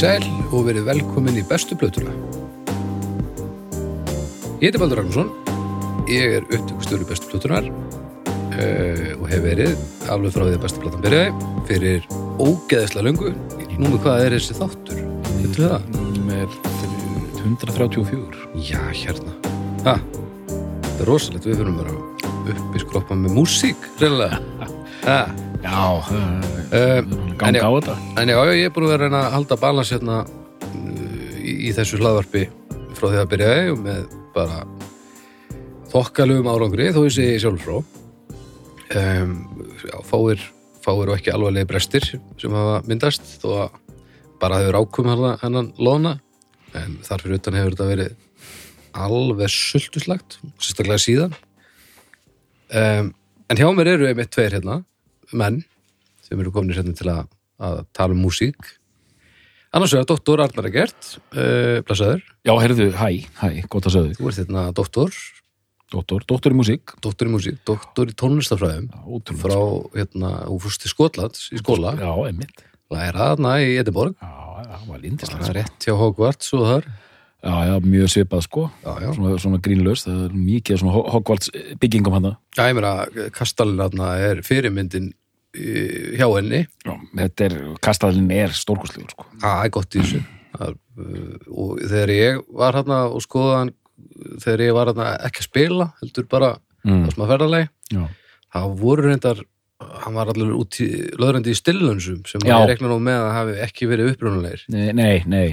Sæl og verið velkomin í bestu plötuna. Ég heiti Baldur Ragnarsson, ég er upptökustöru bestu plötunar uh, og hef verið alveg frá því að bestu platan byrjaði fyrir ógeðislega löngu. Nú með hvað er þessi þáttur? Veitu það? með 134 Já, hérna. Ha, það er rosalegt, við fyrir bara upp í skroppa með músík, reynilega. Ha, Já, en ganga á þetta. En já, ég er búin að vera að reyna að halda balans hérna uh, í, í þessu hlaðvarpi frá því að byrjaði og með bara þokkalugum árangri þó ég segi sjálf frá. Um, já, fáir, fáir og ekki alvarlegi brestir sem hafa myndast þó að bara hefur ákum hennan loðna en þar fyrir utan hefur þetta verið alveg sultuslagt sérstaklega síðan. Um, en hjá mér eru einmitt tveir hérna menn sem eru komin hérna til að, að tala um músík. Annars vegar doktor Arnar Egert uh, blessaður, Já, heyrðu, hæ, hæ, gott að segja þú ert hérna doktor. Dóttor, dóttor í músík. Doktor í músík, doktor í tónlistafræðum Ótrúlega frá, hérna, þú fúst til Skotlands í skóla, Já, einmitt. Læra þarna í Edinborg. Já, já, það var það lindislegt er sko. rétt hjá Hogwarts og þar. Já, já, mjög svipað sko. Já, já, Svona, svona grínlaust, það er mikið svona Ho- Hogwarts byggingum hann já ég meina Kastalin þarna er fyrirmyndin hjá henni. Já, þetta er, kastallin er stórkostlegur sko. Það er gott í þessu. Það, uh, og þegar ég var hérna og skoðaðan þegar ég var hérna ekki að spila heldur bara mm. á smá ferðalegi Já, það voru reyndar hann var allir út í löðrandi í stillunnsum sem Já. ég rekna nú með að hafi ekki verið upprunalegir. Nei, nei, nei.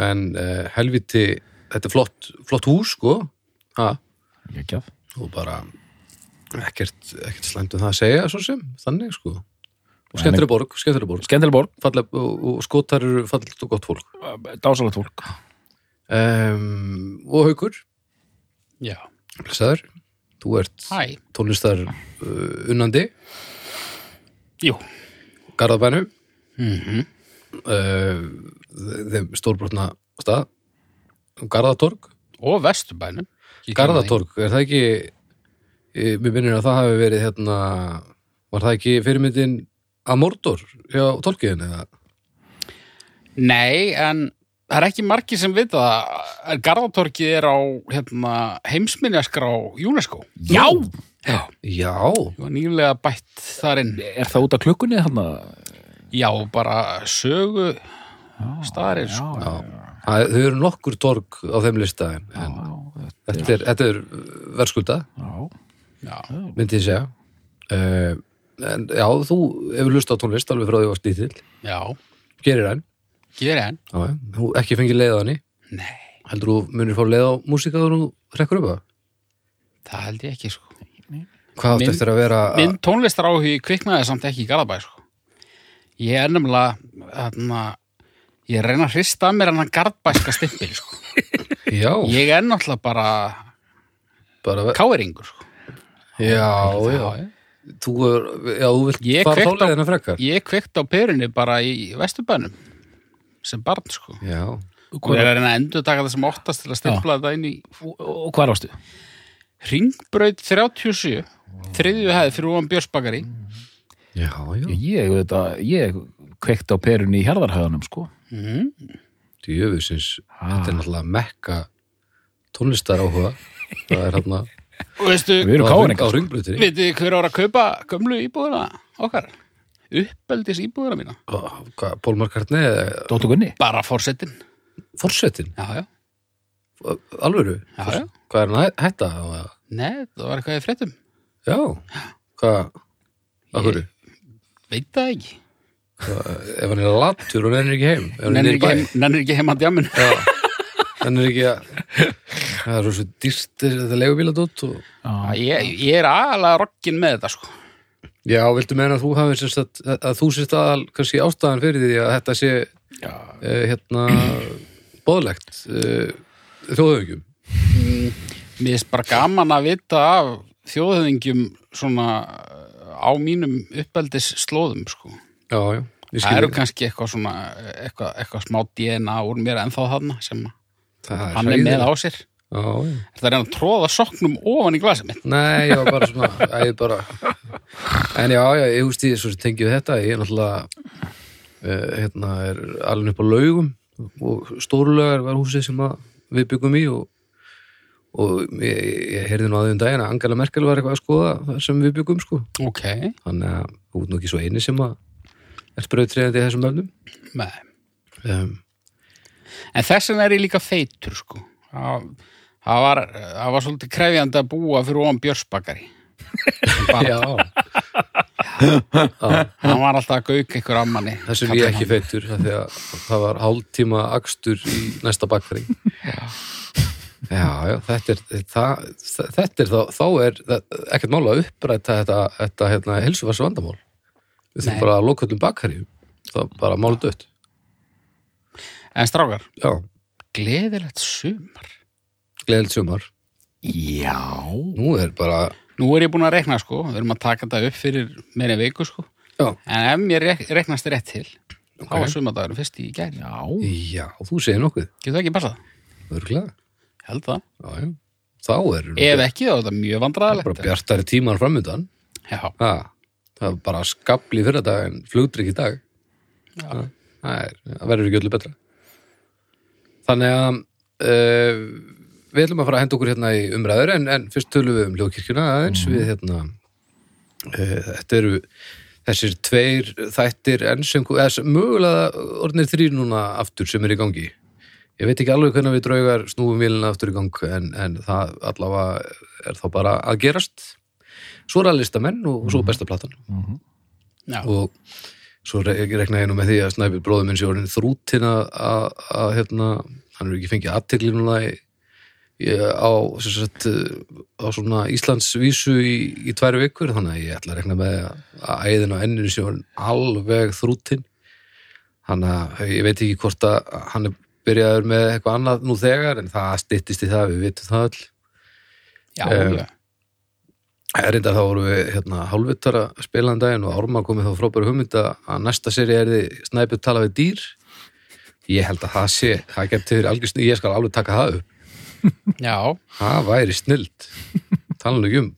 En uh, helviti þetta er flott, flott hús sko. Ha, að og bara ekkert, ekkert slæmt um það að segja svo sem, þannig sko. Og skemmtileg borg, skemmtileg borg. Skemmtileg borg, Falleg, og, og skotar eru fallegt og gott fólk. Dásalegt fólk. Um, og haukur? Já, blessaður, þú ert tónlistar uh, unnandi. Jú. Garðabænu mm uh, þeim stórbrotna stað. Garðatorg. Og að Garðatorg, er það ekki mér minnir að það hafi verið hérna, var það ekki fyrirmyndin að Mordor hjá tolkiðin eða. Nei, en það er ekki margir sem vita það en Garðatorkið er á hérna, heimsminjaskrá UNESCO Já! Já já, Ég var nýlega bætt þar inn Er það út af klukkunni hann Já, bara sögu staðarinn sko. já. Það, þau eru nokkur torg á þeim lista en, þetta er, þetta er verðskulda Já, Já, myndi ég segja. Uh, en já, þú hefur lust á tónlist alveg frá því að stíð til já, gerir hann, gerir enn. Já, þú ekki fengið leið á henni? Nei, heldur þú munir fá leið á músíka þegar þú rekkur upp það? Það held ég ekki sko. Hvað átt eftir að vera að- Minn tónlistar áhugi kviknaði samt ekki í Garðabæ sko. Ég er nefnilega þarna, ég reyna að hrista að mér hann garðbæska stimpil sko. já, Ég er náttúrulega bara bara, káeringur sko. Já, já. þú, er, já, þú vilt Ég fara þáleðina frekar. Ég kveikt á perunni bara í Vesturbænum sem barn sko. já, Og ég er að reyna að endur taka þessum óttast til að stimpla þetta inn í og, og hvað ástu? Ringbraut 37 þriðju hefði fyrir ofan Björnsbakari já, já. Ég, þetta, ég kveikt á perunni í hérðarhæðanum sko. Mm. djöfusins, Ah. þetta er náttúrulega mekka tónlistar áhuga það er hérna Og veistu, Við erum á, káringar þið hver ára að kaupa gömlu íbúðuna okkar? Uppeldis íbúðuna mína. Pól Markartni Dóttur Gunni. Bara fórsetin Forsetin, já, já, alvöru? Já, já. hvað er hann hætta á það? Nei, það var eitthvað í fréttum. Já, hvað? Akkur, veit það ekki. Ef hann er latur og nennir ekki heim? Nennir ekki, heim, nennir ekki heim að djamin Já, nennir ekki að það er svo dýrt þetta legubíladótt og ég, ég er aðalega rokkin með þetta sko. Já, viltu meina að þú hafið sérst að, að þú sérst aðal kannski ástæðan fyrir því að þetta sé uh, hérna boðlegt uh, þjóðauðgjum mér finnst bara gaman að vita af þjóðhöfðingjum svona uh, á mínum uppeldis slóðum sko. Já, já, það eru kannski eitthvað svona eitthvað, eitthvað smá DNA úr mér ennþá þarna sem það hann er með á sér. Já, já. Það er hann að tróða soknum ofan í glasið mitt? Nei, já, bara svona æ, bara... En já, já, ég húst í svo sem tengjum þetta. Ég er náttúrulega uh, hérna er alveg upp á laugum og stórulögar var húsið sem að við byggum í og, og ég, ég heyrði nú að því um daginn að Angela Merkel var eitthvað að skoða það sem við byggum sko. Ok, þannig að þú ert nú ekki svo eini sem að er sprautriðandi í þessum öfnum með um, En þess vegna er ég líka feitur sko. Það það var, það var svolítið krefjandi að búa fyrir ofan björsbakari. já, já. Hann var alltaf að gauka ykkur ammanni. þess er ég ekki feitur það var hálftíma akstur í næsta bakfæri. Já, já, þetta er það, þetta er þá, þá er ekkert mál að uppræta þetta, þetta hérna, helsuvars vandamál við þurfum bara að loka öllum bakfæri það er bara málu dött En strákar, já, gleðilegt sumar. gleðilt sumar Já. nú er bara, Nú er ég búin að rekna sko, við erum að taka þetta upp fyrir meira viku sko. já, En ef mér rek reknast rétt til, þá Ok. var sumardagurinn fyrst í gæri. Já. já, þú segir nokkuð Getur það ekki passað? örglega, Ég held það. já, já þá er Ef ekki, þá er þetta mjög bara vandræðalegt. bjartari tímar framöndan Já, ha, það er bara skabli fyrir dag en flugdrykk í dag já. það, er, það verður ekki öllu betra þannig að uh, við ætlum að fara að henda okkur hérna í umræður en, en fyrst tölum við um hljóðkirkjuna aðeins. Við hérna uh, þetta eru þessir tveir þættir enn sem, mögulega orðnir þrýr núna aftur sem er í gangi. Ég veit ekki alveg hvernig við draugar snúum vélina aftur í gang en, en það allavega er þá bara að gerast. Svo er að listamenn og svo besta platan. Já. og svo re- rekna ég nú með því að Snæbjörn bróður minn sé orðin þrútin að, hérna, hann er ekki fengið aðtekli núna í, í, á, sagt, á svona Íslandsvísu í, í tværi vikur þannig að ég ætla að rekna með að, æðin á enninu sé orðin alveg þrútin þannig að ég veit ekki hvort að hann er byrjaður með eitthvað annað nú þegar en það styttist í það, við vitum það öll. Já, Eh, já. Reyndar þá vorum við hérna, hálfvittara spilaðan daginn og Ármann komið þá frábæru hugmynda að næsta seri er þið snæpið tala við dýr. Ég held að það sé, það getur verið algjör snill, ég skal alveg taka það upp. já. Það væri snilt. Tala nú ekki um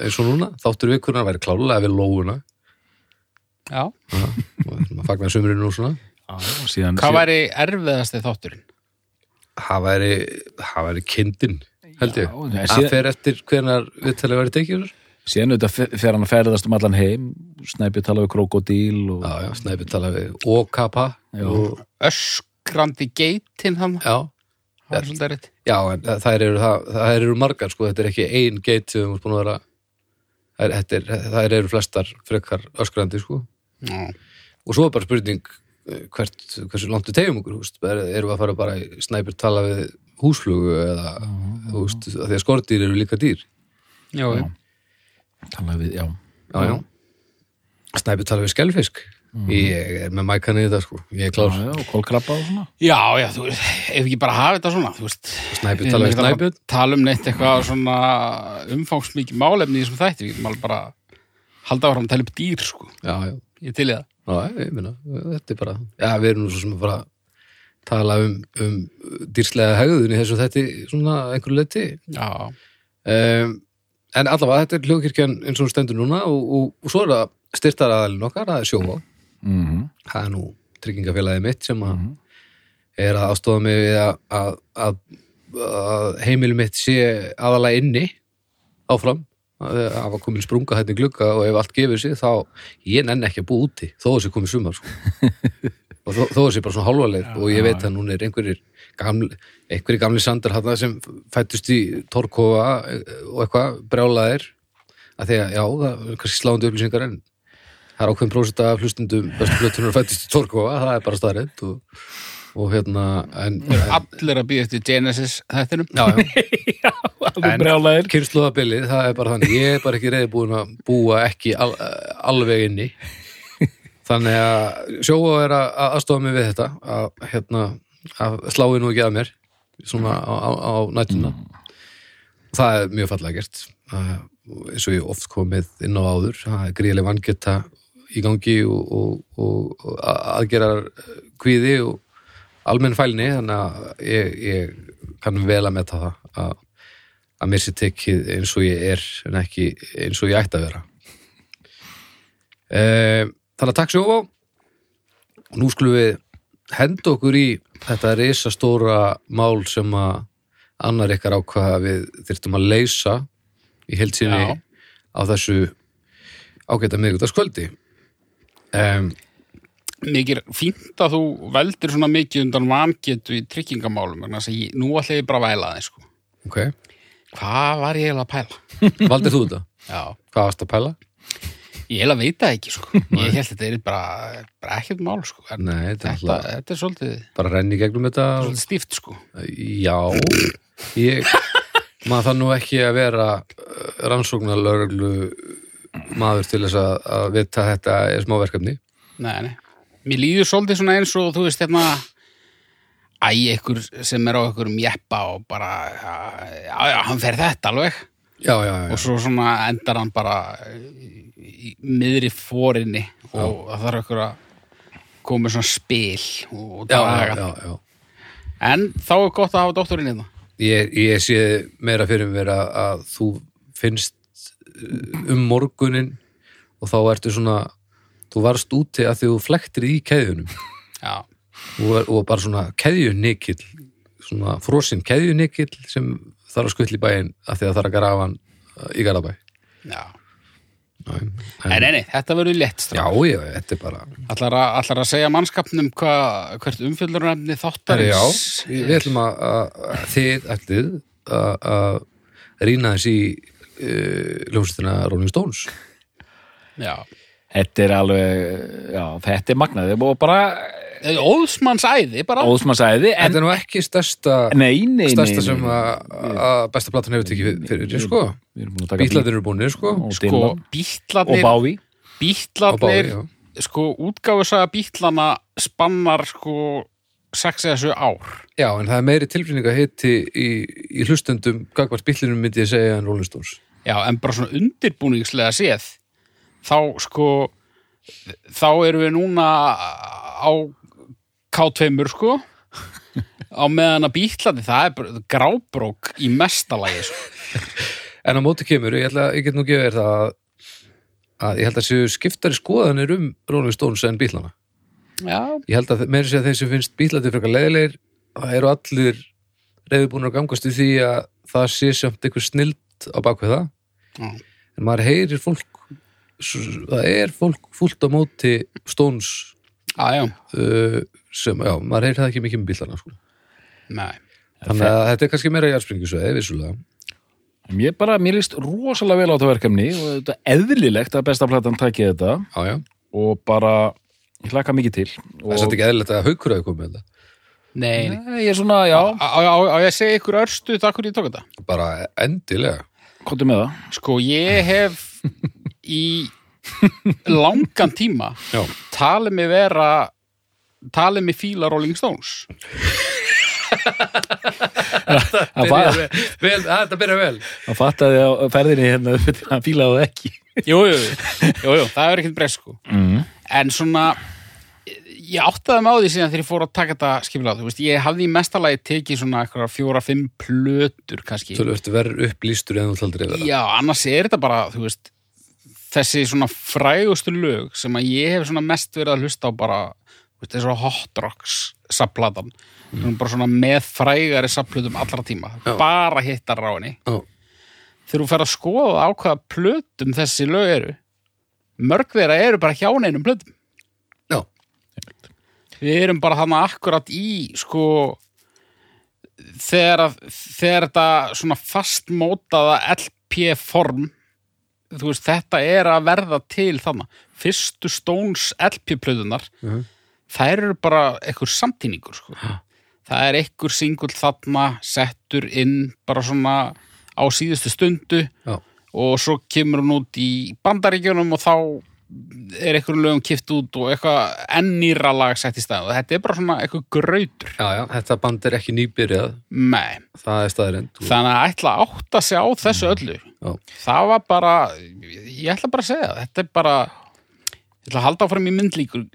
eins og núna, þáttur vikurna væri klálega við lóuna. já. Maður fagnar sumrinu og svona. Já, og síðan, Hvað væri erfiðasti þátturinn? Það væri, það væri kindin, held ég. Það síðan- fer eftir hvenar viðtalið væri tekjur. síðan auðvitað fer- hann að ferðast um allan heim, snæpið tala við krokodíl og... Já, já, snæpið tala við. Og, Öskrandi geitin hann? já, Það er svolítið rétt. Já, en þær eru, það, þær eru margar, sko, þetta er ekki ein geit sem þú ert búin að vera, þetta er, þær eru flestar frekar öskrandi, sko. Já. Og svo er bara spurning eh, hvert, hversu langt við tegjum okkur, er, erum við að fara bara í snæpir tala við húsflugu eða, þú veist, að því að skordýr eru líka dýr. Já, já. Tala við, já. Já, já. Snæpir tala við skelfisk. Ég er með mækan í þetta, sko, ég er Já, klár. já, og kólkrabba og svona. Já, já, þú veist, ef ekki bara hafa þetta svona, þú veist. Snæpir tala við snæpir. Tala um neitt eitthvað svona umfangsmikið málefni í þessum þætti, við máli bara halda áfram að tala upp dýr, sko. Já, já. Ég til í það. Já, ég meina, þetta er bara Já, við erum nú svo sem að fara tala um, um dýrslega hegðun í þessu þetta svona einhverju leti Já, um, en allavega þetta er hljóðkirkjan eins og stendur núna og, og, og svo er það styrtaraðalinn okkar, það er sjóvá. Mm það er nú tryggingafélagið mitt sem að er að aðstofa mig við að, að, að, að heimili mitt sé aðalega inni áfram. Að það hafa komin sprunga hérna í glugga og ef allt gefur sig þá ég nenn ekki að búa úti þó þessi komið sumar sko. og þó, þessi bara svona hálfaleg og ég veit að núna er einhverjir gamli, einhverjir gamli sandar hérna sem fættust í Torkóa og eitthvað brjálaðir að því að já, það er kannski sláandi upplýsingar en það er ákveðin prósita af hlustundum bestu plötunar fættist í Torkóa, það er bara staðrætt og, og hérna en, en allir að býða eftir Genesis þættinum. já, já, Alveg brjálæðir. kynnslóðabilið, það er bara þannig ég er bara ekki reyði búin að búa ekki al, alveg inni þannig að sjóa er að að aðstofa mig við þetta að, hérna, að slái nú ekki að mér svona á, á, á nætuna það er mjög fallega gert. Eins og ég oft komið inn á áður það er gríðileg vangeta í gangi og, og, og, og aðgerar kvíði og almenn fælni þannig að ég, ég kann vel að metta það að, að mér sé tekið eins og ég er en ekki eins og ég ætti að vera. Um, þannig að takk sjófá og nú skulum við henda okkur í þetta risastóra mál sem að annar ykkar ákvaða við þyrftum að leysa í heild sinni Já. á þessu ágæta miðgutaskvöldi um, Mikið fínt að þú veldir svona mikið undan vangetu í tryggingamálum þess að ég, nú ætla ég bara að væla þeim sko. ok, Hvað var ég eiginlega að pæla? valdir þú þetta? Já, Hvað varst að pæla? Ég eiginlega veit það ekki sko. Ég held þetta er bara, bara ekkert mál sko. En Nei, þetta er þetta, alltaf þetta er svolítið, bara renni í gegnum þetta svolítið stíft sko. Já, ég maður það nú ekki að vera rannsóknarlörglu maður til þess að, að vita að þetta er smá verkefni Nei, nei. Mér líður svolítið svona eins og þú veist hérna æ, ykkur sem er á ykkurum jeppa og bara, já, já, hann fer þetta alveg Já, já, og svo svona endar hann bara í, í fórinni og það þarf ykkur að koma svona spil og daga. já, já, já. En þá er gott að hafa doktorinn hérna. Ég, ég sé meira fyrir mér að, að þú finnst uh, um morgunin og þá ertu svona þú varst úti að þú flektir í keðjunum Já, og, og bara svona keðjunikill svona frosinn keðjunikill sem þarf að skutla í bæinn að því að þarf að grafa hann uh, í Garabæ já. Já, En nei, nei, þetta verður létt já, strá. já, þetta er bara Ætlar að, ætlar að segja mannskapnum hva, hvert umfjöldurinn Herri, þáttarins Já, við ætlum að, að, þið ætlið að, rýna þess í uh, ljósistina Rolling Stones Já. Þetta er alveg, já, þetta er magnaði og bara Óðsmanns æði, bara. Óðsmannsæði en Þetta er nú ekki stærsta nei, nei, nei, stærsta nei, sem að, að besta platan hefur tekið fyrir, sko. Við erum búin að taka Bítlarnir eru búinir, sko. Sko, Dylan. og Bávi já. sko, útgáfusaga bítlana spannar sko 6 eða 7 ár. Já, en það er meiri tilfinninga hitti í, í hlustendum gagvart bítlinum myndi ég segja en Rolling Stones. Já, en bara svona undirbúningslega séð þá sko þá erum við núna á K2 sko á meðan að bítlandi það er bara grábrók í mestalagi sko. En á móti kemur, ég, ætla, ég get nú gefið það að, að ég held að séu skiptari skoðanir um Rolling Stones en bítlana já, Ég held að meira sér að þeir sem finnst bílandi frekar leiðilegir, það eru allir reyðbúnir að gangast í því að það sé samt einhver snild á. Já. En maður heyrir fólk, það er fólk fullt á móti stóns já, já, uh, sem, já, maður heyrir það ekki mikið með bílana, sko. nei Þannig að þetta er kannski meira jarðspringisveið, vissulega. Mér bara, mér líst rosalega vel á þetta verkefni og þetta er eðlilegt að besta platan taki þetta Já, já. og bara, ég hlaka mikið til Það er samt ekki eðlilegt að haukur hafi komið með þetta. Nei, nei. Ég er svona, já, Á, ég að segja ykkur örstu það hvernig ég tók þetta? Bara endilega. komdu með það Sko, ég hef í langan tíma Já. talið mig vera talið mig fíla Rolling Stones Hann fa- Byrjar vel, vel, að, þetta byrja vel. hann fattaði á ferðinni hérna hann fílaði það ekki Jú, jú, jú, jú það er ekkert breysk sko mm. En svona ég áttaði mig á því síðan þegar ég fór að taka þetta skipulega, þú veist, ég hafði í mestalagi tekið svona eitthvað fjóra, fimm plötur kannski Tölvöld verður upplýstur en þú taldir yfir það. Já, annars er þetta bara, þú veist þessi svona frægustu lög sem að ég hef svona mest verið að hlusta á bara, þú veist, þessu Hot Rocks sapplatan, mm. bara svona með frægari sapplutum allra tíma Já. bara hittar Já. þegar þú fer að skoða á hvaða plötum þessi lög eru mörg þeirra eru bara hjá neinum plötum Já. við erum bara þannig akkurat í sko þegar, þegar þetta svona fastmótaða LP form þú veist, þetta er að verða til þannig fyrstu Stones LP-plöðunar Mhm. þær eru bara einhver samtíningur sko. það er einhver singull þarna settur inn bara svona á síðustu stundu Já. og svo kemur hún út í bandaríkjunum og þá er einhverjum lögum kipt út og eitthvað ennýra lag sett í stað og þetta er bara svona eitthvað grautur Já, já, þetta band er ekki nýbyrjað, Nei, það er staðarind. þannig að ætla að átta sig á þessu öllu Já. það var bara ég ætla bara að segja, það, þetta er bara ég ætla að halda áfram í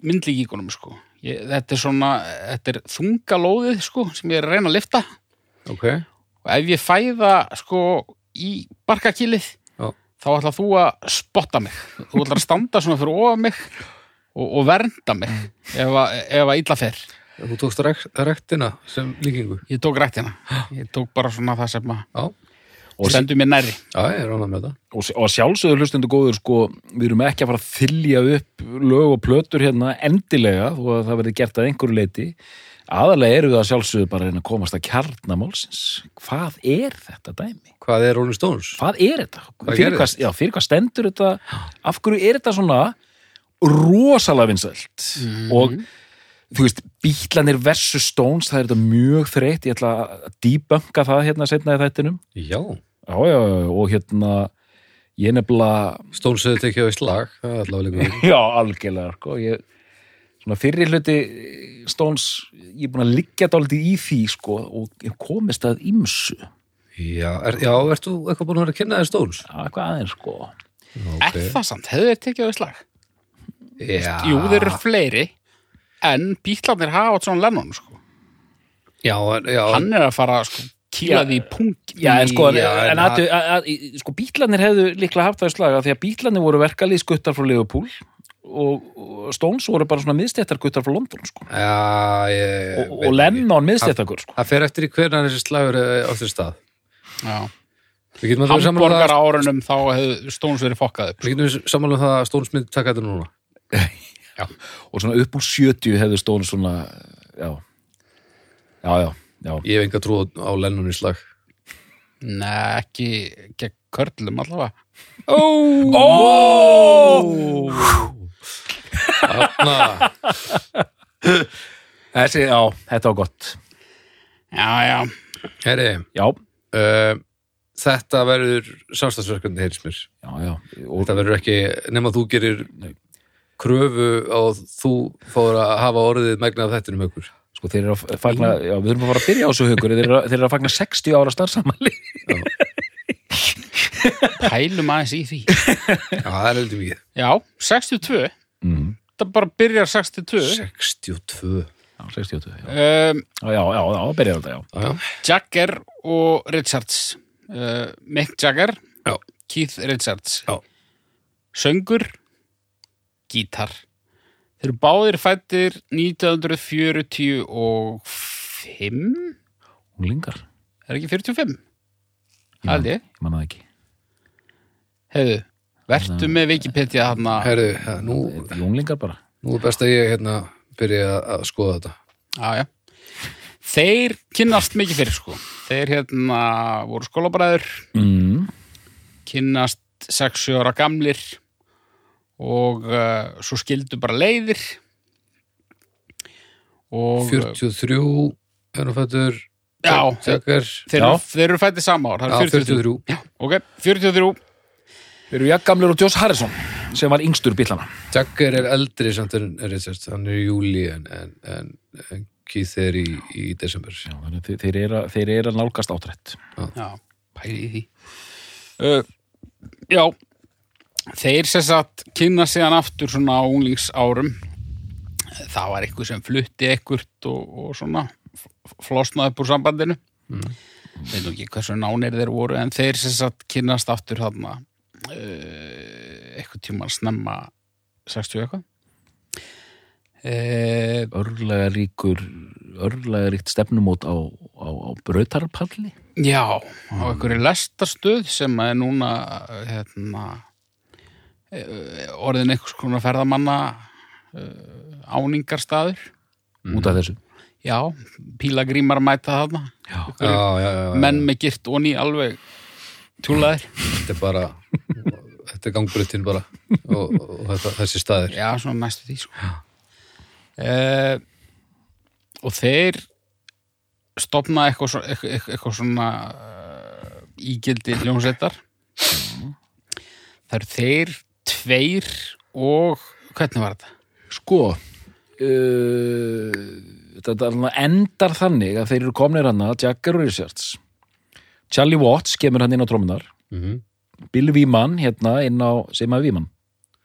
myndlíkíkunum sko. ég, þetta er svona þetta er þungalóðið sko, sem ég er að reyna að lifta Ok, og ef ég fæða sko í barkakýlið Já. Þá ætla þú að spotta mig. Þú ætla að standa svona fyrir ofa mig og, og vernda mig ef, að- ef að illa fer. Þú tókst rek, rektina sem líkingu. ég tók rættina, ég tók bara svona það sem að Já, Og- stendur mér nærri. Já, er það. og, og að sjálfsögðu hlustundu góður sko, við erum ekki að fara að þylja upp lög og plötur hérna endilega og að það verði gert að einhverju leiti aðalega eru við að sjálfsögðu bara að komast að kjarnamálsins hvað er þetta dæmi? Hvað er Rolling Stones? Hvað er þetta? Hvað fyrir, hvað, já, fyrir hvað stendur þetta? Af hverju er þetta svona rosalega vinsælt og þú veist, Bítlanir versus Stones, það er þetta mjög þreytt ég ætla að debunka það hérna setna í þættinum Já, já, já, og hérna ég nefnilega Stones hefur tekið á slag, það er allavega líka. Já, algjörlega, sko. Ég, svona fyrir hluti Stones, ég er búin að liggja dálítið í því, sko, og komist að ymsu. Já, er, já, ert þú eitthvað búin að vera að kynna þér Stones? Já, hvað aðeins, sko. Er það samt, hefur þeir tekið á slag? Já. Jú, þeir eru fleiri en bítlarnir hafa átt svona Lennon sko. Já, en- já, hann er að fara sko, kýla Já. því í punkt Já, en sko, Já, en en að, að, að, sko bítlarnir hefðu líklega haft það í slaga því að bítlarnir voru verkalið skuttar frá Liverpool og, Stones voru bara svona miðstjættar guttar frá London, sko. já, ég... Og, og Lennon miðstjættakur, sko. Það fer eftir í hvernig þessi slagur á þér stað. Já. Við um Hamborgar það, árunum þá hefðu Stones verið fokkað upp við getum saman um það að Stones myndi taka þetta núna. Og svona upp úr 70 hefðu Stones svona, já, já, já, já. Ég hef enga trú á Lennon í slag. Nei, ekki gegn körlum allavega Ó! Þarna, Þessi, já, þetta var gott. Já, já, herri, Já, uh, þetta verður já. Og, Þetta verður ekki, nema þú gerir kröfu á þú fóður að hafa orðið megna af þettinum aukur. sko, þeir eru að fagna, já, við erum að fara að byrja á þessu hugur, þeir þeir eru að fagna 60 ára starfsamæli. pælum aðeins í því Já, það er heldur mikið. Já, 62 Mm. Það bara byrjar 62 62. Já, 62, já. um, Já, já, já, já, byrja þetta, já. Já. Jagger og Richards uh, Mick Jagger Já. Keith Richards Já. Söngur Gítar Þeir eru báðir fættir 1945 Unglingar, Er ekki 45? Já. Haldið ég manna það ekki. Hefðu, vertu með Wikipedia þarna Herru, ja, nú, Þetta unglingar bara. nú er best að ég hérna byrja að- að skoða þetta. Já, já. Þeir kynnast mikið fyrir sko. Þeir hérna voru skólabræður, Mm. kynnast kynnast 6 ára gamlir og uh, svo skildu bara leiðir og 43 er nú fættur Já, þeir, Já. þeir eru fættið sama ár, það Já, er 43. 43 Ok, 43. Við erum jakkamlur og Joss Harrison, sem var yngstur bílana. Jagger er eldri samt en Richards, hann er í júli en, en, en, en Keith er í, í desember Já, þeir, þeir, eru, að- þeir eru að nálgast átrætt. Já, pæli í því. Uh, já, þeir sem sagt kynna síðan aftur svona á unglingsárum. Það var eitthvað sem flutti ekkert og, og svona flosnaði upp úr sambandinu. Mm. Veit nú ekki hversu nánir þeir voru en þeir sem sagt kynnast aftur þarna eitthvað tíma snemma 60 eitthvað. Uh, Örlega ríkur, örlega ríkt stefnumót á, á, á brautarpalli. Já, á einhverju lestarstöð sem er núna hérna, eh, orðin einhvers konar ferðamanna áningarstaður. Út af þessu. Já, pílagrímar mæta þarna. Já. Já, já. Menn með girt onni alveg tjúlaðir. Þetta er bara þetta er gangbruttin bara og, og þetta, þessi staðir Já, svona næstu því sko. Uh, og þeir stopna eitthvað, svo- eitthvað, eitthvað, svona uh, ígildi hljómsveitar það eru þeir tveir og hvernig var þetta? Sko, uh, þetta endar þannig að þeir eru komnir hann að Jagger og Richards. Charlie Watts kemur hann inn á trómunar. mm -hmm. Bill Víman hérna inn á, sem að Víman.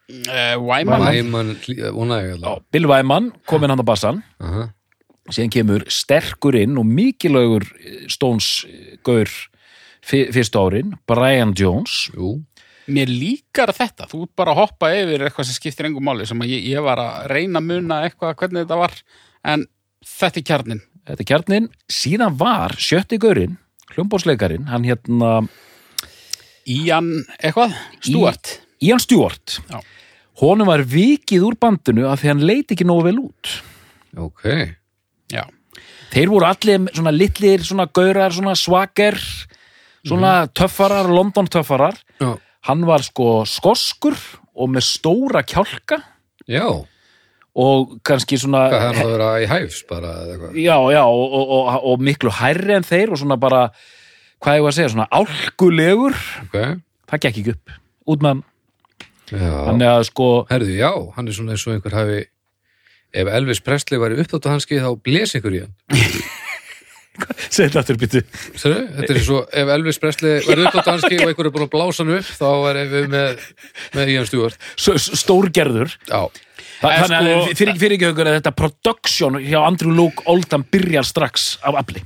Uh, Já, Bill Wyman kominn hann á bassan. Aha. síðan kemur sterkur inn og mikilögur Stones gaur fyr, fyrstu árin, Brian Jones Jú, mér líkar þetta, þú ert bara að hoppa yfir eitthvað sem skiptir engum máli sem að ég, ég var að reyna að muna eitthvað hvernig þetta var en þetta er kjarnin Þetta er kjarnin, síðan var sjötti gaurinn, hljómbóðsleikarin, hann hérna Ían eitthvað, Stuart Ian Stewart. Já. Honum var vikið úr bandinu af því hann leit ekki nógu vel út. Ok. já, Þeir voru allir svona litlir, svona gaurar, svona svaker, svona töffarar, London töffarar. Já. Hann var sko skoskur og með stóra kjálka Já. Og kannski svona... Hvað hann að vera í hæfs bara? Já, já, og, og, og, og miklu hærri en þeir og svona bara, hvað ég var að segja, svona álkulegur. Ok. Það gekk ekki upp. Út með hann. Já. Þannig að sko, Herðu, já, hann er svona eins og einhver hafi ef Elvis Presley var í uppdáttu hanski þá bles einhver í hann. segið þetta aftur byttu. Sér, þetta er og ef Elvis Presley var í uppdáttu hanski og einhver er búin að blása hann upp þá er við með, með Ian Stewart. Stórgerður. Já. Þannig að sko- fyrir, fyrir ekki aukur að þetta production hjá Andrew Luke Oldham byrjar strax af afli.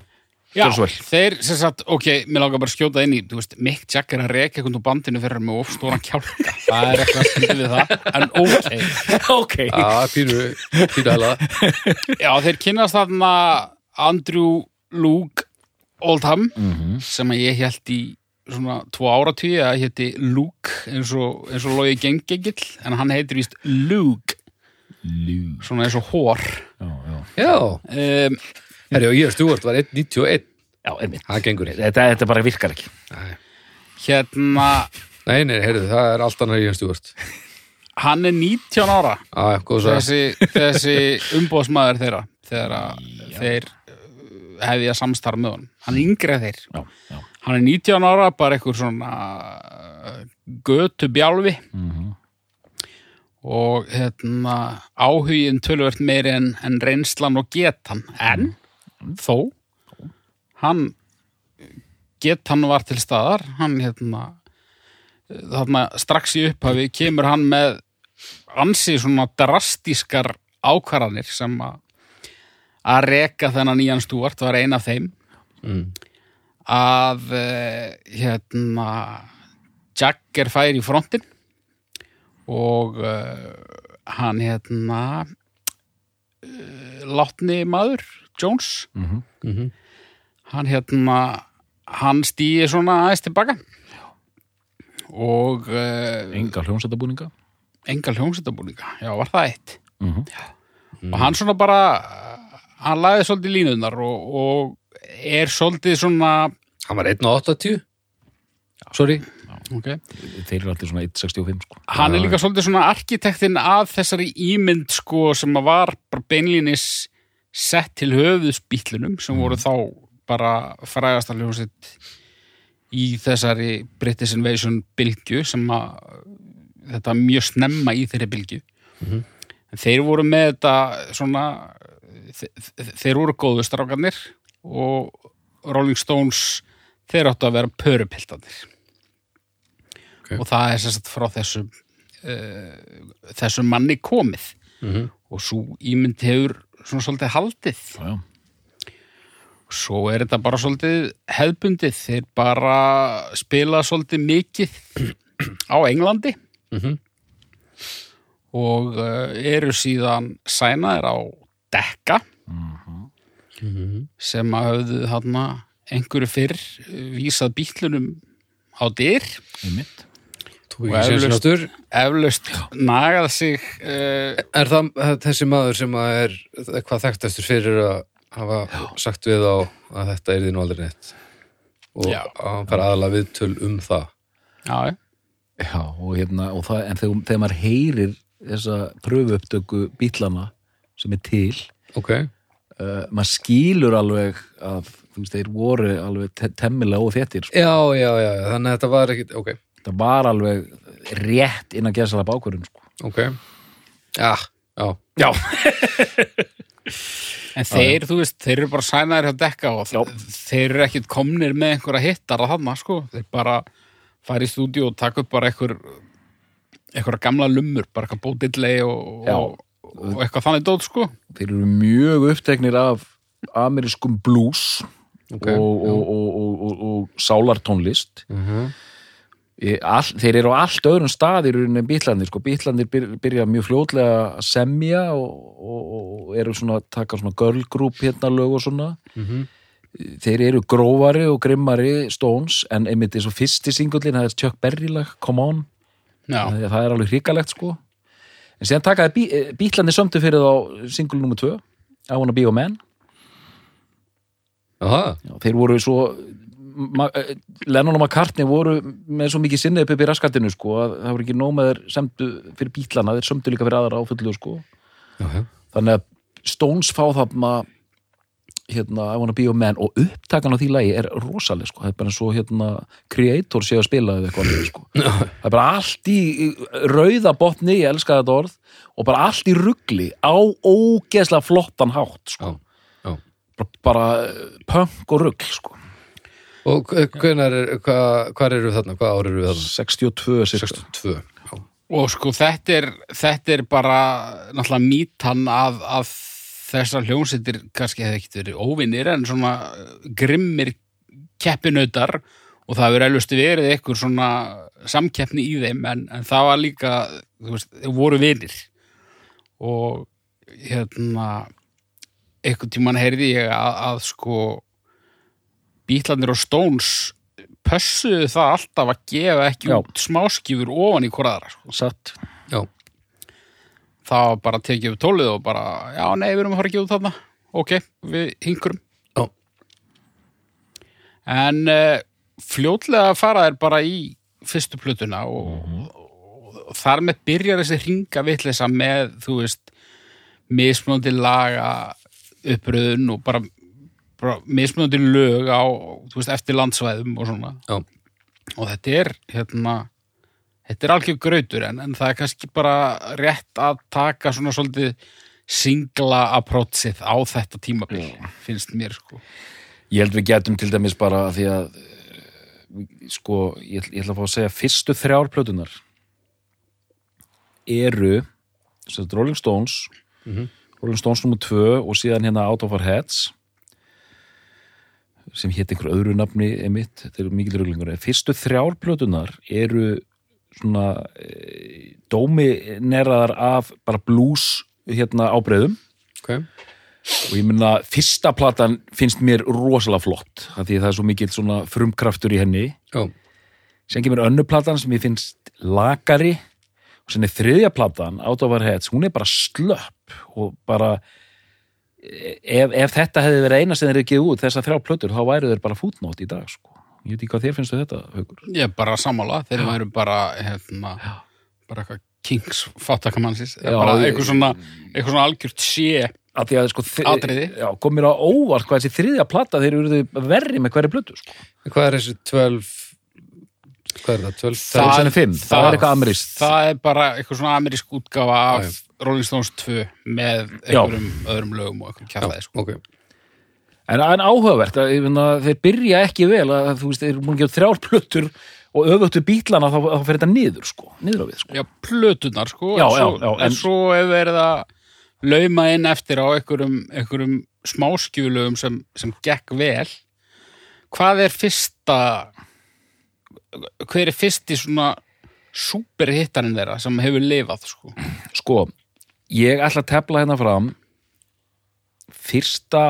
já þeir sem sagt, ok, mér bara að skjóta inn í þú veist, Mick Jagger að reka einhvern úr bandinu fyrir með ofstóran kjálka það er eitthvað skildið við það, en ok ok. Já, pínu, pínu hella. Já, þeir kynnast þarna Andrew Luke Oldham sem að ég held í svona tvo áratví að hétti Luke eins og, eins og logi gengigill en hann heitir víst Luke Ljú. svona eins og hór Já, já. Já. um, Herðu, og Ian Stewart var 1.91. Já, einmitt. Það gengur ekki. Þetta, þetta bara virkar ekki. Nei. hérna Nei, nei, heyrðu, það er allt annar Ian Stewart. hann er 19 ára svo. þessi, þessi umbóðsmaður þeirra þegar að þeir hefði að samstarf með honum hann er yngri en þeir Já, já. hann er 19 ára, bara einhver svona götu bjálfi Mhm. Og hérna áhugin tölvert meiri en, en reynslan og getan. En þó. hann getan var til staðar. Hann hérna þarna strax í upphafi kemur hann með ansi svona drastískar ákvarðanir sem að að reka þennan Ian Stewart var ein af þeim. Mm. að eh, hérna Jagger fær í frontin og uh, hann hérna uh, látni maður Jones Mhm. Mhm. hann hérna hann stýi svona aðeins tilbaka og uh, Enga hljómsættabúninga. engal hljómsættabúninga já, var það eitt Mhm. og hann svona bara hann lagði svolítið línunar og, og er svolítið svona Hann var 1.80. Sorry. Okay. Þeir eru allir svona 1.65 sko. hann er líka svolítið svona arkitektinn að þessari ímynd sko sem að var bara beinlínis sett til höfuðsbítlunum sem voru þá bara frægast að hljómsitt í þessari British Invasion bylgju sem að þetta var mjög snemma í þeirri bylgju Mhm. en þeir voru með þetta svona þe- þe- þeir voru góðu strákarnir og Rolling Stones þeir áttu að vera pörupiltarnir Ok. og það er sérst frá þessum uh, þessum manni komið. Mm og svo ímynd hefur svona svolítið haldið. Já, já. svo er þetta bara svolítið hefðbundið. Þeir bara spila svolítið mikið á Englandi. -hmm. og uh, eru síðan sænaðir á dekka sem að höfðu þarna einhverju fyrr vísað bítlunum á dyr. Einmitt. Og eflaust- eflaust nagað sig uh, Er það þessi maður sem að er eitthvað þekktastur fyrir að hafa sagt við á að þetta er því nú aldrei neitt? Og Já. að hann fara aðalega viðtöl um það. Já, Já, og hérna, og það, en þegar, þegar maður heyrir þessa pröfu upptöku bílana sem er til, Ok, uh, maður skýlur alveg að, þeir voru alveg te temmilega og þéttir, sko. já, já, já, já, þannig að þetta var ekkit, ok, Það var alveg rétt inn að gera sala bákvörðun, sko. ok Já, já, Já. en þeir, þú veist, þeir eru bara sænaðir hjá dekka og Já. þeir eru ekkit komnir með einhverja hittar að þarna, sko þeir bara fara í stúdíu og taka upp bara einhver einhverja gamla lummur, bara eitthvað bótillei og, og, og eitthvað þannig dót, sko Þeir eru mjög uppteknir af amerískum blues ok og, og, og, og, og, og sálartónlist. Mhm. Í All, þeir eru á allt öðrum staðir en bítlandir, sko, bítlandir byr, byrja mjög fljótlega að semja og, og, og eru svona að taka svona girl group hérna lög og svona. Mhm. þeir eru grófari og grimmari Stones, en einmitt eins og fyrsti singullin, það er Chuck Berry lag, Come On. Það, það er alveg hrikalegt sko. En síðan takaði bí, bítlandi sömdu fyrir þá single nummer 2 I Wanna Be Your Man. Aha, Já, þeir voru svo eh, Lennon og McCartney voru með svo mikið sinni upp í raskatinu sko að það voru ekki þeir semdu fyrir bítlana, þeir sömdu líka fyrir aðra áfullu sko já. þannig að Stones fá þarna hérna, I Wanna Be Your Man og upptakan á því lagi er rosaleg sko, það er bara svo hérna Creator sé að spila eða eitthvað sko. það er bara allt í í rauða botni, ég elska þetta orð og bara allt í ruggli á ógeðslega flottan hátt sko. Já, já. bara, bara eh, punk og ruggl sko. Og hvenar er, hvað, hvað eru þarna, hvað ár eru við þarna? 62 cirka. 62, já. og sko þetta er, þetta er bara náttúrulega mítan að, að þessar hljónsittir kannski hefði ekkert verið óvinnir en svona grimmir keppinautar og það hefur elvustu verið eitthvað svona samkeppni í þeim en, en það var líka, þú veist, þeir voru vinir og hérna eitthvað tímann heyrði ég að, að sko bítlandir og Stones pössuðu það alltaf að gefa ekki Já. út smáskifur ofan í hvoraðra sko. satt Já, það var bara að tekið upp tólið og bara, já, nei, við erum að fara að gefa út þarna ok, við hingurum Já. en uh, fljótlega fara þær bara í fyrstu plötuna og, og, og þar með byrjar þessi hringa vitleysa með, þú veist mismunandi laga uppröðun og bara mismunandi lög á, þú veist, eftir landsvæðum og svona. Já, og þetta er hérna þetta er algjör grautur en, en það er kannski bara rétt að taka svona svolítið singla approachið á þetta tímabil finnst mér sko. Ég held við getum til dæmis bara því að eh, sko, ég, ég ætla að fá að segja fyrstu þrjár plötunar eru Rolling Stones Rolling Stones nummer 2 og síðan hérna Out of Our Heads sem hétt einhver öðru nafni emitt, þetta eru mikil ruglingur fyrstu þrjár plötunar eru svona e, dómi neraðar af bara blues hérna ábreyðum ok. og ég minna fyrsta platan finnst mér rosalega flott af því það er svo mikill svona frumkraftur í henni. Já, sem kemur önnu platan sem ég finnst lakari. Og sem er þriðja platan Out of Our Heads, hún er bara slöpp og bara ef, ef þetta hefði verið eina sem þeir ekki út þessar þrjá plötur, þá væru þeir bara fútnót í dag sko. ég veit ekki hvað þér finnst þú þetta, Haukur. Ég er bara sammála, þeir eru bara hérna, bara eitthvað Kings fátakamannsins, Já, bara eitthvað svona eitthvað svona algjört sé að því að sko já, kom mér á óvart hvað þessi þriðja plata þeir eru verri með hverju plötu sko. Hvað er þessi 12 hvað er það, 12 Það- sem er fimm, það er eitthvað amerískt. það er bara eitthvað svona amerísk útgáfa af Rolling Stones 2 með einhverjum öðrum lögum og einhverjum kjærleði sko. ok, En, en áhugavert, að, finna, þeir byrja ekki vel að þú veist, þeir eru múin að gefa þrjár plötur og öfuttu bítlana þá, þá fer þetta niður, sko, niður á við, sko. já, plötunar sko Já, en svo, já, já, en- svo ef verið að lauma inn eftir á einhverjum, einhverjum smáskjulögum sem, sem gekk vel hvað er fyrsta hver er fyrsti svona superhittarinn þeirra sem hefur lifað sko Sko, ég ætla að tefla hérna fram fyrsta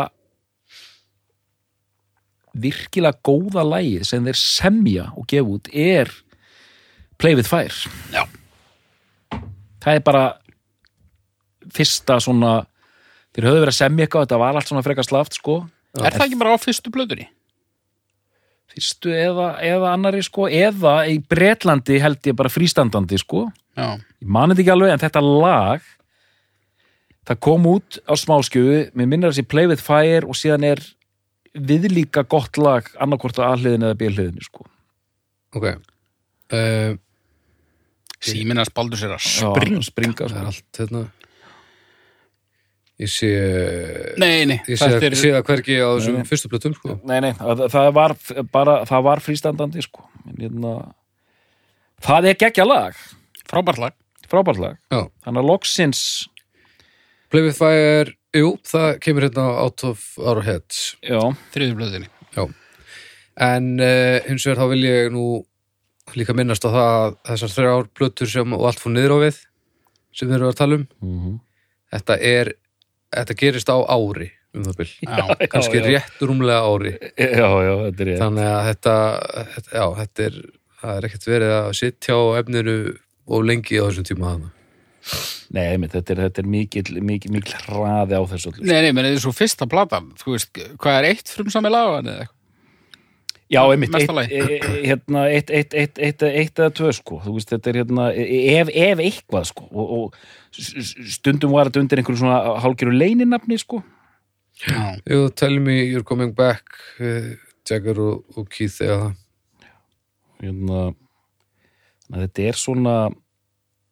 virkilega góða lægið sem þeir semja og gefa út er Play with Fire. Já. Það er bara fyrsta svona þeir höfðu verið að semja eitthvað, þetta var allt svona frekar slaft, sko. er það ekki bara á fyrstu plötunni? fyrstu eða, eða annari sko eða í Bretlandi held ég bara frístandandi sko já, ég mani þetta ekki alveg en þetta lag það kom út á smáskjöfu mér minnir þessi Play with Fire og síðan er viðlíka gott lag annarkvort á A-hliðin eða B-hliðin sko. ok uh, síminars baldur sér að Já, springa springa það er sko. allt hérna ég sé nei, nei, ég sé, þetta er... sé það hvergi á þessum fyrstu plötum sko. nei, nei, það, það var bara, það var frístandandi sko. Hérna, það er geggja lag frábært lag frábært lag já, þannig að loksins Play with Fire, jú, það kemur hérna Out of Our Heads. Já, þriðu plötunni en uh, hins vegar þá vil ég nú líka minnast á það að þessar þrjár plötur sem og allt fór niður á við sem við erum að tala um Mhm. þetta er, þetta gerist á ári um það bil, Já, kannski já. rétt rúmlega ári. Já, já, þetta er ég. þannig að þetta, þetta já, þetta er það er ekkert verið að sitja á efninu og lengi á þessum tíma hana Nei, einmitt, þetta er, þetta er mikil, mikil, mikil hraði á þessu öllu. Nei, nei, menn, þetta er svo fyrsta platan Þú veist, hvað er eitt frumsami lag á henni eða eitthvað? Já, einmitt, lagi. e, e, hérna, eitt, eitt, eitt, eitt, eitt eða tvö, sko, þú veist, þetta er hérna, e- ef, ef eitthvað, sko, og, og stundum var þetta undir einhverju svona hálgeru leininafni, sko. Já, Jú, tell me you're coming back uh, Jagger og, og Keith eða það Hérna, þetta er svona,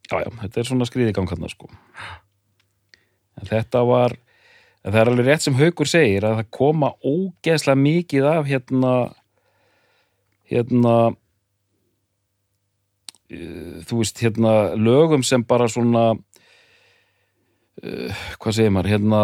já, já, þetta er svona skriðigang hann, sko. En þetta var, en það er alveg rétt sem Haukur segir að það koma ógeðslega mikið af hérna, hérna, eh, þú veist, hérna, lögum sem bara svona, uh, hvað segir maður, hérna,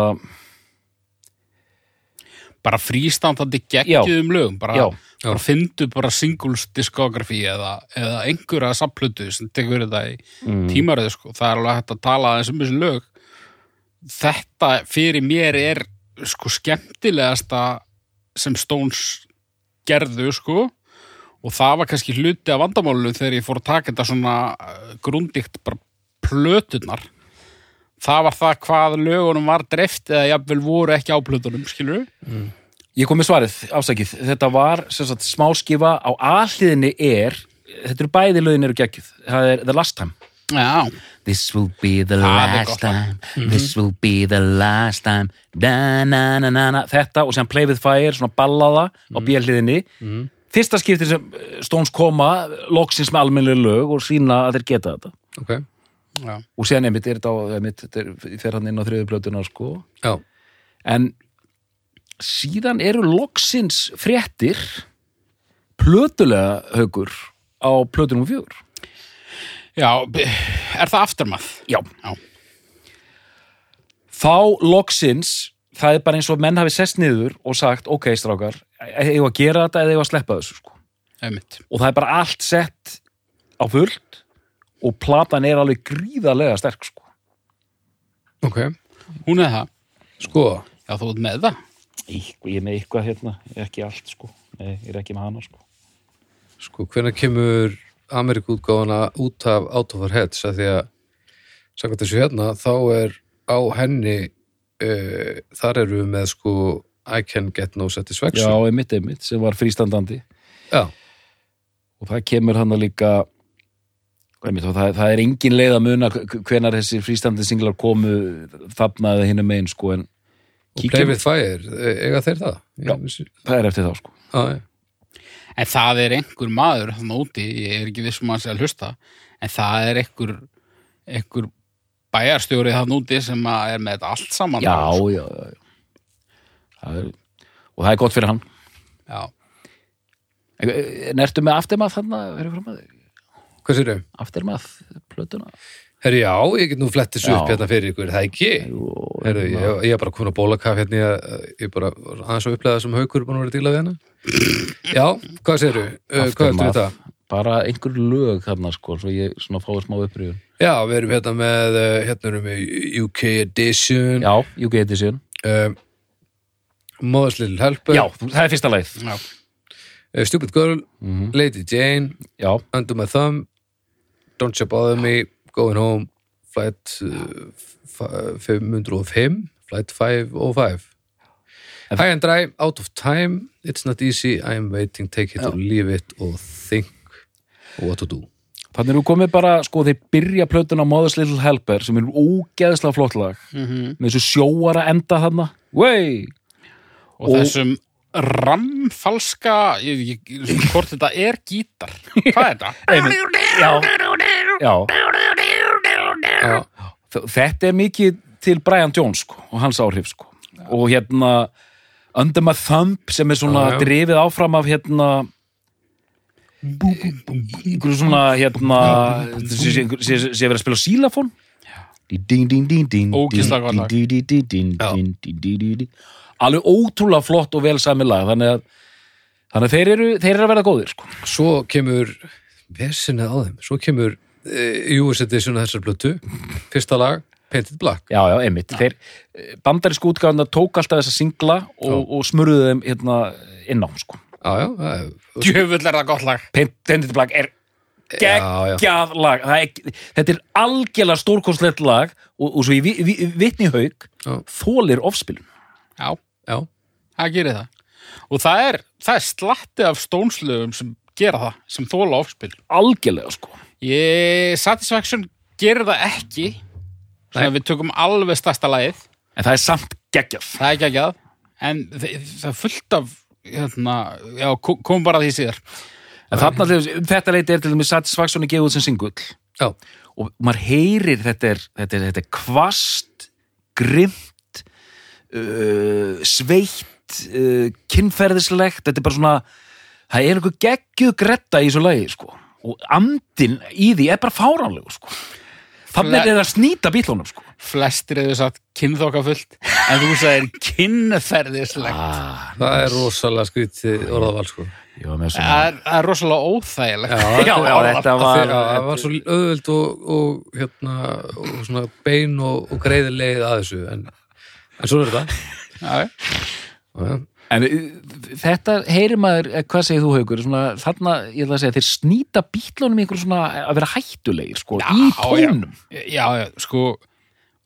bara frístandandi geggjum lögum bara, Já. bara fyndu bara singles diskografi eða, eða einhverja samplutu sem tekur þetta í mm, tímaröðu sko, það er alveg hægt að tala aðeins um þessi lög. Þetta fyrir mér er sko skemmtilegasta sem Stones gerðu sko. Og það var kannski hluti af vandamálinu þegar ég fór að taka þetta svona uh, grundikt bara plötunar það var það hvað lögunum var dreft eða jafnvel voru ekki á plötunum skilur Ég kom með svarið, afsakið. Þetta var sagt, smáskifa á alliðinni er, þetta eru bæði lögin eru geggjuð. Það er The Last Time. Já, This will be the last gott lag. time. This will be the last time. Da, na, na, na, na. Þetta og sem Play with Fire, svona ballaða á björliðinni Fyrsta skipti sem eh, Stones koma loksins með almennlega lög og sína að þeir geta þetta. Ok, já, og síðan einmitt er þetta fer hann inn á þriðu plötuna sko en síðan eru loksins fréttir plötulega haugur á plötunum fjögur já er það aftermath? Já. Já. Þá loksins, það er bara eins og menn hafi sest niður og sagt, ok, strákar, eigum að gera þetta eða eigum að sleppa þessu, sko. Og það er bara allt sett á fullt og platan er alveg gríðarlega sterk, sko. ok Hún er það. Sko, Já, þú ert með það. Eitthvað, ég er með eitthvað hérna, ekki allt, sko. Nei, ég er ekki með hana, sko. sko, hvenær kemur Amerikútgáfana út af Out of Our Heads að því að samkvæmt þessu hérna, þá er á henni uh, þar eru við með sko I can get no Já, satisfaction einmitt, einmitt, sem var frístandandi. Já, Og það kemur hann að líka, það, það er engin leið að muna hvenar þessi frístandandi singlar komu þarna eða hinum megin, sko, en og Play with Fire, e- eiga þeir það? Já. Það er eftir þá, sko. Já, já. En það er einhver maður þannig úti, ég er ekki vissum að sé að hlusta, en það er einhver, einhver bæjarstjórið þannig úti sem að er með allt saman. Já, já, já, já. Það er, og það er gott fyrir hann. Já. En ertu með aftermath þarna fyrir fram að þig? Hvað sér þau? Aftermath, plötuna? Herri, já, ég get nú flett þessu upp hérna fyrir ykkur, er það ekki? Jú, Herri, ég, er bara komin að bólakaf hérna, ég, ég bara aðeins að upplega sem haukur er búin að vera að díla við hérna. Já, hvað sér þau? Uh, hvað ertu við það? Bara einhver lög þarna, sko, svo ég svona fáið smá upprýðun. Já, við erum hérna með, uh, hérna erum við UK Edition, Já, UK Edition. um, Mother's Little Helper, Já, það er fyrsta leið. Já. Stupid Girl, Mm Lady Jane, Já, Under My Thumb, Don't You Bother Me, Going Home, Flight uh, f- 505, Flight 505. En- High and Dry, Out of Time, It's Not Easy, I Am Waiting, Take It Já. or Leave It og Think What to Do. þannig eru komið bara, sko, þeir byrja plötuna Mother's Little Helper sem er ógeðslega flott lag Mm með þessu sjóara enda þarna. Wey! Og, Og- þessum ramfalska, ég veit ekki hvort þetta er gítar. Hvað er þetta? Já, já. Þetta er mikið til Brian Jones sko, og hans áhrif sko. og hérna Under My Thumb sem er svona Já, já. drifið áfram af hérna einhverju svona hérna sé- sé verið að spila sílafón alveg ótrúlega flott og vel sami lag þannig að, þannig að þeir, eru, þeir eru að verða góðir sko. svo kemur vesinni á þeim svo kemur US Edition af þessar blötu fyrsta lag, Painted Black. Já, já, einmitt. Þeir bandarísku útgáðan tók alltaf þessa singla og, og smurðuðu þeim hérna inn á, sko. já, já, er- Djöfull er það gott lag. Painted Black er geggjað lag. Það er, þetta er algjörlega stórkostlegt lag og, og svo í vi, vi, vitni haug þólir ofspilun. Já, já, það gerir það. Og það er, það er slatti af stónslögum sem gera það, sem þóla ofspil. Algjörlega sko Ég, Satisfaction gerir það ekki. Að við tökum alveg stærsta lagið. En það er samt geggjað. Það er að En það er fullt af hérna, Já, ko- komum bara því síðar. En þarna um þetta leiti er til dæmis Satisfaction er gefið út sem singull já, og maður heyrir þetta er, þetta er, þetta er kvast grimt uh, sveitt uh, kynferðislegt. Þetta er bara svona það er einhver geggjuð gretta í þessu lagi sko. Og andin í því er bara fáránlegur sko. þannig er að snýta bílunum sko. Flestir hefur sagt kynþokkafullt En þú sagðir kynferðislegt. Ah, það er rosalega skrítið orðaval sko. Það er, það er rosalega óþægilegt. Já, já, þetta Af var það var svo auðvöld og, og hérna og svona bein og, og greiði leið að þessu en, en svo er þetta. Já, Já, já. En uh, þetta heyrir maður, eh, hvað segir þú haugur, svona, þarna, ég ætla að segja, þeir snýta bílunum í einhver svona að vera hættulegir, sko, í Já, tónum. já, já, sko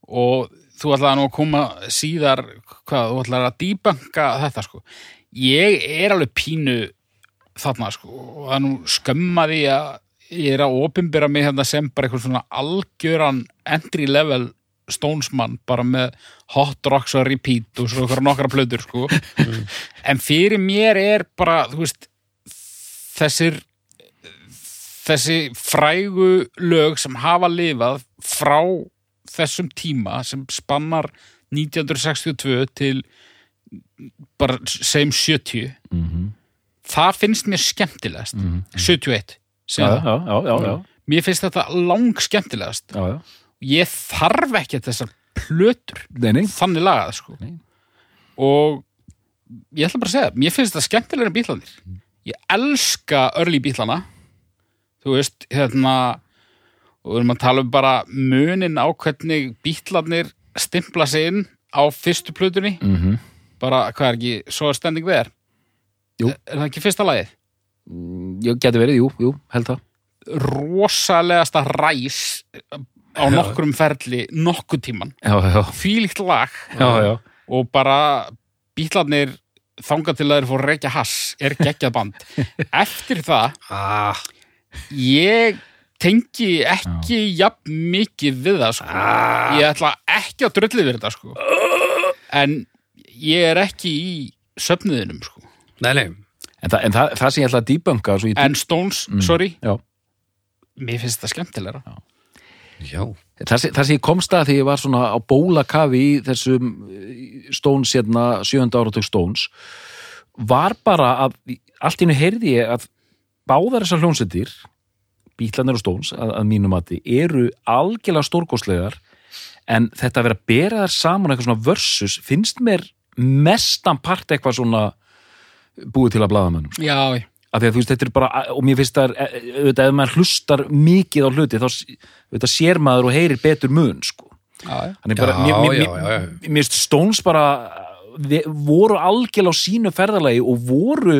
og þú ætlaði nú að koma síðar hvað, þú ætlaði að dýbanka þetta, sko. Ég er alveg pínu þarna, sko og það nú skömmaði að ég er að opinbera mig hérna sem bara eitthvað svona algjöran entry level stónsmann bara með hot rocks og repeat og svo eitthvað nokkra plötur sko. En fyrir mér er bara veist þessir þessi frægu lög sem hafa lifað frá þessum tíma sem spannar 1962 til bara segjum 70 Mm það finnst mér skemmtilegast. 71 segjum það. já, já, já, já, mér finnst þetta lang skemmtilegast. Já, já. Ég þarf ekki þessar plötur Nei, nei, þannig lagað sko. Og ég ætla bara að segja mér finnst þetta skemmtilega en bílanir ég elska örli bílana þú veist, hérna og við erum að tala um bara munin á hvernig bílarnir stimpla sig inn á fyrstu plötunni. Mm bara, hvað er ekki, svo er standing there Jú. er, er það ekki fyrsta lagið? ég geti verið, jú, jú, held það. rosalegasta ræs á nokkrum ferli nokkuð tíman, fílíkt lag. Já, já. og bara bílarnir þangað til að þeir fór reykja hass er geggjað band. Eftir það Ah, ég tengi ekki jafn mikið við það sko. ég ætla ekki að drulli við þetta sko. en ég er ekki í söfniðinum sko. nei, nei, En, það, en það, það sem ég ætla að ég... en Stones, sorry. Já. mér finnst þetta skemmtilegra. Já Það sem, það sem ég komst að því ég var svona á bólakafi í þessum Stones hérna, sjönda áratug Stones var bara að allt í hennu heyrði ég að báðar þessar hljónsettir Bítlanir og Stones að, að mínu mati eru algjörlega stórkostlegar en þetta að vera að bera þær saman eitthvað svona versus finnst mér mestan part eitthvað svona búið til að blaðamönnum. Já, af því að þú veist, þetta er bara, og mér finnst það auðvitað, ef maður hlustar mikið á hluti þá auðvitað, sér maður og heyrir betur mun, sko. Þannig bara, Já, mér, já, mér, já, mér finnst Stones bara við, voru algjörlega á sínu ferðalagi og voru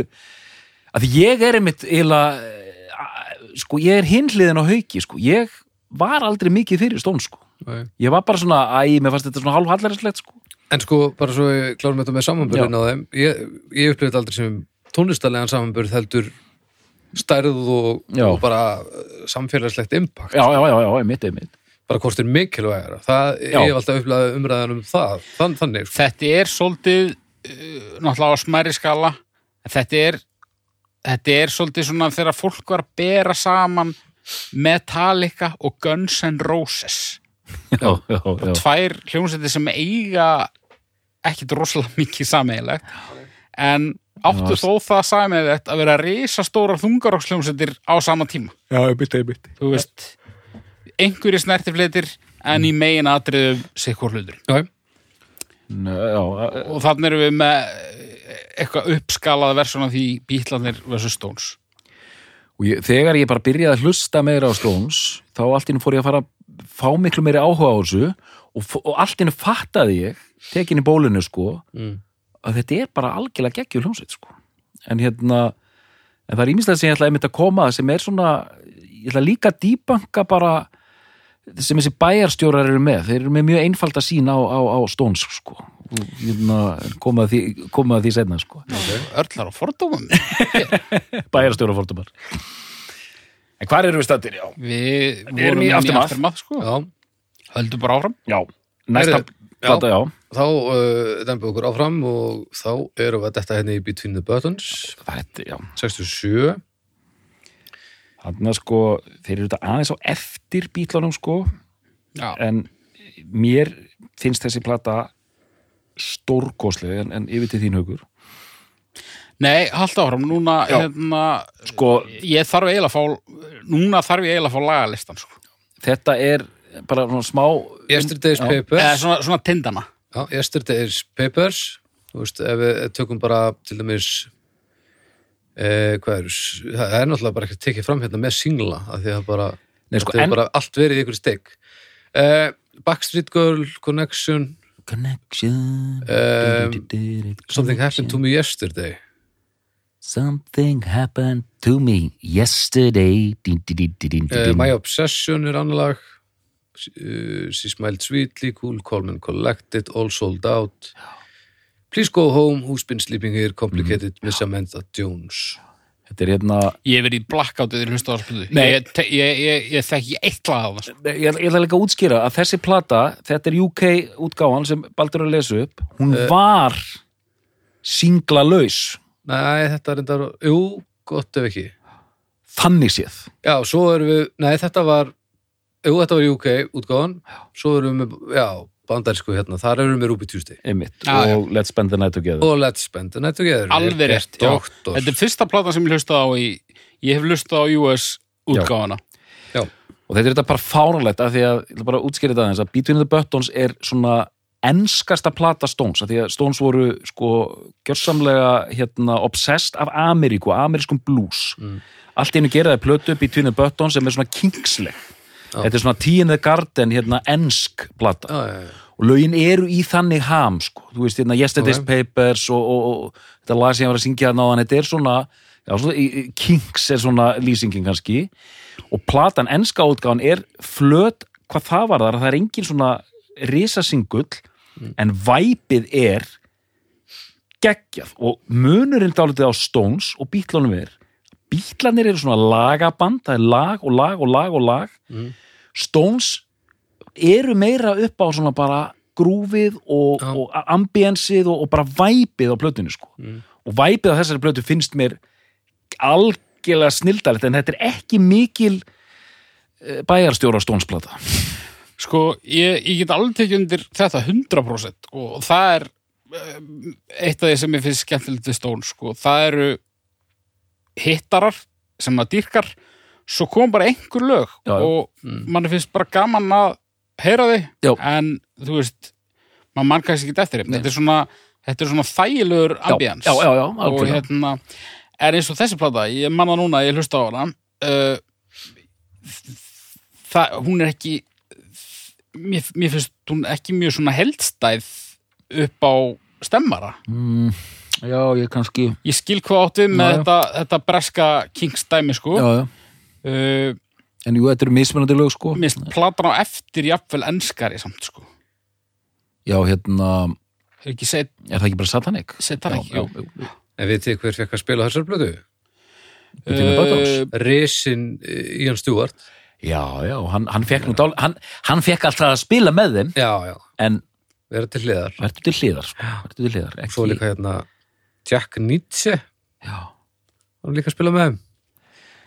að ég er einmitt eiginlega sko, ég er hinliðin á hauki, sko. Ég var aldrei mikið fyrir Stones, sko. Nei. ég var bara svona, æ, mér fannst þetta svona hálf hallarinslegt, sko. En sko, bara svo ég klárum þetta með samanbörðin á þeim ég, ég upplifði þetta aldrei sem tónlistarlegan samanbörð heldur stærð og, og bara uh, samfélagslegt impact. Já, já, já, já, einmitt, einmitt. Bara hvort er mikilvægara. Það, Já. ég hef alltaf upplegað umræðan um það. Þann, þannig, sko. þetta er svolítið uh, náttúrulega á smæri skala. En þetta er þetta er svolítið svona þegar fólk var að bera saman Metallica og Guns N' Roses. Já, já, já, tvær hljómsveitir sem eiga ekkit rosalega mikið sameigilegt en áttu þó það sameigilegt að vera risastóra þungarokksljómsveitir á sama tíma? Já, einmitt, einmitt þú veist, einhverju snertifleitir en í megin atriðum sikkur hlutur já, Nei, já, og þannig erum við með eitthvað uppskalaða versjón af því Bítlanir vs. Stones. Og ég, þegar ég bara byrjaði að hlusta meira á Stones þá allt innu fór ég að fara að fá miklu meiri áhuga á þessu og, og allt innu fattaði ég tekin í bólinu sko Mm. Að þetta er bara algjörlega geggjur hljómsveit sko. En hérna en það er ímislegt sem ég ætla einmitt að koma að sem er svona, ég ætla líka að dýbanka bara sem þessi bæjarstjórar eru með, þeir eru með mjög einfalda sín á, á, á Stones sko. Og hérna, koma að því, koma að því setna sko. Örlar og fordómum. Bæjarstjóra fórtumar en hvar eru við stættir, já. Við erum í aftermath. Sko. Já, Höldum bara áfram. Já, næsta plata, þá uh, dempum við okkur áfram og þá erum við að detta henni í Between the Buttons. Þetta, já. 67 þannig að sko, þeir eru þetta aðeins á eftir bítlunum sko. Já, en mér finnst þessi plata stórkosleg en, en yfir til þín hugur Nei, halda áfram, núna hérna, sko, ég þarf eiginlega að fá núna þarf ég eiginlega að fá lagalistan sko. þetta er bara svona smá Yesterday's Já. Papers. Eða svona, svona tindana. Já, Yesterday's Papers. Þú veist, ef við tökum bara til dæmis eh, hvað er það er náttúrulega bara ekki tekið fram hérna með singla af því að bara, Nei, sko, en- er bara allt verið í ykkur steg eh, Backstreet Girl Connection. Connection. Um, Something Happened to Me Yesterday something happened to me yesterday uh. My Obsession er annar lag uh, She Smiled Sweetly Cool, Calm and Collected All Sold Out. Please Go Home Who's Been Sleeping Here? Complicated Miss Amanda Jones. Þetta er hérna Ég hef verið í blackoutið í hlusta á spildu Nei. Ég, ég, ég, ég þekki eitt lag af það ég, ég ætla líka að útskýra að þessi plata, þetta er UK útgáfan sem Baldur er að lesa upp hún var singla laus Nei, þetta er enda, jú, gott ef ekki. Þannig séð. Já, svo erum við, nei þetta var jú, þetta var UK útgáðan svo erum við, já, bandarísku hérna þar erum við Ruby Tuesday. Einmitt, Já, já. og Let's Spend the Night Together. Og Let's Spend the Night Together Alveg rétt, já. Þetta er fyrsta platan sem ég hlusta á í Ég hef hlusta á US útgáfana og þetta er þetta bara fáránlegt af því að, ég ætla bara að útskýra þetta aðeins að Between the Buttons er svona enskasta plata Stones, af því að Stones voru sko gjörsamlega hérna obsessed af Ameríku, amerískum blues. Mm. allt einu geraði plötu Between the Buttons sem er svona kingsleg. Já. Þetta er svona the Garden hérna ensk plata. Já, já, og lögin eru í þannig ham sko. þú veist, hérna Yesterday's Ok. Papers og, og, og þetta lag sem ég var að syngja náðan þetta er svona, já, svona Kings er svona lýsingin kannski. Og platan, enska útgáfan er flöt, hvað það var þar það er engin svona risasingull en væpið er geggjað. Og munurinn dálítið á Stones og bítlunum er bítlanir eru svona lagaband það er lag og lag og lag og lag Mm. Stones eru meira upp á svona bara grúfið og, Já. og ambiensið og, og bara væpið á plötunni sko. Mm. og væpið á þessari plötu finnst mér algjörlega snildalegt en þetta er ekki mikil eh, bæjarstjóra Stones-plata Sko, ég, ég get alveg tekið undir þetta 100% og það er eh, eitt af því sem ég finnst skemmtilegt við Stone, sko, það eru hittarar sem maður dýrkar svo kom bara einhver lög Já, já. og Mm. manni finnst bara gaman að heyra Já. en þú veist maður mann kannski ekki eftir þeim þetta er svona, þetta er svona þægilegur já, og hérna er eins og þessi plata, ég manna núna ég hlusta á hana uh, það, hún er ekki mér, mér finnst hún ekki mjög svona heldstæð upp á stemmara mm, já, ég kannski ég skil hvað átt við með Já, já. þetta, þetta breska Kings dæmi sko já, já. uh, en jú, þetta eru mismunandi lög sko finnst platan á eftir jafnvel enskari samt sko já, hérna, er ekki set, er það ekki bara Satanik? Satanic, já, já, já. En við þið hver fekk að spila þessar blödu? Uh, Risin Ian Stewart já, já, hann, hann fekk nú dál, hann, hann fekk alltaf að spila með þeim Já, já, en vera til hliðar verður til hliðar sko. verður til hliðar ekki, Svo líka hérna Jack Nietzsche? Hann líka að spila með þeim.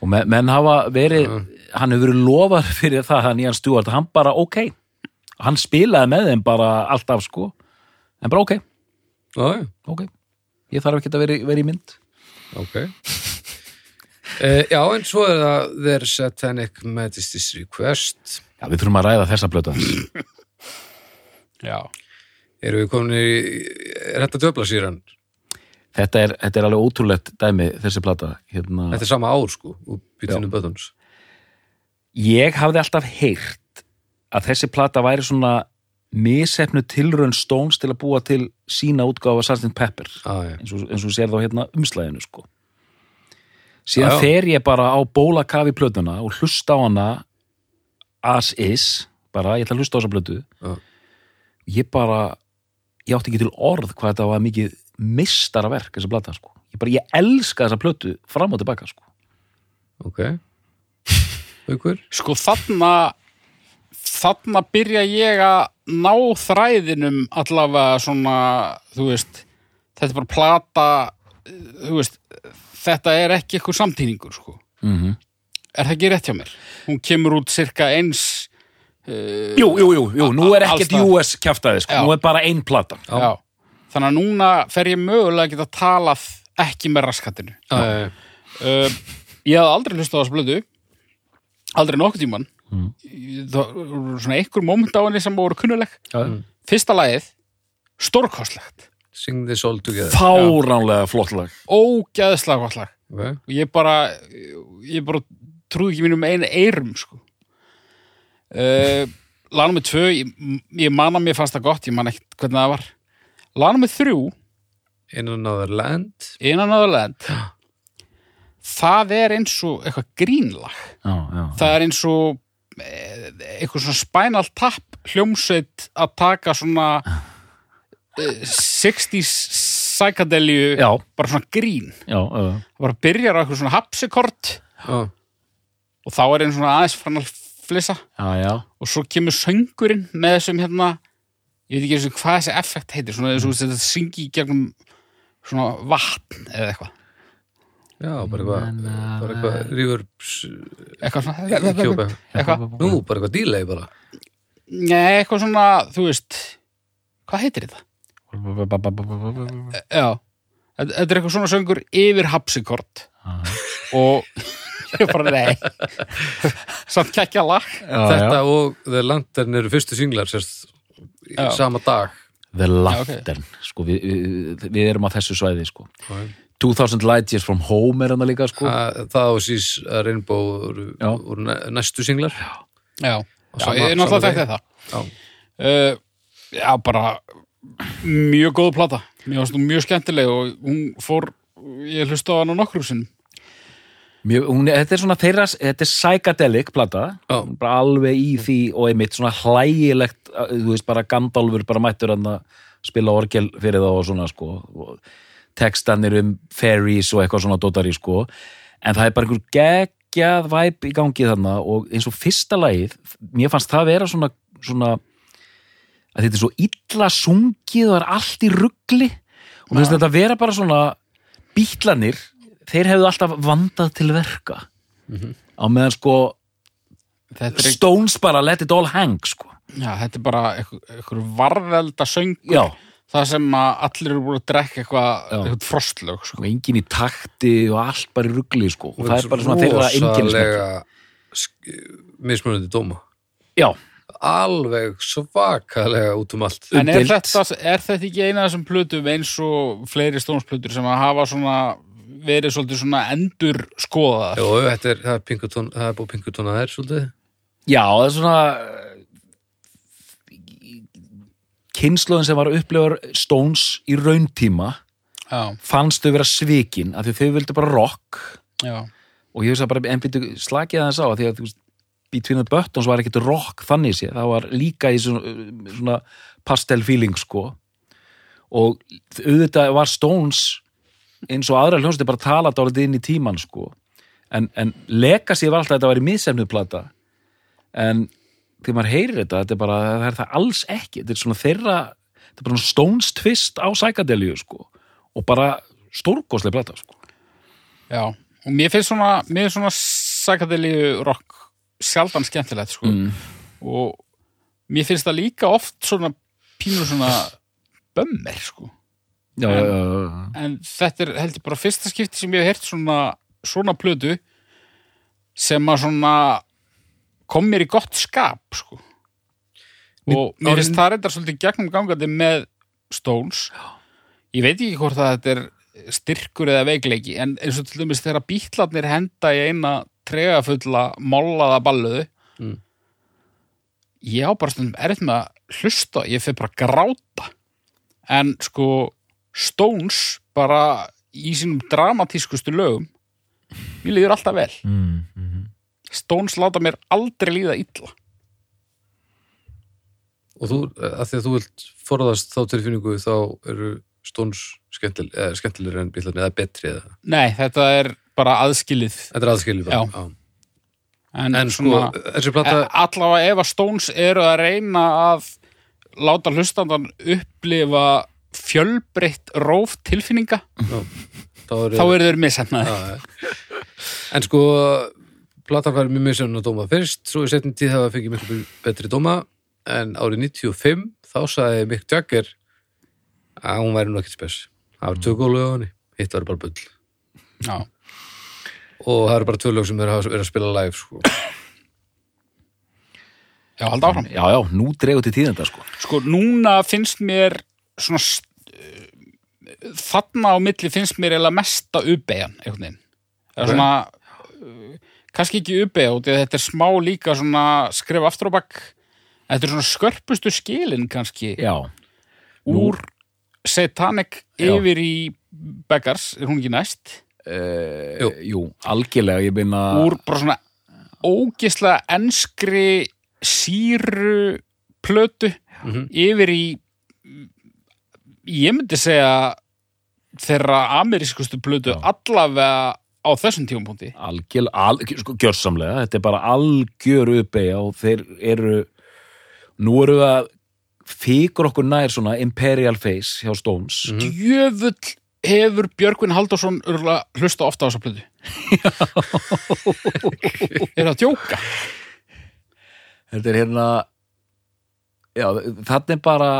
Og men, menn hafa verið Já. hann hefur verið lofar fyrir það hann Ian Stewart, hann bara ok. Hann spilaði með þeim bara alltaf sko. En bara ok, já, ok. Ég þarf ekki að vera, vera í mynd. Ok. Uh, Já, en svo er það Their Satanic Majesty's Request. Já, við þurfum að ræða þessa blöta já. Erum við komin í Er þetta döfla sýran? Þetta er, þetta er alveg ótrúlegt dæmi þessi plata hérna, Þetta er sama ár sko ég hafði alltaf heyrt að þessi plata væri svona misefnu tilraun Stones til að búa til sína útgáfa Sgt. Pepper ah, ja. eins og, og sér þá hérna umslæðinu sko síðan já. fer ég bara á bólakafi plötuna og hlusta á hana as is, bara ég ætla að hlusta á þessa plötu Já. ég bara ég átti ekki til orð hvað þetta var mikið mistaraverk þessa plata sko ég bara, ég elska þessa plötu fram og tilbaka sko Ok Haukur? Sko þarna þarna byrja ég að ná þræðinum allavega svona, þú veist þetta er bara plata þú veist, þetta er ekki eitthvað samtíningur, sko. mm Er það ekki rétt hjá mér? Hún kemur út cirka eins uh, jú, jú, jú, jú, nú er ekkert. US kjaftaði sko, Já. nú er bara ein plata Já. Þannig að núna fer ég mögulega að geta talað ekki með raskatinu. Ja, ja. Uh, ég hafði aldrei hlustað á þessu blödu aldrei nokkuð tíman Mm. það voru svona einhver moment á henni sem voru kunnuleg Já. fyrsta lagið, stórkostlegt Sing this all together fáránlega flott lag ógæðslega gott lag okay. og ég bara ég bara trúði ekki mínum einu eirum sko uh, lag nummer tvö ég, ég man að mér fannst það gott, ég man ekkert hvernig það var lag nummer þrjú. In another land. In Another Land. Það er eins og eitthvað grínlag. Já, já, það er eins og eh, eitthvað svona spinal tap hljómsveit að taka svona eh, 60s psychedelju já, bara svona grín. Já, bara byrjar á eitthvað svona hapsikort og þá er einn svona aðeins frann að flissa. Já, já. og svo kemur söngurinn með þessum hérna ég veit ekki eins og hvað þessi effekt heitir svona þess að þetta syngi í gegnum svona vatn eða eitthvað. Já, bara eitthvað bara eitthvað reverbs eitthvað svona eitthvað, Nú, bara eitthvað delay bara. Nei, eitthvað svona, þú veist hvað heitir þetta? Já, þetta er eitthvað svona söngur yfir hapsikort. Og ég bara nei. Samt kækja lag. Þetta og The Lantern eru fyrstu singlar sérst í Já. sama dag. The Lantern sko, við, við, við erum á þessu svæði sko. 2000 Light Years from Home er hann líka sko. Að- Það og sís að Rainbow voru, næstu singlar. Já, já. Sama- ég er náttúrulega þekkt þetta. Já, uh, Já, bara mjög góð plata. Hún mjög skemmtileg og hún fór ég hlusta á hann á nokkrum sinnum Mjög, hún, þetta er svona þeirra, þetta er psychedelic plata, Já. bara alveg í því og einmitt svona hlægilegt þú veist bara Gandalfur bara mættur að spila orgel fyrir það og svona sko, og textanir um fairies og eitthvað svona dótari sko, en það er bara einhver geggjað væp í gangi þarna og eins og fyrsta lagið, mér fannst það vera svona, svona að þetta er svo illa sungið og er allt í ruggli og mér finnst þetta vera bara svona bítlanir, þeir hefðu alltaf vandað til verka. Á meðan sko Þetta er, Stones bara let it all hang sko. Já, þetta er bara einhver, varðelda söngur já, það sem að allir eru búin að drekka eitthvað, eitthvað frostlög sko. og engin í takti og allt bara í ruggli sko. Og það er bara svona þeirra Rosalega mismunandi dóma. Já, Alveg svakalega út um allt. En er þetta, er þetta ekki eina af þessum plötum eins og fleiri stónsplötur sem að hafa svona verið svolítið svona endur skoðaðar? Jó, þetta er, það er Pinkerton, það er búið Pinkerton að þær svolítið. Já, það er svona kynnslóðin sem var að upplifa Stones í rauntíma Já, fannst þau vera svikin af því þau vildu bara rock. Já, og ég veist að bara en byrju slakið aðeins á af því að Between the Buttons var ekkert rock þannig sé, það var líka í svona, svona pastel feeling sko. Og auðvitað var Stones eins og aðra hljónstu bara tala dálítið inn í tíman sko en, en Legacy var alltaf að þetta var í miðsefnuð plata en þegar maður heyrir þetta, þetta er bara, það er það alls ekki þetta er svona þeirra þetta er bara svona Stones twist á psychedelíu sko og bara stórkoslega plata sko já. Og mér finnst svona, mér finnst svona psychedelíu rock sjaldan skemmtilegt, sko. mm. Og mér finnst það líka oft svona pínur svona bömmir, sko. Já, já, já, já. En þetta er heldur bara fyrsta skipti sem ég hef heyrt svona, svona plötu sem að svona kom mér í gott skap, sko. Og mér finnst það reyndar svolítið gegnum gangandi með Stones. Ég veit ekki hvort að þetta er styrkur eða veikleiki en eins og til dæmis þegar bítlarnir henda í eina tregafulla mollaða balluðu Mm. ég á bara stundum með að hlusta ég fyrir bara að gráta en sko Stones bara í sínum dramatískustu lögum mér líður alltaf vel mm, mm. Stones láta mér aldrei líða illa Og þú, að því að þú vilt forðast þá tilfinningu þá eru stóns skemmtil, eða skemmtilegri en bílarni eða betri eða. nei, þetta er bara aðskilið Þetta er aðskilið bara. Já. en, En sko, svona, þessi plata, Eh, allavega ef að Stones eru að reyna að láta hlustandan upplifa fjölbreytt róf tilfinninga þá er þá eru þeir missennaði Já, já. En sko, platan var mjög mjög að dóma fyrst, svo í setjum tíð hafa fengið miklu betri dóma, en árið 95 þá sagði Mick Jagger að hún væri nú ekkert spes. Það var tvö góð lög á henni, hitt var bara bull. Já. Og það eru bara tvö lög sem eru að, eru að spila live, sko. Já, halda áfram Já, já, nú dregur til tíðenda sko Sko, núna finnst mér svona st- þarna á milli finnst mér eða mesta það er Ok. svona uh, kannski ekki uppeyja út þetta er smá líka svona skref aftur á bakk þetta er svona skörpustu skilin kannski Já, úr Satanic Já. yfir í Beggars, er hún ekki næst uh, Jú. jú. algjörlega ég binna úr bara svona ógislega enskri síru plötu Mhm. yfir í ég myndi segja þeirra amerískustu plötu allavega á þessum tímapunkti. Algjörlega, al, sko, gjörsamlega. Þetta er bara algjör uppeyja og þeir eru nú eru við að fíkur okkur nær svona Imperial Face hjá Stones. Mhm. djöfull hefur Björgvin örgulega hlusta ofta á þessa plötu. Er það að djóka? Þetta er hérna já, þarna er bara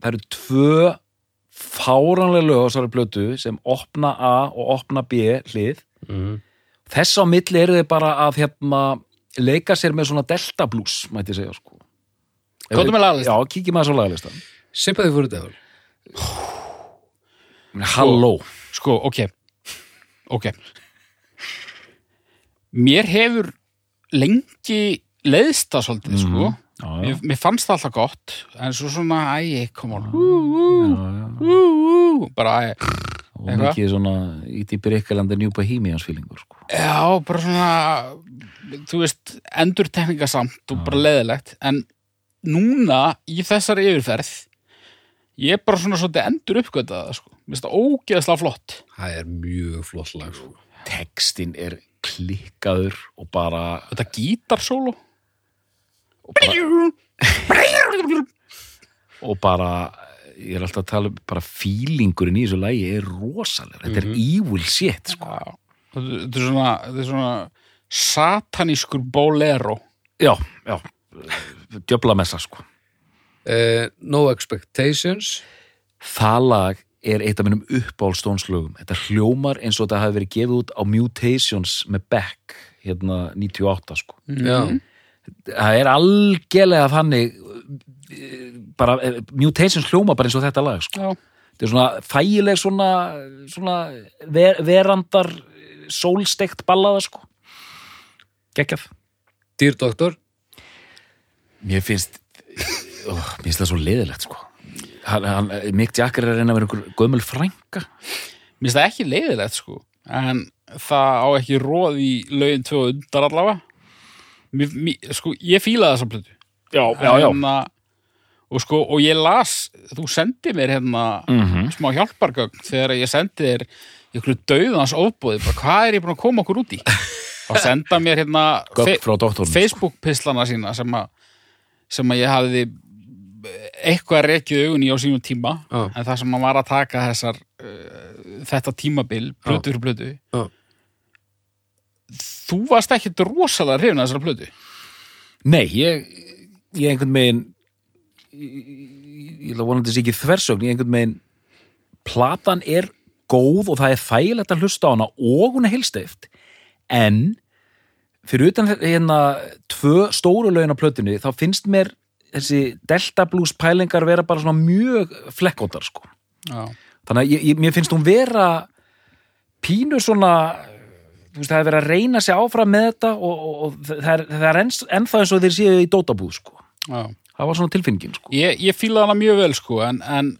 það eru tvö fáranlega lög á þessari plötu sem opna A og opna B hlið. Mm. þess á milli eru þeir bara að hérna leika sér með svona delta blues mætti segja sko. Komdu með lagalistan. Já, kíkjum að svo lagalistan. Sympathy for the Devil. Halló. Sko, ok. Ok. Mér hefur lengi leiðst það svolítið, sko já, já, mér, mér fannst það alltaf gott En svo svona, æ, kom on já, já. ú, ú, Bara, æ og Eitthvað? mikið svona í dýpir ykkalandi New Bohemians feelingur sko. Já, bara svona Þú veist, endur tekningasamt og bara leiðilegt En núna, í þessari yfirferð Ég er bara svona svolítið endur uppgötað það, sko Mér finnst það ógeðslega flott Það er mjög flott lag, sko. textin er klikkaður og bara, Þetta gítarsólo og bara ég er alltaf að tala um bara fílingurinn í þessu lagi er rosalega þetta er evil shit sko. Þetta er svona, þetta er svona satanískur bolero. já, já djöfla messa sko Uh, no Expectations. það lag er eitt af minnum uppáhaldstónslögum þetta hljómar eins og þetta hafi verið gefið út á Mutations með Beck hérna 98 sko Já. Það er algjörlega þannig eh, bara, eh, Mutations hljóma bara eins og þetta lag sko. Já, þetta er svona þægileg svona, svona ver, verandar sólstekt ballaða sko geggjaf Dear Doctor. mér finnst ó, mér finnst það svo leiðilegt sko hann, hann, Mick Jagger er að reyna að vera einhver gömul frænka mér finnst það ekki leiðilegt, sko. En það á ekki róð í lögin tvö undar allavega. Mér, mér, sko, ég fílaði þessa plötu. já, Hérna, og sko, og ég las, þú sendi mér hérna Mhm. smá hjálpargögn þegar ég sendi þér ykkur dauðans ofbúði, bara hvað er ég búin að koma okkur út í? Og senda mér hérna doktornum Facebook-pislana sína sem að, sem að ég hafði eitthvað rekið augun í á sínum tíma Já. en það sem að var að taka þessar uh, þetta tímabil, blötu fyrir blötu Já. Þú varst ekkit rosalega hrifin að þessar blötu Nei, ég, ég einhvern megin ég, að vonandi þessi ekki þversögn, ég einhvern megin platan er góð og það er þægilegt að hlusta á hana og hún er heilsteift en fyrir utan hérna tvö stóru lögin á plötunni þá finnst mér þessi Delta Blues pælingar vera bara svona mjög flekkóttar sko Já. þannig að ég, ég, mér finnst hún vera pínu svona það er verið að reyna sig áfram með þetta og, og, og það er, það er enn, ennþá eins og þeir séu í dótabúð sko. Já. það var svona tilfinningin sko. Ég, ég fíla hana mjög vel sko en, en,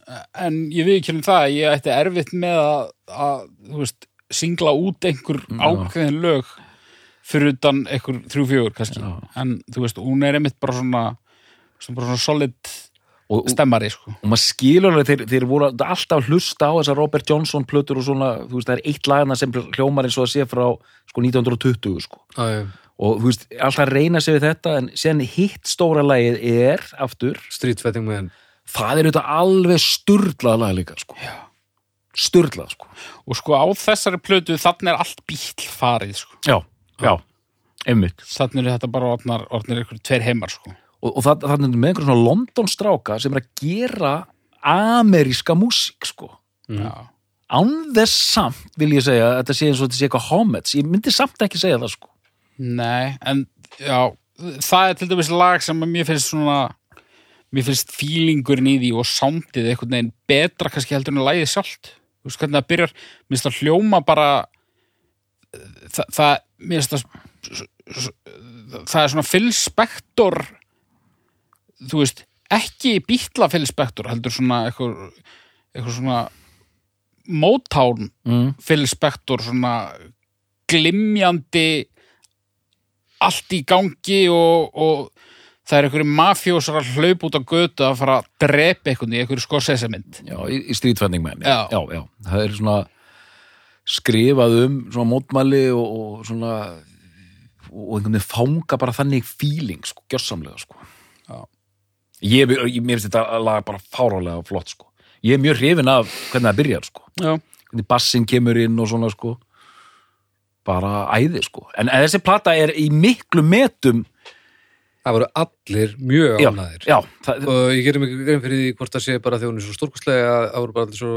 en ég við ekki um það að ég ætti erfitt með að, að veist, singla út einhver ákveðin lög fyrir utan einhver þrjú fjögur kannski Já. en þú veist, hún er einmitt bara svona, svona, bara svona solid og, stemmari sko. og maður skilur alveg þeir, þeir voru alltaf hlusta á þessar Robert Johnson plötur og svona, þú veist, það er eitt lagana sem hljómar eins og að sé frá sko 1920 sko. Já. og þú veist, alltaf reyna sig við þetta en sen hitt stóra lagið er aftur, Street Fighting Man. Það er auðvitað alveg sturlað lag líka sko. sturlað sko. og sko á þessari plötu þannig er allt bíl farið sko. Já, já, einmitt. Þannig er þetta bara orðnar, einhver tveir heimar sko og, og það, það er með einhver svona London stráka sem er að gera ameríska músík sko. Já. án þess samt vil ég segja að þetta sé eins og þetta sé eitthvað homage. Ég myndi samt ekki segja það sko. Nei, en já, það er til dæmis lag sem mér finnst svona mér finnst fílingurinn í því og sándið einhvern veginn betra kannski heldur en að lægið sjálft. Þú veist hvernig það byrjar, mér finnst það hljóma bara það, það mér finnst það það er svona Phil Spector þú veist ekki bítla Phil Spector heldur svona eitthvað, eitthvað svona Motown mm. Phil Spector svona glimjandi allt í gangi og, og það er einhverju mafjósar að hlaupa út á götu að fara að drepa einhvern í einhverju skorsesamind já, í, í Fighting Man Já. já, já, það er svona skrifað um svona mótmæli og, og svona og einhvern veginn fanga bara þannig feeling sko, gjörsamlega sko. Ég, ég, finnst þetta lag bara fárálega flott sko. Ég er mjög hrifin af hvernig það byrjar sko. Hvernig bassin kemur inn og svona sko. Bara æði sko. En þessi plata er í miklu metum Það voru allir mjög ánæðir já, það, og ég gerum ekki grein fyrir því hvort það sé bara því hún er svo stórkostlega að það voru bara allir svo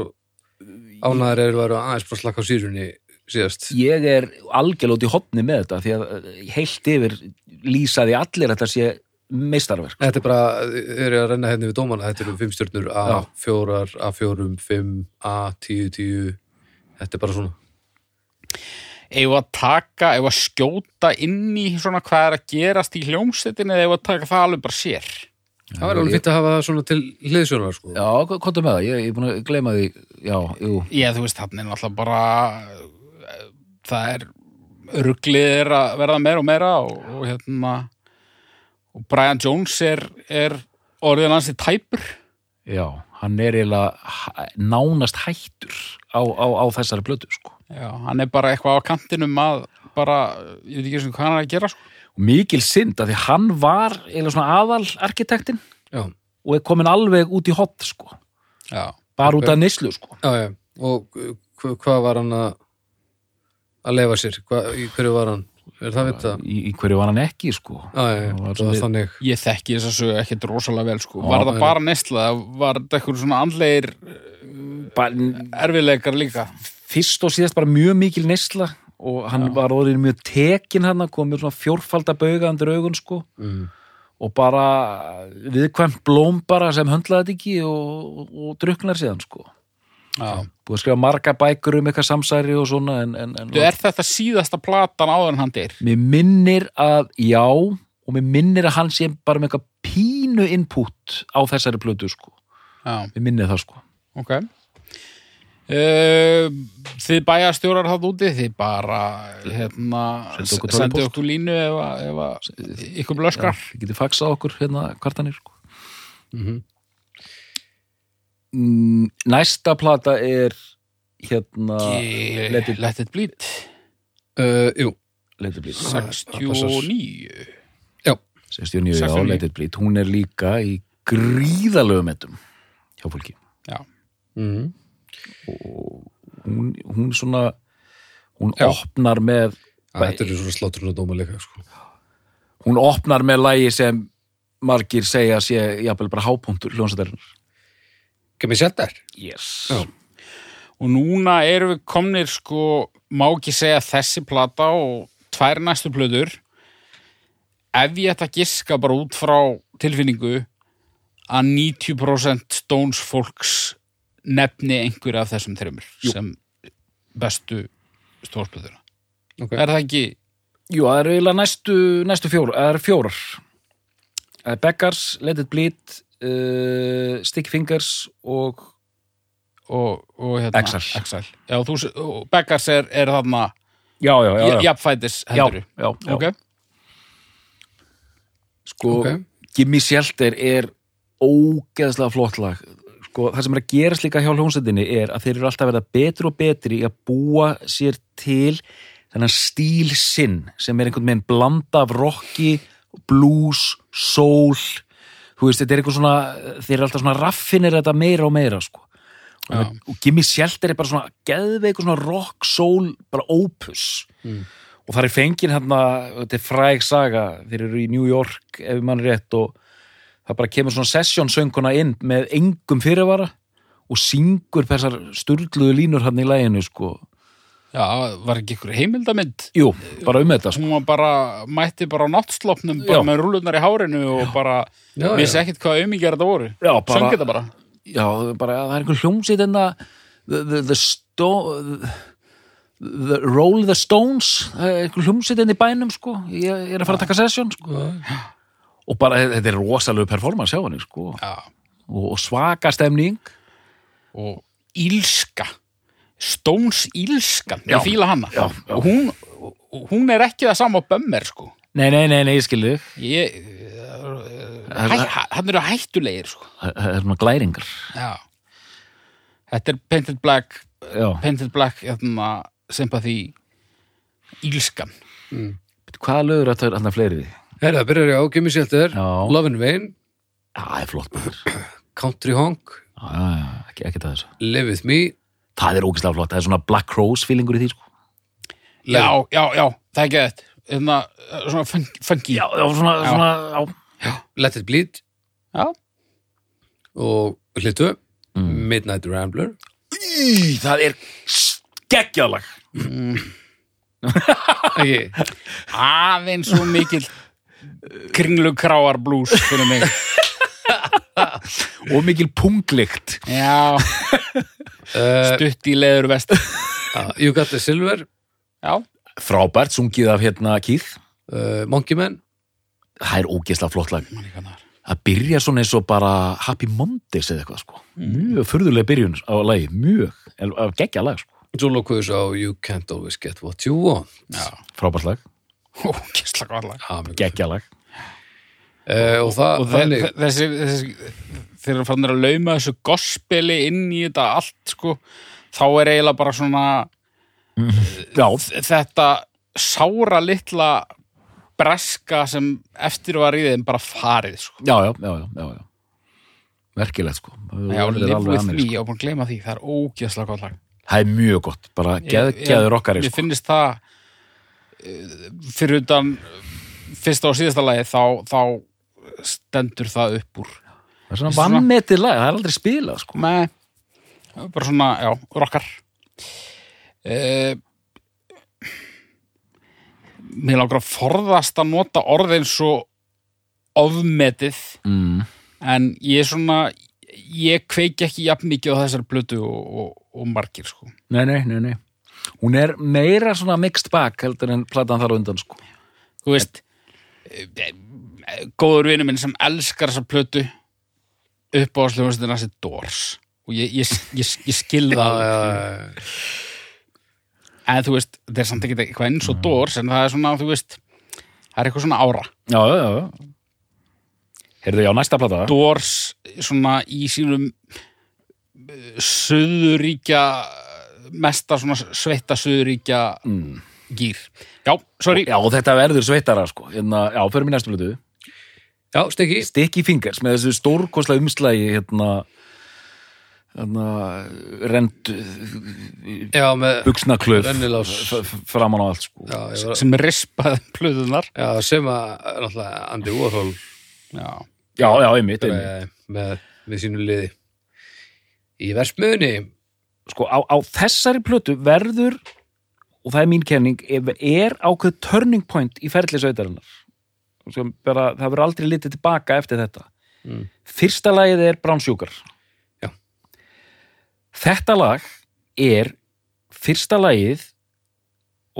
ánæðir eða varu aðeins bara slaka á sírunni síðast. Ég er í hotni með þetta því að eh, heilt yfir lýsaði allir að þetta sé meistarverk Þetta er bara, þau eru að renna henni við dómana þetta eru fimm stjörnur A, Já. fjórar, A fjórum, fimm, A, tíu, tíu. Þetta er bara svona. Við að taka, við að skjóta inn í svona hvað er að gerast í hljómsettin eða við að taka það alveg bara sér? Það var alveg fint að hafa það svona til hliðsjónar sko. Já, komdu með það, ég, ég er búin að gleyma því. Já, jú, Já, þú veist, þannig er náttúrulega bara eh, það er ruglið er að verða meira og meira og, og hérna og Brian Jones er, er orðin hans í tæpur já hann er eiginlega nánast hættur á, á, á þessari blötu sko. Já, hann er bara eitthvað á kantinum að bara, ég veit ekki sem hvað hann er að gera sko. og mikil synd að því hann var eiginlega svona aðal arkitektin Já, og er komin alveg út í hot sko. Já, bara út af neyslu sko. já, já og hva- hvað var hann að að leifa sér, Hva, í hverju var hann er það veit það? í, í hverju var hann ekki sko. Já, já, Það var það við- þannig ég þekki þess að sögu ekkert rosalega vel sko. Já, Var það bara neysla? Var þetta eitthvað svona andlegir bara, erfiðleikar líka? fyrst og síðast bara mjög mikil neysla og hann var orðin mjög tekin hann kom með svona fjórfalda bauga andur augun sko mm. og bara viðkvæmt blóm bara sem höndlaði þetta ekki og, og, og druknar síðan sko Já. búið að skrifa marga bækur um eitthvað samsæri og svona en, en, en er þetta síðasta platan áður en hann deyr? mér minnir að já og mér minnir að hann sé bara með eitthvað pínu input á þessari plötu sko Já, mér minnir það sko ok. Uh, þið bæjastjórar það úti, þið bara hérna, Sendu okkur línu ef, ef að ykkur blöskar. þið getið faxað okkur hérna kvartanir sko Mm Mm, næsta plata er hérna Let Let it, let it bleed. uh, Jú, Let it bleed 69. 69 já, 69. Let it bleed hún er líka í gríðalögum ettum hjá fólki Já. mm. og hún, hún svona hún Já. opnar með þetta eru svona slátrun og dóma líka sko. hún opnar með lægi sem margir segja að sé jafnvel bara hápunktur hljónsættarinnar Kemur þær? yes. Og núna erum við komnir sko, má ekki segja þessi plata og tvær næstu plöður. Ef ég ætta að giska bara út frá tilfinningu að 90% Stones fólks nefni einhverja af þessum þreymur sem bestu stórspölduna Ok. er það ekki Jú, það eru eiginlega næstu, næstu fjór, eru fjórar. Er Beggars, Let It Bleed, uh, Sticky Fingers og og, og hérna, Exile. Exile. Já, þú, og Beggars er, er þarna Já, já, já. já. jafnfætis já, heldur já, já. ok, Sko, Ok. Gimme Shelter er ógeðslega flott lag. Sko, það sem er að gerast líka hjá hljómsveitinni er að þeir eru alltaf að verða betri og betri að búa sér til þennan stíl sinn sem er einhvern veginn blanda af rocki, blues, soul þú veist, þetta er eitthvað svona þeir eru alltaf svona raffinir þetta meira og meira sko. Já. og, og Gimme Shelter er bara svona geðveikur svona rock, soul, bara opus Mm. og það er fengið hérna, þetta er fræg saga þeir eru í New York ef mann er rétt og það bara kemur svona sessjónsönguna inn með engum fyrirvara og syngur þessar sturluðu línur hann í læginu sko. Já, var ekki ykkur heimildamind Jú, bara um þetta sko. hún bara, mætti bara á náttslopnum bara Já. með rúlunar í hárinu og bara Já, vissi já. ekkit hvað auðmíkjar þetta voru Já, bara, þetta bara já, bara það er einhver hljómsið en the, the, the, sto, the Roll the Stones það er einhver hljómsið í bænum sko. ég, er að fara að taka sessjón sko. og bara þetta er rosalegu performance hjá henni sko. já. og, og svaka stemning og ílska Stones ílskan, ég fíla hana. Já, já. og hún, hún er ekki það sama á bömmer sko. Nei, nei, nei, nei, ég skilði ég hann eru hættulegir sko. Það er svona glæringar? Já. Þetta er Painted Black Já, Painted Black hérna, sympathy ílskan hvaða lögur þetta er hann að fleiri? Því? Herra, það byrjar á Gimme Shelter. Love and Vain, Já, það er flott Country Honk, Live With Me, Það er ógislega flott, það er svona Black Rose feelingur í því sko. Já, já, já, það er ekki þetta hérna, svona fun- funky. Já, já, svona, Já. svona, já. Let It Bleed. Já, og hlitu, Mm. Midnight Rambler. Í, það er skeggjalag. Ekki, aðeins svo mikil kringlu kráar blues fyrir mig. Og mikil punglikt. Já, stutt í leður vest You Got The Silver, já, Frábært, sungið af hérna Keith. Uh, Monkey Man, Það er ógislega flott lag. Það Það byrja svona eins og bara Happy Mondays eða eitthvað sko. Mjög furðulega byrjun á lagi, mjög. Af geggja lag sko. Jolo Quiz á You Can't Always Get What You Want. já, Frábært lag, ó, kessla hvað lag. Ja, mjög geggja lag. Uh, og það, og þe þannig, þe- þessi, þessi þeir eru fannir að lauma þessu gospeli inn í þetta allt sko þá er eiginlega bara svona Já, þetta sára litla breska sem eftir var í þeim bara farið sko. já, já, já, já, já, já. Merkilegt sko Já, live with me, sko. ég á búin að gleyma því það er ógeðslega gott lag Það er mjög gott, bara geð, Ég- geður ég- okkar Mér sko. finnst það eh, fyrir utan fyrsta og síðasta lagi þá, þá stendur það upp úr Það er svona vannmetið lag, það er aldrei spilað sko. með bara svona, já, rockar uh, Mér langar að forðast að nota orðin svo ofmetið mm. en ég er svona ég kveiki ekki jafn mikið á þessari plötu og, og, og margir sko Nei, nei, nei, nei Hún er meira svona mixed bag heldur en platan þar á undan sko. þú veist eh, eh, góður vinur minn sem elskar þessa plötu upp á sljóðumstina þessi Doors. Og ég, ég, ég, ég skil já, það já, en þú veist, þetta er samt ekki eitthvað eins og Doors en það er svona, þú veist það er eitthvað svona ára. Já, já, já, Heyrðu, já, næsta plata. Doors svona í sínum eh, suðuríkja mesta svona sveita suðuríkja mm. gýr já, sorry, Já, þetta verður sveitara sko. hérna, Já, fyrir mér næstu plötu já, stekki, Sticky Fingers með þessu stórkoslega umslægi hérna, hérna rend buksnaklöf framan á allt sko. já, sem rispaði plöðunar já, sem að, Andy Warhol. Já, Já, já, einmitt, einmitt. með, með, með sínu liði í versmiðunni, Sko, á, á þessari plötu verður og það er mín kenning er ákveð turning point í sko, bara, það verður aldrei litið tilbaka eftir þetta. Mm. fyrsta lagið er Já. þetta lag er fyrsta lagið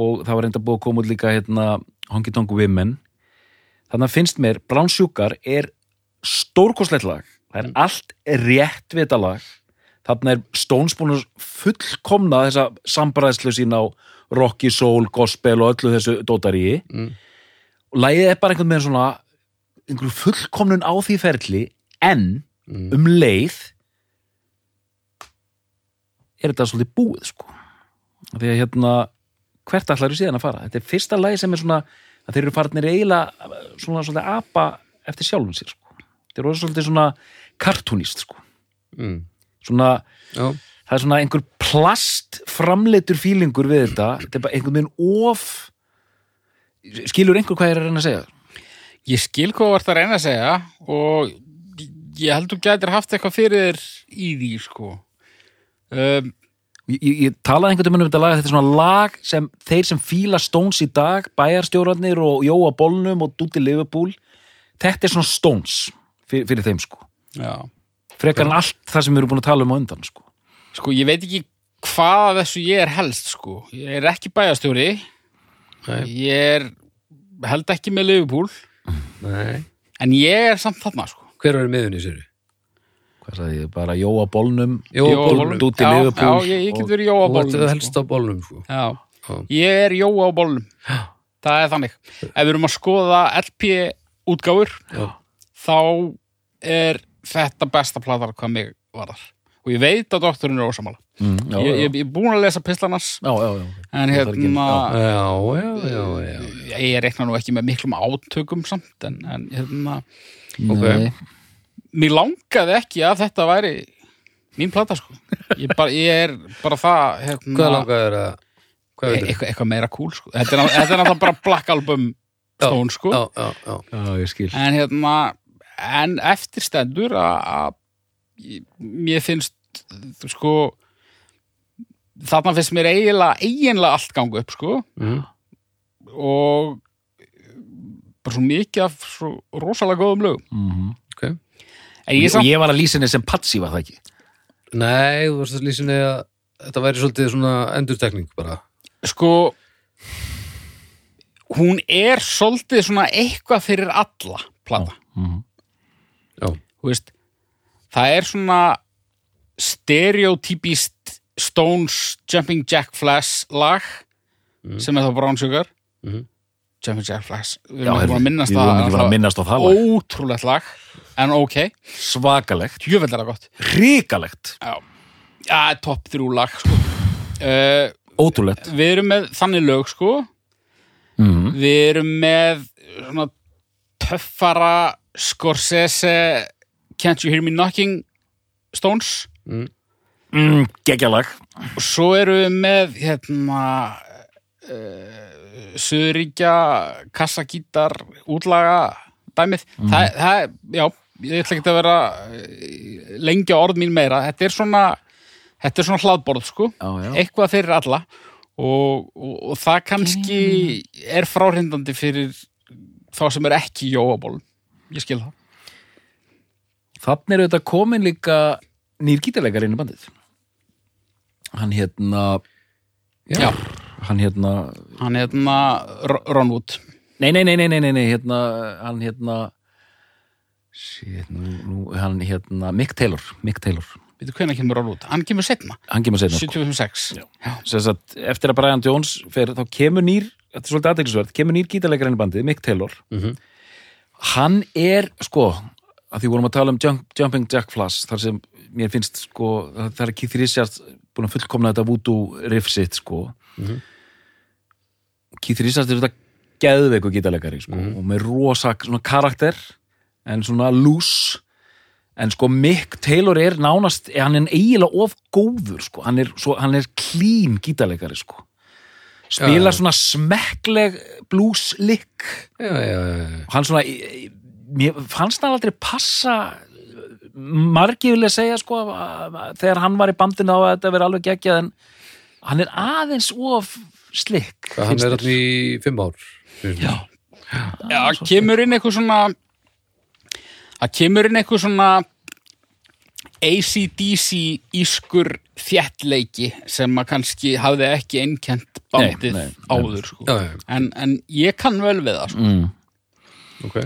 og það var reynda búið að koma út líka hérna Honky Tonk Women. Þannig að finnst mér Brown Sugar er stórkoslegt lag. Það er allt rétt við þetta lag. Þarna er Stones búin að fullkomna þessa sambræðslu sín á rocky, soul, gospel og öllu þessu dótaríi. Mm. Og lagið er bara einhvern veginn svona einhverju fullkomnun á því ferli en Mm. um leið er þetta svolítið búið sko. Því að hérna hvert ætlar síðan að fara? Þetta er fyrsta lagi sem er svona að þeir eru farinir eiginlega svona svolítið apa eftir sjálfum sér sko. Þeir eru svolítið svona kartúnist sko. Mm. svona, Já, það er svona einhver plast framleitur fílingur við þetta. Þetta er bara einhvern veginn of skilur einhver hvað ég er að reyna að segja Ég skil hvað ert að reyna að segja og ég held þú gætir haft eitthvað fyrir þér í því, sko. Um, ég, ég, talaði einhvern veginn um þetta lag þetta er svona lag sem þeir sem fíla Stones í dag bæjarstjórarnir og Jóa Bólnum og Dúti Liverpool þetta er svona Stones fyrir, fyrir þeim sko já. frekar en allt það sem við erum búin að tala um á undan sko. Sko, ég veit ekki hvað af þessu ég er helst, sko. Ég er ekki bæjastjóri, nei, ég er held ekki með Liverpool, nei en ég er samt þarna, sko. Hver var í miðunni, sér hvað sagði ég, bara Jóa Bólnum Jóa Jóa Bólnum. Bólnum. Dúti Já, Liverpool Já, ég, ég get og- verið Jóa Og Bólnum. þetta sko. helst á bólnum, sko Já, Já. ég er Jóa á bólnum. Það er þannig. Ef við erum að skoða LP útgáfur, Já. þá er þetta besta platar hvað mig varðar. Og ég veit að doktorinn er ósamála. mm, já, Ég, já, ég, ég er búin að lesa pislanars, já, já, já. en Það hérna, ég reikna nú ekki með miklum átökum samt, en, en hérna, Ok. Nei. mér langaði ekki að þetta væri mín plata, sko. Ég, bara, ég er bara það, hérna, Hvað langaði þér að Hvað e veitir? eitthvað, eitthvað meira cool, sko. Þetta er, er náttúrulega bara Black Album Stone, sko. Já, já, já já, ég skil en hérna en eftir stendur að- mér finnst sko þarna finnst mér eiginlega eiginlega allt gangu upp sko. Mm. og bara svo mikið af svo rosalega góðum lögum. Mm Ok. En ég og samt, ég var að lýsa henni sem patsi var það ekki? Nei, þú varst að lýsinni að þetta væri svolítið svona endurtekning bara. Sko hún er svolítið svona eitthvað fyrir alla plata. Mm Já, Þú veist, það er svona stereotypist Stones Jumping Jack Flash lag sem er þá Brown Sugar. Mhm. Jumping Jack Flash. Við erum ekki búin að minnast búin að það minnast það lag. ótrúlegt lag en ok, svakalegt, það gott. Ríkalegt já. Topp þrjú lag sko. uh, ótrúlegt. við erum með þannig lög sko. Mm við erum með svona töffara Scorsese Can't You Hear Me Knocking Stones mm. mm, geggjalag. Og svo erum við með hérna uh, Suðuríkja kassagítar útlaga dæmið. Það, það, já, ég ætla ekki að vera eh, lengi á orð mín meira. Þetta er svona, þetta er svona hlaðborð sko, já, já. eitthvað fyrir alla. Og, og, og það kannski er fráhrindandi fyrir þá sem er ekki jóaból ég skil það. Þannig er þetta komin líka nýr gítarleikar inn í bandið. Hann hérna, já, hann hérna, hann hérna Ron Wood nei, nei, nei, nei, nei, nei, nei hérna, hann hérna, shit, nú, nú, hann hérna, Mick Taylor, Mick Taylor, veitu hvenær kemur Ron Wood, hann kemur setna hann kemur seinna. sko. 75-6 já. Sem sagt, eftir að Brian Jones fer, þá kemur nýr, þetta er svolítið aðeinsverð, kemur nýr gítarleikar inn í bandið, Mick Taylor. Mhm. Hann er, sko, að því vorum að tala um jump, Jumping Jack Flash, þar sem mér finnst, sko, það er Keith Richards búin að fullkomna þetta voodoo riff sitt, sko. Mhm. Keith Richards er þetta geðveiku gítarleikari, sko, og með rosa svona karakter, en svona loose, en sko Mick Taylor er nánast, hann er eiginlega of góður, sko, hann er, svo, hann er clean gítarleikari, sko. Spila Já. svona smekkleg blues lick já, já, já, já. hann svona mér fannst hann aldrei passa margir vilja segja sko að- að þegar hann var í bandinu á að þetta verið alveg geggjað en hann er aðeins of slikk hann er allir í fimm ár Já. Já, kemur inn eitthvað svona það kemur inn eitthvað svona ACDC ískur þéttleiki sem að kannski hafði ekki einkent bandið Nei, nei, áður sko. Já, já, en, en ég kann vel við það sko. mm. ok.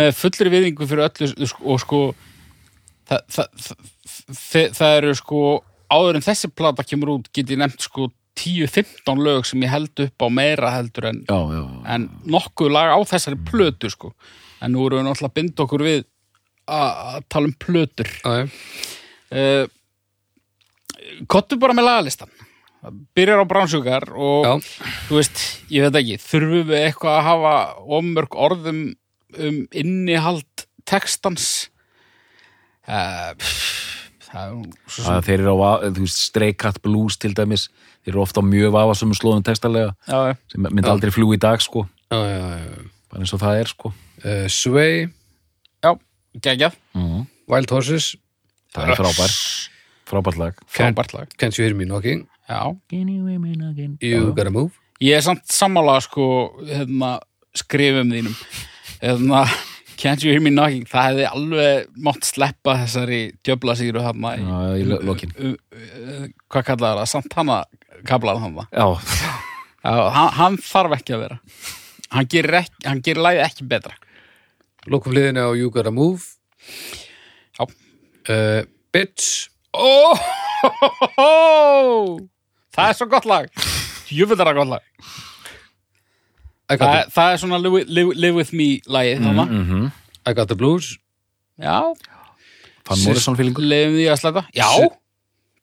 með fullri viðingu fyrir öllu sko, og sko það, það, það, það, eru sko áður en þessi plata kemur út get ég nefnt sko 10-15 lög sem ég held upp á meira heldur en, já, já, já. en nokkuð lag á þessari plötu sko. En nú erum við náttúrulega að binda okkur við að tala um plötur. Uh, Kottu bara með lagalistan. Byrjar á bránsjúkar og Já. þú veist, ég veit ekki þurfum við eitthvað að hafa omörg orðum um innihald textans uh, það er nú svo sem Það þeir eru á, Cat Blues til dæmis, þeir eru ofta á mjög vafasömu slóðum textalega, já, já. sem myndi aldrei fljú í dag, sko, Já, já, já. bara eins og það er, sko. Uh, Sway, já, geggjað Mm. Wild Horses, Það er frábær, frábært lag. frábært lag Can't You Hear Me Knocking, já. You Gotta Move. ég er samt sammála sko hérna, skrifum þínum hérna, Can't you hear me knocking? Það hefði alveg mátt sleppa þessari djöfla síru þarna í, Já, í lo- lokin. um, um, hvað kallaður það, kablaði þarna. Já, Já, hann, hann þarf ekki að vera. Hann gerir, ekki, hann gerir lagið ekki betra. Lokum hliðinni á You Gotta Move. Já. Uh, Bitch, oh, það er svo gott lag. Jöfnir það gott lag I það, er- er svona live, with- live, live with me lagið þarna mm the, I got the Blues, já, Fann Morrison feelingu, leiðum því að slæta já,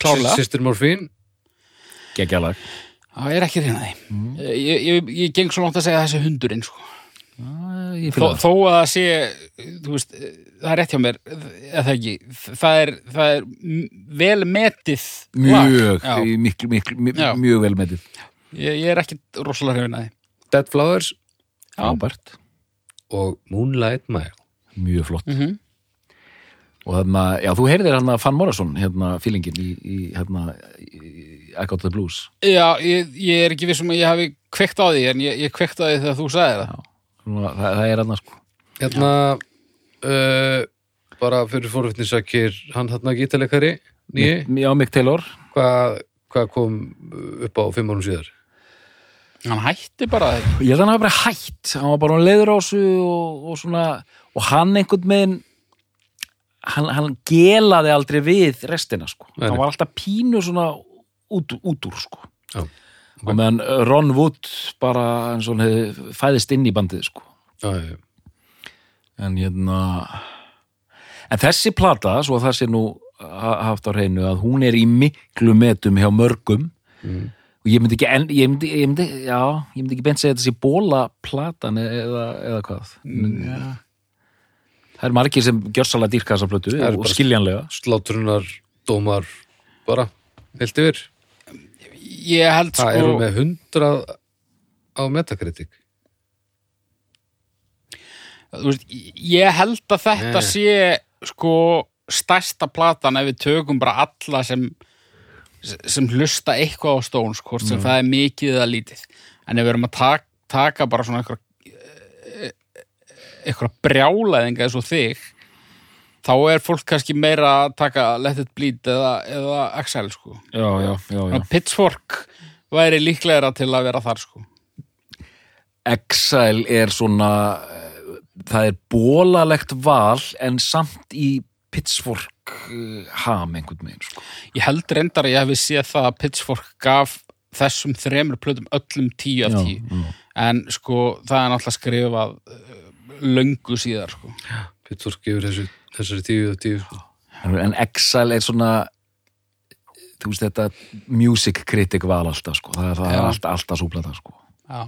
klárlega Sister Morphine, geggja lag. Það er ekki reyna því. Ég, ég, ég geng svo langt að segja þessi hundurinn, sko. Já, ég Þó, þó að það sé, þú veist, það er rétt hjá mér, það ekki. Það er, það er vel metið. Mjög, Já. mjög vel metið. ég, ég er ekki rosalega því. Dead Flowers Frábært, og Moonlight Mile. mjög flott. Mm Og þarna, já, þú heyrðir hann að Fann Morrison, hérna, feelingin í, í hérna, í I Got the Blues. Já, ég, ég er ekki vissum að ég hafi kveikt á því, en ég, ég kveikt á því þegar þú sagði það. Svona, það, það er hann, sko. Hérna, uh, bara fyrir fórhundnisakir, hann hérna gítalegari, Já, Mick Taylor. hvað hva kom upp á fimm árum síðar? Hann hætti bara því. Ég held að hann hafa bara hætt, hann var bara á leiðurásu og, og svona, og hann einhvern veginn, hann, hann gelaði aldrei við restina, sko. Nei. Hann var alltaf pínu svona út, út úr, sko. Já. Og meðan Ron Wood bara, eins og hann fæðist inn í bandið, sko. Já, já, já. En hérna, en þessi plata, svo að það sé nú ha- haft á hreinu, að hún er í miklu metum hjá mörgum, Mm. Og ég myndi ekki, en, ég myndi, ég myndi, já, ég myndi ekki beint segja þetta sé bóla platan eða, eða hvað. Já. Það er margir sem gjörsalega dýrka þessa plötu Það er og skiljanlega. Slátrunar, dómar, bara, heilt yfir. Ég held Það sko... eru með hundrað á metakritik. þú veist, ég held að þetta Nei. sé sko stærsta platan ef við tökum bara alla sem sem hlusta eitthvað á Stones hvort sem það er mikið eða lítið. En ef við erum að taka, taka bara svona eitthvað eitthvað brjálæðinga eins og þig þá er fólk kannski meira að taka Let It Bleed eða, eða Axel sko. Já, já, já, já. Pitchfork væri líklegra til að vera þar sko. Exile er svona, eh, það er bólalegt val en samt í pitchfork ham einhvern veginn, sko. Ég held reyndar að ég hefði séð það að Pitchfork gaf þessum þremur plötum öllum tíu af tíu já. en sko það er náttúrulega skrifað uh, löngu síðar sko. Pittsburgh gefur þessu, þessari tíu og tíu. sko. En Exile er svona, þú veist þetta music critic val alltaf, sko. Það, er- það er alltaf, alltaf súplata, sko. Já.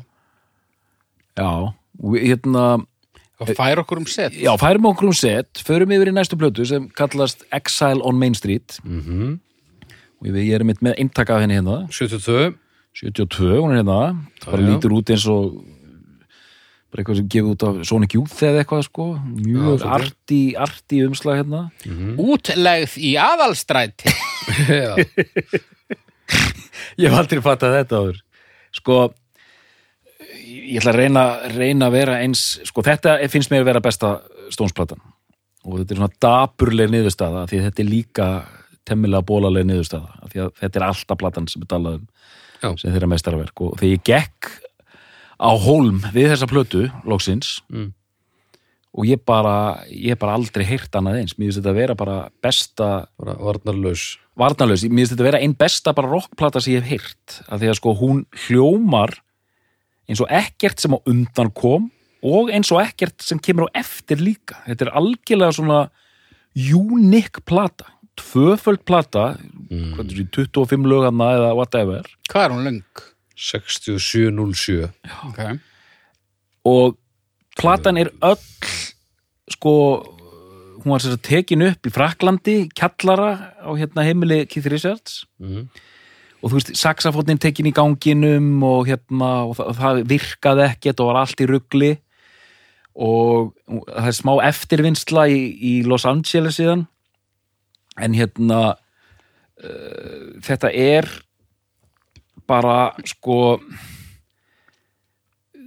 Já, hérna, Og fær okkur um set. Já, færum okkur um set, förum yfir í næstu plötu sem kallast Exile on Main Street. Mm og ég, ég er mitt með eintaka af henni hérna. 72, 72, hún er hérna. Það bara lítur út eins og bara eitthvað sem gefið út af Sonic Youth eða eitthvað sko, mjög Já, arti, arti umslag hérna. Útlegð í aðalstræti. Já, ég hef aldrei fattað þetta áður. Sko ég ætla að reyna, reyna að vera eins sko þetta finnst mér að vera besta stónsplatan og þetta er svona daburleg niðurstaða því þetta er líka temmilega bólaleg niðurstaða því að þetta er alltaf platan sem er talað um sem þeirra mestarverk og þegar ég gekk á hólm við þessa plötu, loksins Mm. og ég bara ég bara aldrei heyrt annað eins. Mér finnst þetta að vera bara besta bara varnarlaus. Varnarlaus, mér finnst þetta að vera einn besta bara rockplata sem ég hef heyrt af því að sko hún hljómar eins og ekkert sem á undan kom og eins og ekkert sem kemur á eftir líka þetta er algjörlega svona unique plata tvöföld plata mm. hvað er þetta, 25 löganna eða whatever Hvað er hún löng? 6707 Ok. og platan er öll sko hún var sér að tekin upp í Fraklandi kjallara á hérna heimili Keith Richards mm. Og þú veist, saxafótnin tekin í ganginum og hérna, og það, það virkaði ekkert og var allt í rugli og það er smá eftirvinnsla í, í Los Angeles síðan en hérna uh, þetta er bara sko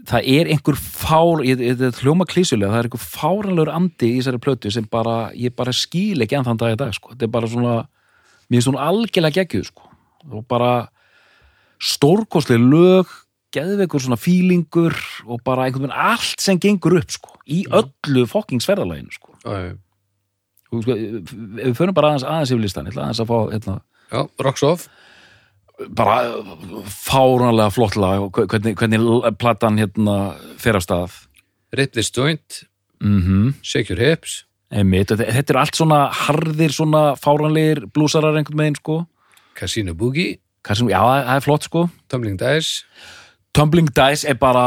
það er einhver fár þetta hljóma klísulega, það er einhver fáranlegur andi í þessari plötu sem bara ég bara skil ekki enn þann dag í dag sko. þetta er bara svona, mér finnst hún algjörlega geggjuð sko. Og bara stórkostlega lög geðveikur svona fílingur og bara einhvern veginn allt sem gengur upp sko, í öllu fokkingsferðalaginu sko. Já, Þú sko, við förum bara aðeins aðeins yfir listan, aðeins að fá hérna, já, Rocks Off. bara fáránlega flott lag og hvernig, hvernig platan hérna fer af stað. Rip This Joint, mm Shake Your Hips. Einmitt, þetta er allt svona harðir svona fáránlegir blúsarar einhvern veginn sko Casino Boogie, Kassim, já, það það er flott sko. Tumbling Dice. Tumbling Dice er bara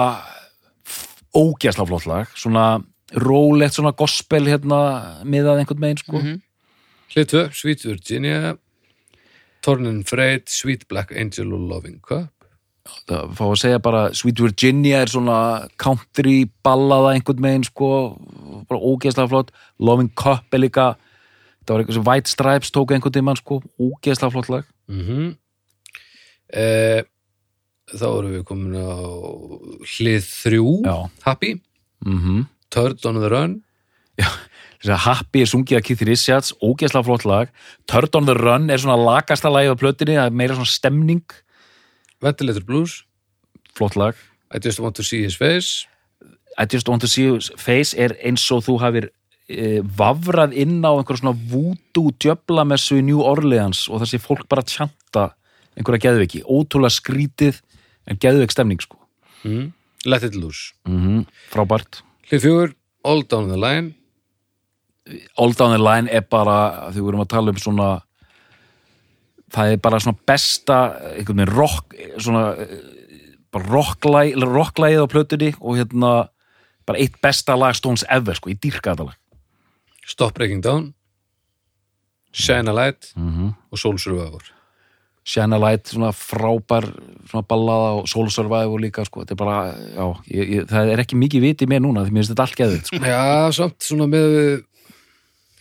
ógæsla flott lag. Svona rólegt svona gospel hérna miðað einhvern veginn sko. Mhm. Hlið 2, Sweet Virginia. Tornin Freyt, Sweet Black Angel og Loving Cup. Það fá að segja bara Sweet Virginia er svona country ballaða einhvern veginn sko. Bara ógeðslega flott. Loving Cup er líka það var eitthvað sem White Stripes tók einhvern tímann sko. Ógeðslega flott lag mm eh, Þá erum við komin á hlið 3 Já. Happy, mm Turd on the Run. Að Happy er sungið að Keith Richards ógeðslega flott lag. Turd on the Run er svona lagasta lagið á plötinni það er meira svona stemning. Ventilator Blues. Flott lag. I Just Want to See His Face. I just want to see your face er eins og þú hafir e, vafrað inn á einhver svona voodoo djöflamessu í New Orleans og þessi fólk bara tjanta einhverja geðveiki, ótrúlega skrítið en geðveik stemning sko. Mm. Let It Loose. Mm frábært. Hlið 4, All Down the Line. All Down the Line er bara því við erum að tala um svona það er bara svona besta einhvern veginn rock svona rocklægið á plötunni og hérna bara eitt besta lag Stones ever sko, ég dýrka þetta lag Stop Breaking Down. Shine a Light. Mm -hmm. og Soul Survivor. Shine a Light, svona frábær svona ballaða og Soul Survivor líka sko, þetta er bara, já, ég, ég, það er ekki mikið viti mér núna, því mér finnst þetta allt geðið sko. Já, samt svona með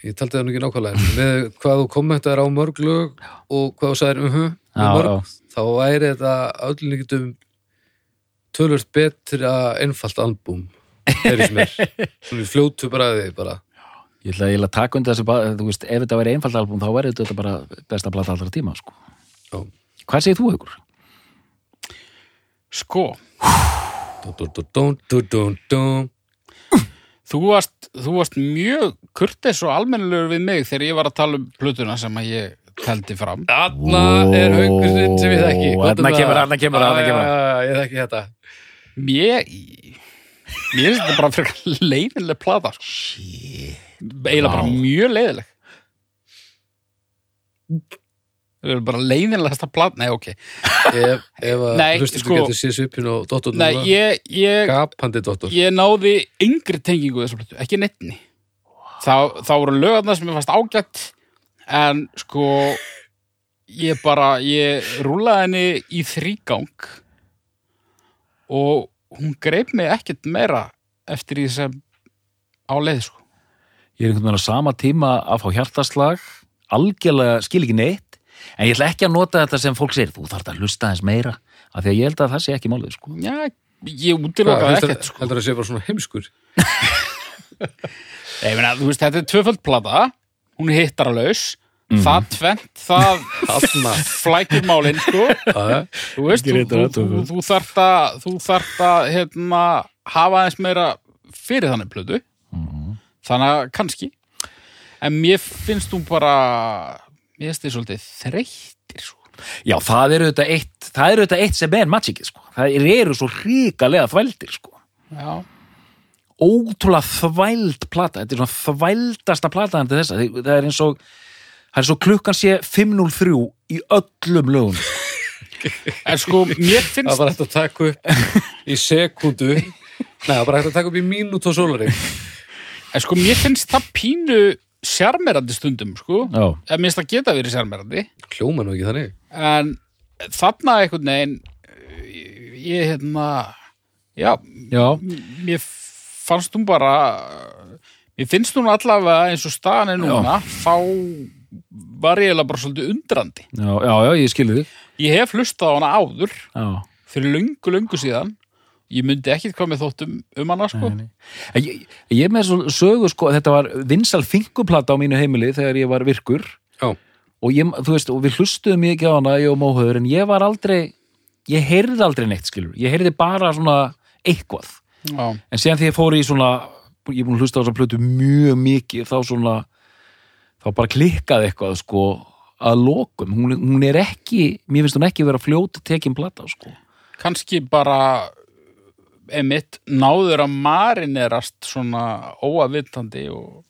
ég taldi það nú ekki nákvæmlega með hvað þú kommentar á mörg lög og hvað þú sagðir um mörg, já. þá væri þetta öllum líkitum tölvört betra einfalt albúm þeirri sem er svona fljótu bræði bara ég ætla eiginlega að taka undir þessu þú veist, ef þetta væri einfalt albúm þá væri þetta bara besta plata allra tíma sko. Já. hvað segir þú ykkur? Sko, dun, dun, dun, dun, dun, dun, dun. þú varst, þú varst mjög kurteis og almennilegur við mig þegar ég var að tala um plötuna sem að ég teldi fram. Þarna er haugurinn sem ég þekki þarna kemur, þarna kemur, þarna kemur. já, já, Ég þekki þetta Mér, mér finnst þetta bara fyrir leiðinleg plata. Sko. Eiginlega bara mjög leiðileg. Það er bara leiðinlegasta plata. Nei, ok. Ef, að sko- getur séð svipin og dottor Nei, ég, ég, Gapandi dottor ég náði yngri tengingu þessu plötu, ekki netni. Þá, þá voru lögarna sem ég fannst ágætt, en sko, ég bara, ég rúlaði henni í þrígang og hún greip mig ekkert meira eftir því sem á leið, sko. ég er einhvern veginn á sama tíma að fá hjartaslag algjörlega skil ekki neitt en ég ætla ekki að nota þetta sem fólk segir þú þarf að hlusta aðeins meira af því að ég held að það sé ekki málið sko. Já, ég heldur, ekkert, sko. heldur að sé bara svona heimskur Ég meina, þú veist, þetta er tvöföld plata, hún er hittaralaus, það tvent, það flækir málinn, sko þú veist, þú, þú, þú, þú þarft að þú þarft að, hérna hafa aðeins meira fyrir þannig plötu þannig að kannski en mér finnst hún bara mér finnst þið svolítið þreyttir sko. Já, það eru þetta eitt, það eru þetta eitt sem er magicið, sko. Það eru svo ríkalega þvældir, sko. já, Ótrúlega þvæld plata. Þetta er svona þvældasta plata en þessa. Það er eins og, það er svo klukkan sé 5.03 í öllum lögum. en sko mér Það finnst var hægt að taka upp í sekundu Nei, það var bara hægt að taka upp í mínút og sólaring en sko mér finnst það pínu sjarmerandi stundum sko Já. en mér finnst það geta verið sjarmerandi Hljóma nú ekki þannig en þarna einhvern veginn ég, ég hérna já, Já. mér fannst hún bara mér finnst hún allavega eins og staðan er núna þá var ég eiginlega bara svolítið undrandi Já, já, já, ég skilði þig. ég hef hlustað á hana áður Já. fyrir löngu, löngu síðan ég myndi ekkit hvað með þóttum um hana sko. Nei, nei. En Ég, ég með svo sögu, sko, þetta var vinsal finguplata á mínu heimili þegar ég var virkur Já, og ég, þú veist, og við hlustuðum mikið á hana, ég og Móhauður, en ég var aldrei, ég heyrði aldrei neitt, skilur. Ég heyrði bara svona eitthvað. já, En síðan því ég fór í svona, ég er búin að hlusta á þessa plötu mjög mikið, þá svona, þá bara klikkaði eitthvað, sko, að lokum. Hún, hún er ekki, mér finnst hún ekki vera fljót tekin plata, sko. kannski bara emitt náður að marinerast svona óavitandi og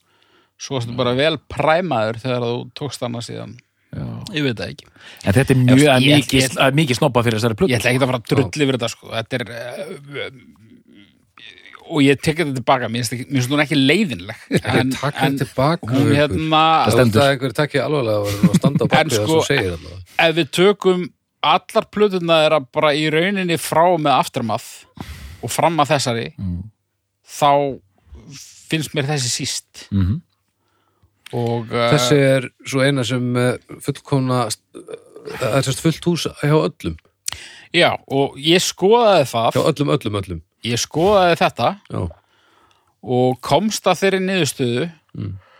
svo varstu bara vel præmaður þegar þú tókst hana síðan Já. ég veit það ekki En þetta er mjög, mikið, snobba fyrir þessari plötu. ég ætla ekki að fara að drulli yfir þetta sko. þetta er uh, og ég tek þetta tilbaka mér finnst hún ekki leiðinleg. En, taka þetta tilbaka hún hérna Það stendur. er einhver takkið alvarlega og standa á En bakið það sko- sem segir allavega. ef við tökum allar plötuna þeirra bara í rauninni frá með aftermath og fram að þessari þá finnst mér þessi síst. Mhm. og uh, Þessi er svo eina sem eh, fullkomna það er sérst fullt hús hjá öllum. Já, og ég skoðaði það. Hjá öllum, öllum, öllum ég skoðaði þetta Já, og komst að þeirri niðurstöðu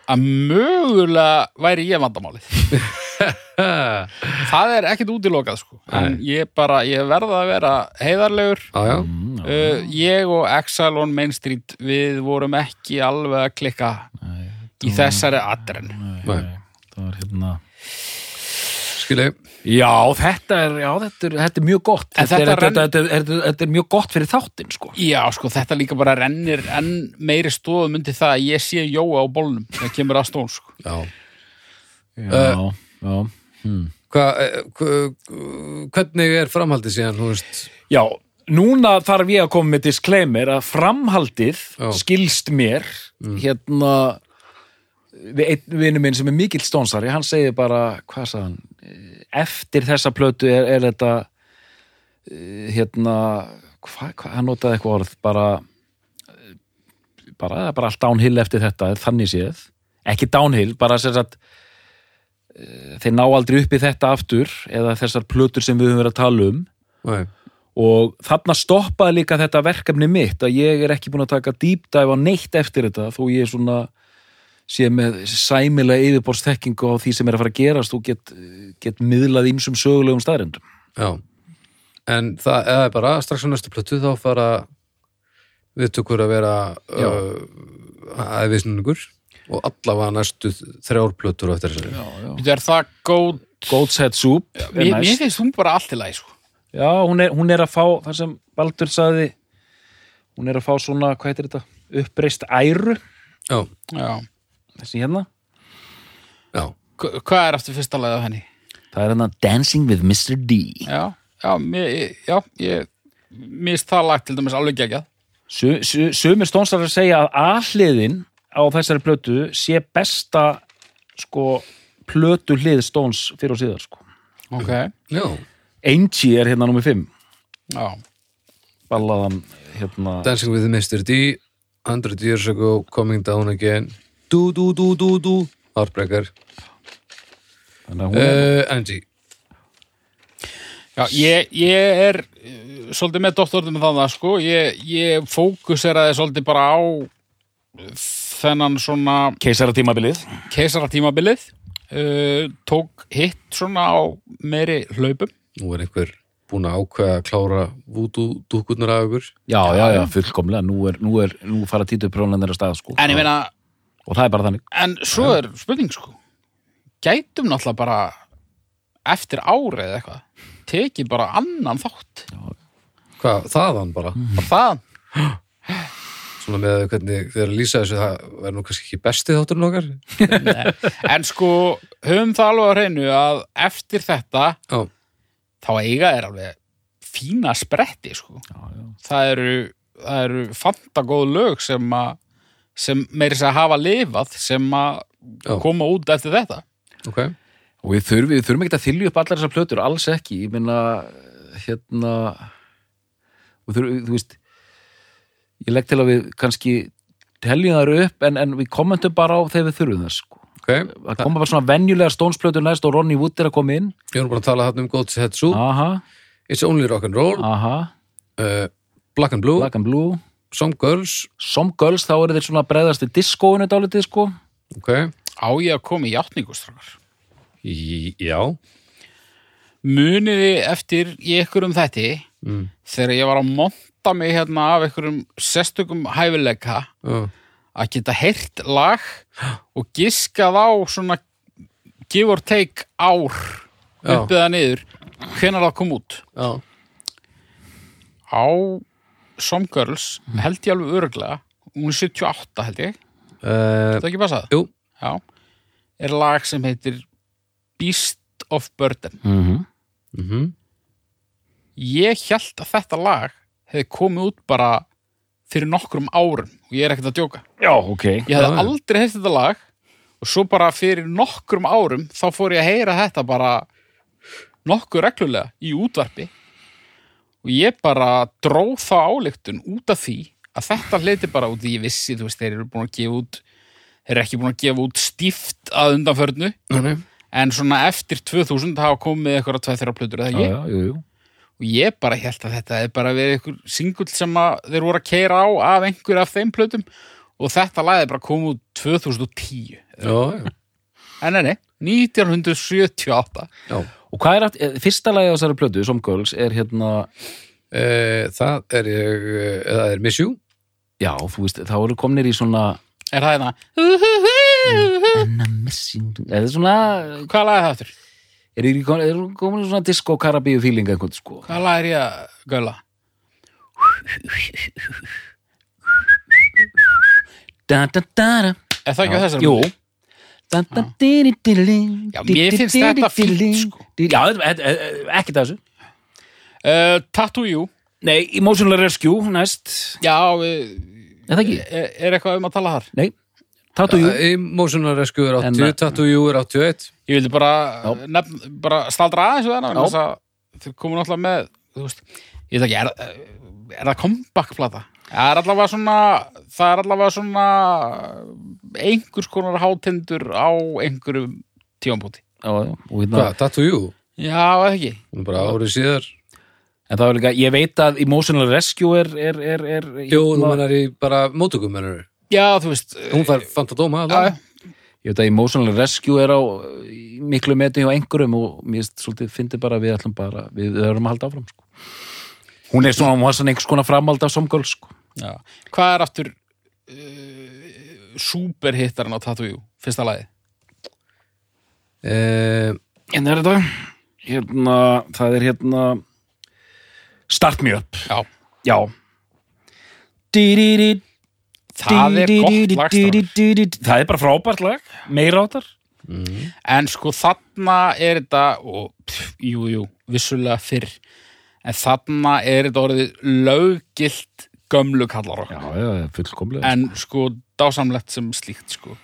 að mögulega væri ég vandamálið það er ekkit útilokað sko. en ég bara, ég verða að vera heiðarlegur já, já. uh, ég og Exile on Main Street við vorum ekki alveg að klikka í þessari adren Nei. Það var hérna... skilji Já, þetta er, já, þetta er, þetta er mjög gott. En Þetta, er, þetta þetta, renn- þetta, er, þetta, er, þetta er mjög gott fyrir þáttinn, sko. já, sko, þetta líka bara rennir enn meiri stóðum undir það að ég sé Jóa á bólnum það kemur að stón sko. Já, Já, já. Hmm. Hva, eh, hva, hvernig er framhaldið síðan, þú veist Já, núna þarf ég að koma með disclaimer að framhaldið Já. skilst mér hérna við einn vinnu minn sem er mikill stónsari hann segir bara, hvað sagði hann eftir þessa plötu er, er þetta eh, hérna hvað, hva, hann notaði eitthvað orð bara eh, bara, það er bara allt downhill eftir þetta þannig séð, ekki downhill bara sem sagt eh, þeir ná aldrei upp í þetta aftur eða þessar plötur sem við höfum verið að tala um. Nei, og þarna stoppaði líka þetta verkefni mitt að ég er ekki búin að taka dive á neitt eftir þetta þó ég er svona sé með sæmilega yfirborðsþekkingu á því sem er að fara að gerast og get, get miðlað ímsum sögulegum staðrendum. já En það er bara, strax á næstu plötu þá fara viðtökur að vera Já. uh, og allavega næstu þrjár plötur á eftir þessari Þetta er það góð Head Soup er mér, finnst hún bara allt í lagi sko. Já, hún er, hún er að fá það sem Baldur saði hún er að fá svona, hvað heitir þetta? uppreist æru, Já, já. Þessi hérna já, Hva- hvað er eftir fyrsta lagið af henni? það er hérna Dancing with Mr. D já, já, mér, já ég finnst það lagt til dæmis alveg su- Sumir stónsar að segja að aðhliðin á þessari plötu sé besta sko plötu hlið stóns fyrir og síðar sko. ok, já Angie er hérna nummer 5 já, ballaðan hérna Dancing with Mr. D 100 years ago, coming down again Du, du, du, du, du Heartbreaker þannig að er, uh, Angie. Já ég, ég er uh, svolítið með doktorðum með það sko, ég, ég fókuseraði svolítið bara á þennan svona keisara tímabilið keisaratímabilið uh, tók hitt svona á meiri hlaupum. Nú er einhver búin að ákveða að klára vútu dúkurnar af ykkur. Já, já, já, fullkomlega, nú er, nú er, nú fara títu próflandir að stað, sko. en ég meina, Og það er bara þannig. en svo er spurning sko gætum náttúrulega bara eftir árið eða eitthvað tekið bara annan þátt Hvað, þaðan bara? bara það Svona með hvernig þeir lýsa þessu, það verður nú kannski ekki besti þátturinn okkar. en sko, höfum það alveg á hreinu að eftir þetta Já, þá eiga er alveg fína spretti sko Já, já. það eru, það eru fantagóð lög sem að sem meiri sér að hafa lifað sem að koma út eftir þetta ok. Og við þurfum, við þurfum ekki að þylja upp allar þessar plötur, alls ekki. Ég meina, hérna, þurfum, þú veist, ég legg til að við kannski teljum þar upp, en, en við kommentum bara á þegar við þurfum þess, sko. Ok, Það koma bara svona venjulega stónsplötur næst og Ronny Wood er að koma inn. ég erum bara að tala þarna um God's Head Soup, Aha, It's Only Rock and Roll, aha, uh, Black and Blue, Black and Blue. Some Girls, Some Girls, þá eru þeir svona bregðast í diskóinu dálítið, sko. ok, á ég að koma í játningustrákar Í, já, muniði eftir í ykkurum þætti mm. þegar ég var að monta mig hérna af ykkurum sérstökum hæfileika uh, að geta heyrt lag og giskað á svona give or take ár Já. uppið það niður hvenær það kom út? Já, á Some Girls held ég alveg öruglega hún er 78 held ég. Uh, það ekki passað? jú, Já, er lag sem heitir Beast of Burden. Mm mhm, ég held að þetta lag hefði komið út bara fyrir nokkrum árum og ég er ekkert að djóka. Já, ok. ég já. aldrei heilt þetta lag og svo bara fyrir nokkrum árum þá fór ég að heyra þetta bara nokkuð reglulega í útvarpi og ég bara dróð þá ályktun út af því að þetta hliti bara út í ég vissi, þú veist, þeir eru búin að gefa út þeir eru ekki búin að gefa út stíft að undanförnu, nei, nei, en svona eftir 2000 hafa komið eitthvað tveið þeirra plötur eða Já, ég, já, jú, jú. og ég bara held að þetta er bara verið einhver singull sem þeir voru að keira á af einhver af þeim plötum. Og þetta lag er bara komið út 2010 já, já, en nei, 1978 já. Og hvað er aftur, eh, fyrsta lagi á þessari plötu, Some Girls, er hérna, Uh, það er ég, uh, eða er Miss You, já, þú veist, þá eru komnir í svona er það hérna And I'm missing eða svona, hvað lag er það aftur? er í komin, er í svona disco karabíu feeling einhvern, sko hvað lag er ég að göla? da, da, da, da. er það ekki á þessari Jú Já, mér finnst þetta fínt, sko. Já, ekki þessu. Uh, Tattoo You Nei, Emotional Rescue, næst. Já, Er er, er eitthvað um að tala þar? Nei, Tattoo You uh, Emotional Rescue er En- 80, Tattoo You er 81 ég vildi bara, nefn, bara staldra aðeins þennan þess að þau komu náttúrulega með þú veist, ég veit ekki, er, er það comeback-plata? Það er allavega svona það er allavega svona einhvers konar hátindur á einhverjum tímampúti Já, já, og hérna Hvað, Tattoo You? Já, eða ekki. Er bara árið síðar. En það var líka, ég veit að Emotional Rescue er, er, er, er Jú, hún hérna- menar í bara mótökum mennur Já, þú veist Hún fær fantadóma Já, það Ég veit að Emotional Rescue er á í miklu meti hjá einhverjum og mér finnst svolítið fyndi bara að við ætlum bara við, erum að halda áfram sko. Hún er svona, hún var svona einhvers konar framhald af Some Girls sko. Já. Hvað er aftur uh, superhittarinn á Tattoo You, fyrsta lagi? uh, En er þetta hérna, það er hérna Start Me Up Já, Já það er gott lag. Það er bara frábært lag, meira áttar En sko þarna er þetta og pff, jú, jú, vissulega fyrr en þarna er þetta orðið löggilt gömlu kallar Já, okkar já, fullkomlega en sko. dásamlegt sem slíkt sko.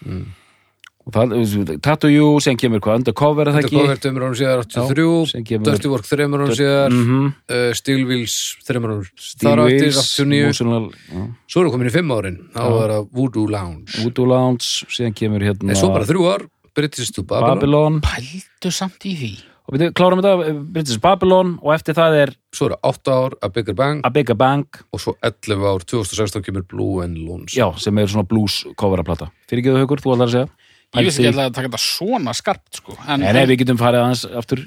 Það, Tattoo You, sem kemur hvað, Undercover er það Þetta ekki? cover tveimur árum síðar sem 83 kemur- Dirty Work þreimur árum síðar. Mhm. uh, Steel Wheels þreimur árum Þar áttir Wheels, 89 Emotional já. Svo erum komin í fimm árin. Þá er það Voodoo Lounge. Voodoo Lounge, síðan kemur hérna En svo bara þrjú ár British to Babylon, Babylon. Pældu samt í því og við klárum þetta, British Babylon og eftir það er Svo er það átta ár A Bigger Bang. A Bigger Bang. Og svo 11 ár 2016 kemur Blue and Lones já, sem er svona blues coveraplata fyrir ekki þau haukur, þú ætlar að segja? Ég vissi ekki Pældi- að taka þetta svona skarpt sko. en, En ef við getum farið aðeins aftur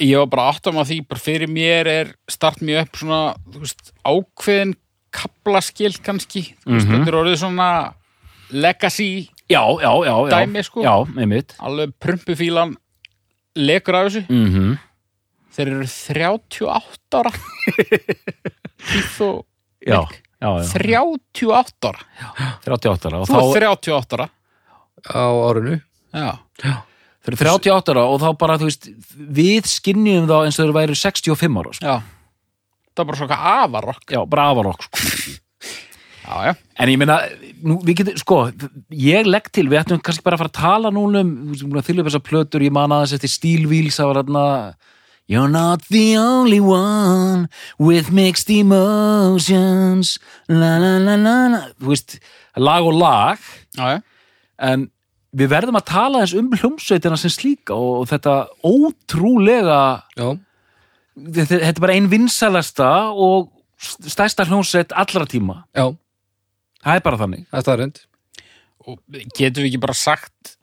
ég var bara áttum að því bara fyrir mér er start mér upp svona þú veist, ákveðin kaplaskil kannski. Mm veist, Mhm. þetta er orðið svona legacy Já, já, já, já. Dæmi, sko. Já, alveg prumpufílan lekur af þessu. Mm -hmm. þeir eru 38 ára. Keith og Já, Nick. já, já. 38 ára. 38 ára og þú þá, er 38 ára. Á árinu. Já, þeir eru 38 ára og þá bara, veist, við skinnjum þá eins og þeir væri 65 ára sko. já. Það er bara svona afarokk. Já, bara afarokk sko. Já, já, En ég meina, nú, við getum, sko, ég legg til, við ættum kannski bara að fara að tala núna um, þylum þessar plötur, ég man aðeins eftir Steel Wheels, það var þarna You're not the only one with mixed emotions. La la la la la. Þú veist, lag og lag já, en við verðum að tala eins um hljómsveitina sem slíka og, og þetta ótrúlega þetta, þetta er bara ein vinsælasta og stærsta hljómsveit allra tíma. Já, það er bara þannig. Þetta er reynd og getum við ekki bara sagt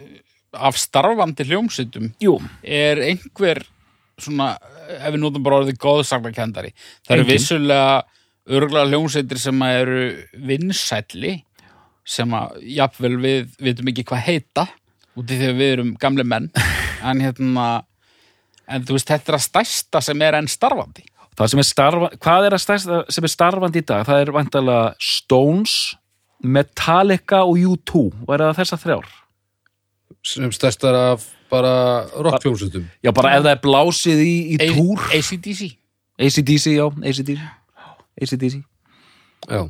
uh, af starfandi hljómsveitum Jú, er einhver svona, ef við notum bara orðið góðsagnakendari, það eru vissulega örgulega hljómsveitir sem að eru vinsælli sem að jafnvel við vitum ekki hvað heita úti þegar við erum gamle menn. En hérna en þú veist, þetta er að stærsta sem er enn starfandi það sem er starfa hvað er að stærsta sem er starfandi í dag? Það er vantalega Stones Metallica og U2 og er það þessar þrjár? Sem stærstar af bara rockljómsutum já bara ef það er blásið í, í A- túr ACDC, ACDC, já, ACDC ACDC já,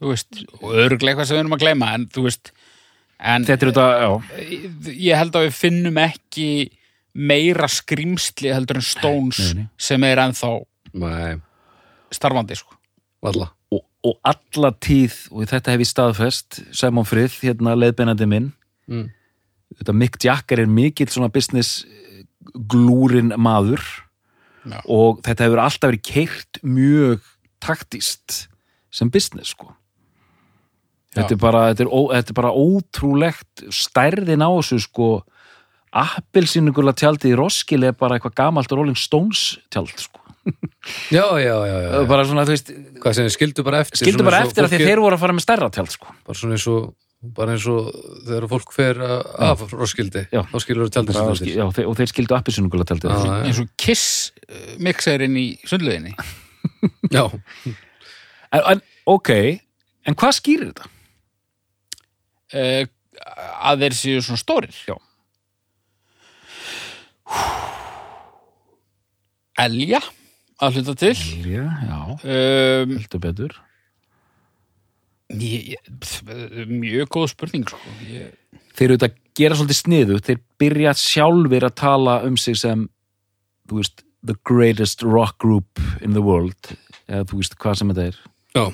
þú veist og örgulega eitthvað sem við erum að gleyma en þú veist en þetta er þetta, já. Ég held að við finnum ekki meira skrýmsli heldur en Stones Nei, nei. sem er ennþá nei, starfandi sko. og, og alla tíð, og þetta hef ég staðfest Simon Frith, hérna leiðbeinandi minn. Mm. þetta Mick Jagger er mikill svona business eh, glúrin maður. Já. og þetta hefur alltaf verið keirt mjög taktist sem business sko. Þetta er, bara, þetta, er ó, þetta er bara ótrúlegt stærðin á þessu sko. Appelsínugula tjaldið í Roskilde er bara eitthvað gamalt Rolling Stones tjald sko já, já, já, já, bara svona, þú veist, hvað sem þið skildu bara eftir skildu bara eftir að því fólk að er- þeir voru að fara með stærra tjald sko. Bara svona eins og bara eins og þegar fólk fer að- af roskildi, þá skilur þú tjaldið sem já, þeir, og þeir skildu appelsínugula tjaldið. Já, já. eins og Kiss uh, mixerinn í sundluðinni já, en, en, ok, en hvað skýrir þetta? uh, að þeir séu svona stórir. Já. Elja að hluta til. Já, já, um, heldur betur. ég, ég, mjög góð spurning sko. ég, þeir eru þetta gera svolítið sniðu þeir byrja sjálfir að tala um sig sem þú veist, the greatest rock group in the world. Eða þú veist hvað sem þetta er. Já,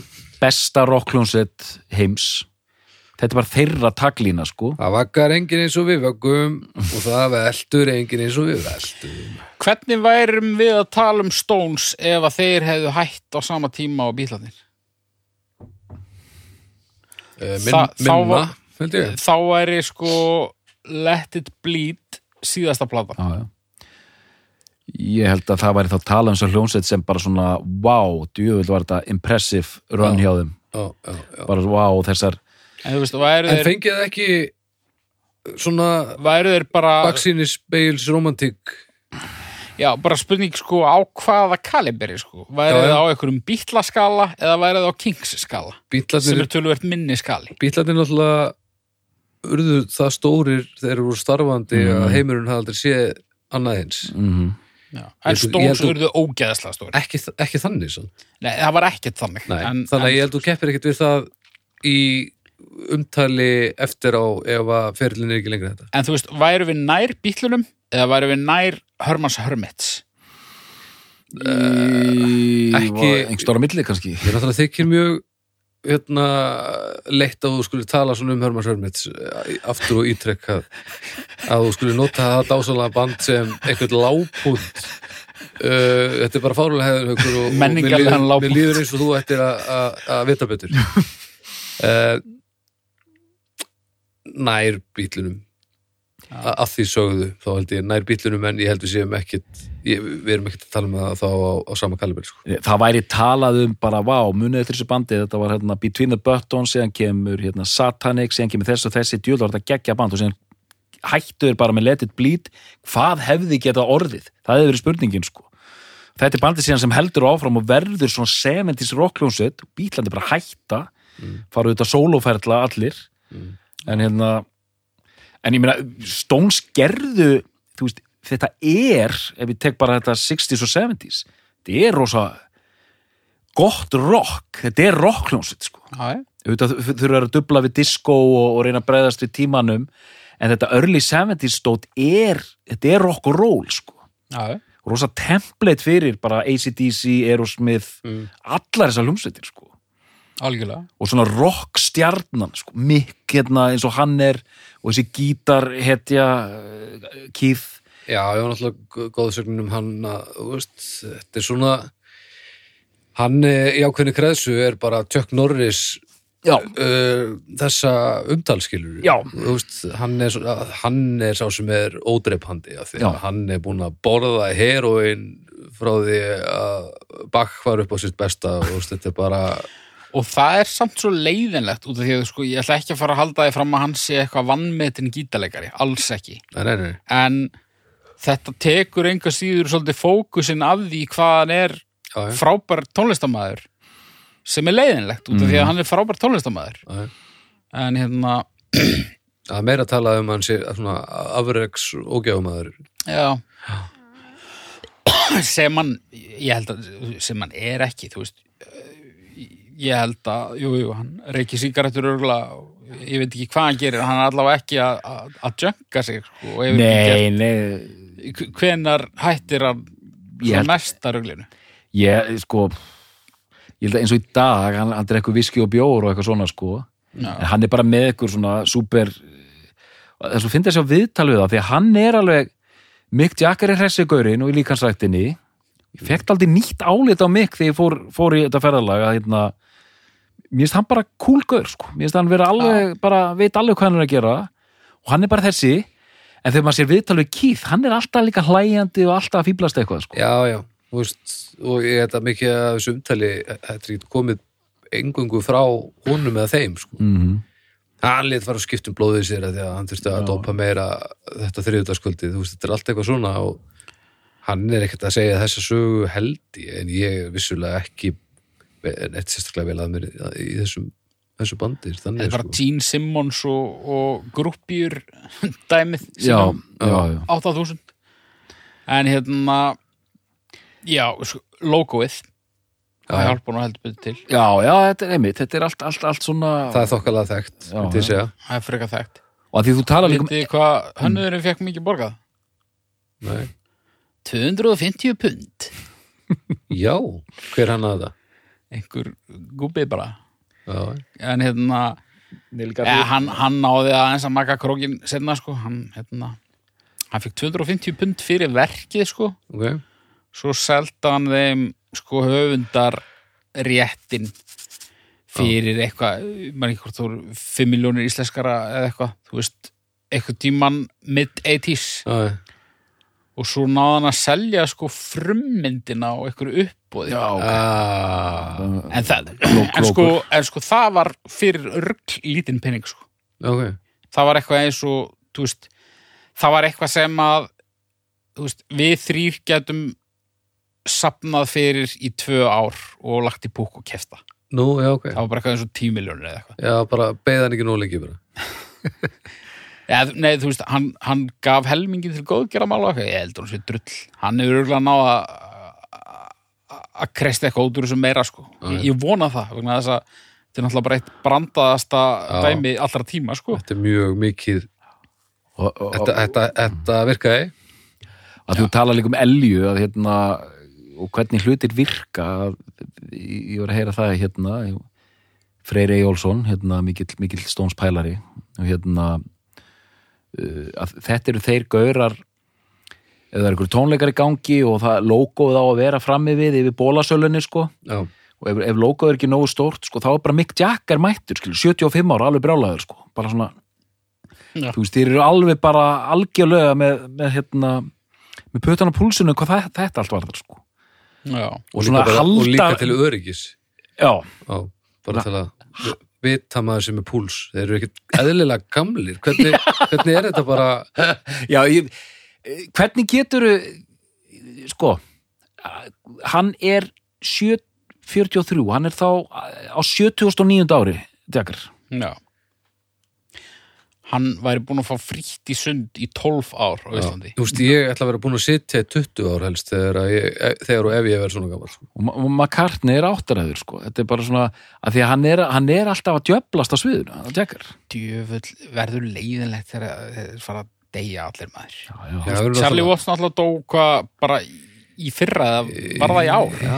besta rockljónsett heims þetta er bara þeirra taglína sko það vaggar enginn eins og við vöggum og það veldur enginn eins og við veldum hvernig værum við að tala um Stones ef að þeir hefðu hætt á sama tíma á bílarnir uh, Þa- þá minna, held ég þá væri sko Let It Bleed síðasta plata já, já. ég held að það væri þá tala um svo hljónsett sem bara svona wow, djöfull var þetta impressive run Já. hjá þeim já, já, já. bara wow, þessar en þú veist, en þeir, fengið ekki svona bara baksýnis beils romantík já, bara spurning sko á hvaða kaliberi sko, þeir já. á einhverjum bítlaskala eða væru þeir á Kings skala sem bítlarnir, er tölvert minni skali bítlarnir náttúrulega urðu það stórir þegar þeir voru starfandi Mhm. að heimurinn hafði aldrei séð annað eins mm. Ég en þú- urðu ógeðslega stóri ekki, ekki þannig svo. nei, það var ekkert þannig Nei, en, þannig að ég held þú keppir ekkert við það í umtali eftir á ef að ferlinn er ekki lengra þetta. En þú veist, væru við nær bítlunum eða væru við nær Hermans Hermits? Ekki ekki- einhver stóra milli kannski? Ég er náttúrulega þykir mjög hérna, leitt að þú skulle tala svona um Hermann Sörmits aftur og ítrekk að, þú skulle nota það dásalega band sem einhvern lágpunkt uh, þetta er bara fárulega hefur haukur og, og mér líður- lágpunkt. mér líður eins og þú ættir að- að að vita betur. Uh, nær bílunum A- að því sögðu, þá held ég nær bílunum en ég held við séum ekkit ég, við erum ekkit að tala með það þá á, á sama kalibri sko. það væri talað um bara, vá, munið eftir þessu bandi. Þetta var hérna Between the Buttons síðan kemur hérna Satanic, síðan kemur þess og þessi. Djúlar þetta geggja band og síðan hættuður bara með Let It Bleed. Hvað hefði getað orðið? Það hefði verið spurningin sko. Þetta er bandið síðan sem heldur áfram og verður svona 70s rockljónsveit og bílandi bara hætta. Fara auðvitað sólóferðla allir en hérna en ég meina, Stones gerðu þú veist, þetta er ef ég tek bara þetta 60s og 70s þetta er rosa gott rock, þetta er rockljónsveit sko auðvitað þurfa að dubla við disco og, og reyna að breyðast við tímanum en þetta early 70s stótt er þetta er rock og roll sko já. rosa template fyrir bara ACDC, Aerosmith Mm. allar þessar hljómsveitir sko algjörlega. og svona rockstjarnan sko, Mick hérna eins og hann er og þessi gítar hetja uh, Keith. Já, ég var náttúrulega góðsögnin um hann að, veist, þetta er svona hann eh, í ákveðni kreðsu er bara Chuck Norris uh, þessa umtalskilur veist, hann er, hann er sá sem er ódreipandi af því Já. að hann er búin að borða heroin frá því að Bach var upp á sitt besta og þetta er bara Og það er samt svo leiðinlegt út af því að sko, ég ætla ekki að fara að halda því fram að hann sé eitthvað vannmetin gítalegari, alls ekki. nei, nei, nei, En þetta tekur enga síður svolítið fókusin af því hvað hann er já, frábær tónlistamæður sem er leiðinlegt út af því að hann er frábær tónlistamæður. já. En hérna, Það er meira að tala um sé svona afreks ógjáfumæður já, sem hann, ég held að, sem hann er ekki, þú veist, ég held að, jú, jú, hann reykir sígarettur örgla, ég veit ekki hvað hann gerir, hann er allavega ekki að, að, að jönka sig, sko, nei, nei hvenar hættir hann held- mesta ruglinu? ég, sko ég held að eins og í dag, hann, hann drekkur viski og bjór og eitthvað svona, sko Já. en hann er bara með eitthvað svona super þess að finna þess að viðtal við það því að hann er alveg Mick Jagger er hressi gaurinn og í líkansræktinni ég fekk aldrei nýtt álit á Mick þegar ég fór, fór í þetta ferðalag að hérna mér finnst hann bara gaur sko. mér finnst hann vera alveg, bara veit alveg hvað hann er að gera og hann er bara þessi en þegar maður sér viðtal við Keith hann er alltaf líka hlæjandi og alltaf að fýblast eitthvað sko. Já, já, þú veist og ég þetta mikið að þessu umtali þetta er ekki komið engungu frá honum eða þeim, sko mm -hmm. hann lit fara að skipta um blóðið sér af því að hann þurfti að Já. dopa meira þetta þriðutaskvöldið, þú veist, þetta er allt eitthvað svona og hann er ekkert að segja þessa sögu heldi, en ég vissulega ekki neitt sérstaklega vel að mér í þessum, þessu bandi Það er bara sko. Gene Simmons og, og grúppjur dæmið sem já, já, já. 8000 en hérna já, sko, logoið það já. hjálpa nú heldur til já, já, þetta er einmitt þetta er allt, allt, allt svona það er þokkalega þekkt, Já, myndi ég segja það er frekar þekkt og að því þú tala líka um Vitið hvað hönnuðurinn fekk mikið borgað? Nei. 250 pund Já, hver hann að það? Einhver gúbið bara. Já, en hérna, ja, hann, hann náði aðeins að maka krókin senna sko, hann hérna hann fekk 250 pund fyrir verkið sko. Ok, svo selda hann þeim sko höfundar réttin fyrir eitthvað, maður ekki hvort þú voru 5 miljónir íslenskara eða eitthvað, þú veist, eitthvað tíman mid-80s já, já. Og svo náði hann að selja sko frummyndina á einhverju uppbóði já, ok. Ah, en, það, en, sko, en sko það var fyrir örgl lítinn penning sko. ok, það var eitthvað eins og veist, það var eitthvað sem að veist, við þrýr getum sapnað fyrir í tvö ár og lagt í púk og kefta. Nú, já, ok. Það var bara eitthvað eins og tímiljónir eða eitthvað. Já, bara beðan ekki nóg lengi bara ja, nei, þú veist, hann, hann gaf helmingin til góðgera mála eitthvað, ég heldur hann sé drull. Hann hefur örgulega náð að að kresta eitthvað út úr þessu meira sko. ég, ég vona það, vegna þess að þetta er náttúrulega bara eitt brandaðasta Já. dæmi allra tíma, sko. Þetta er mjög mikið og, og, Þetta, þetta, þetta virkaði. Að þú tala líka um elju að hérna og hvernig hlutir virka ég var að heyra það hérna Freyr Eyjólfsson hérna mikill, mikill stónspælari og hérna að þetta eru þeir gaurar eða það eru ykkur tónleikar í gangi og það logoð á að vera frammi við yfir bólasölunni sko. Já, og ef, ef logoð er ekki nógu stórt sko þá er bara Mick Jagger mættur skilur, 75 ára alveg brjálæður sko. Bara svona Já. þú veist, þeir eru alveg bara algjörlega með, með hérna með pötan á púlsinu hvað það, þetta allt var það sko. Já, og líka svona bara, halda og líka til öryggis. Já, Já, bara til að vita maður sem er púls þeir eru ekkert eðlilega gamlir. Hvernig, hvernig er þetta bara já ég, hvernig getur sko hann er 7, 43 hann er þá á 79. ári Dekkar já Hann væri búin að fá frítt í sund í 12 ár á Íslandi Þú veist, ég ætla að vera búin að sitja í 20 ár helst þegar, ég, þegar og ef ég verð svona gammal sko. og, og McCartney er áttaræður sko. þetta er bara svona, að því að hann er, hann er alltaf að djöblast á sviðinu, hann Dekkar Djöfull verður leiðinlegt þegar þeir fara að deyja allir maður já, já, Já, það Charlie Watts náttúrulega dó hvað bara í fyrra eða var það í ár já.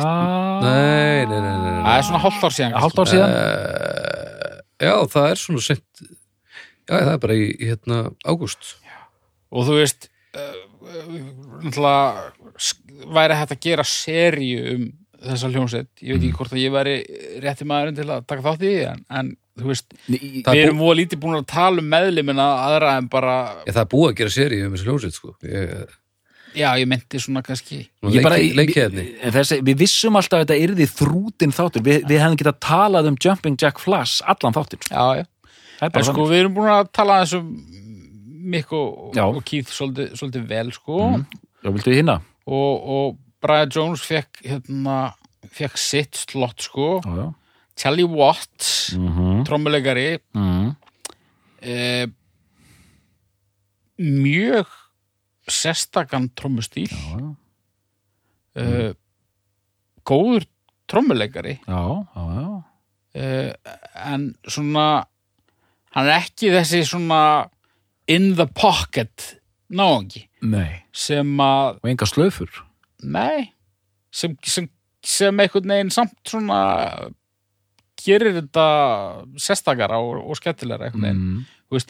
Nei, nei, nei, nei, nei. Það er svona hálft ár síðan hálft ár síðan Uh, já, það er svona sent Já, það er bara í, í hérna ágúst. Og þú veist uh, uh, náttúrulega sk- væri hægt að gera seríu um þessa hljómsveit, ég veit ekki hvort að ég væri rétti maðurinn til að taka þátt í því en, en þú veist, Í- Það við er erum múið lítið búin að tala um meðlimina aðra en bara, Ég, það er búið að gera séri um þessi hljómsveit sko. ég, já, ég meinti svona kannski Ég bara- leiki, Leikihefni En þessi, við vissum alltaf að þetta yrði þrútin þáttur. Við, við hefðum getað talað um Jumping Jack Flash allan þáttin sko. já, já, er en sko við erum búin að tala eins um Mick og, og Keith svolítið, svolítið vel sko Já, viltu við hinna? og, og Brian Jones fekk hérna, fekk sitt slott sko Já, já. Charlie Watts, Mm -hmm. trommuleikari mm. eh, mjög sérstakann trommustýl Já, eh, góður trommuleikari já, já, já. eh, en svona hann er ekki þessi svona in the pocket náungi Nei, sem að, og enga slöfur nei. Sem, sem, sem einhvern veginn samt svona gerir þetta sérstakara og, og skemmtilega einhvern veginn. Mm.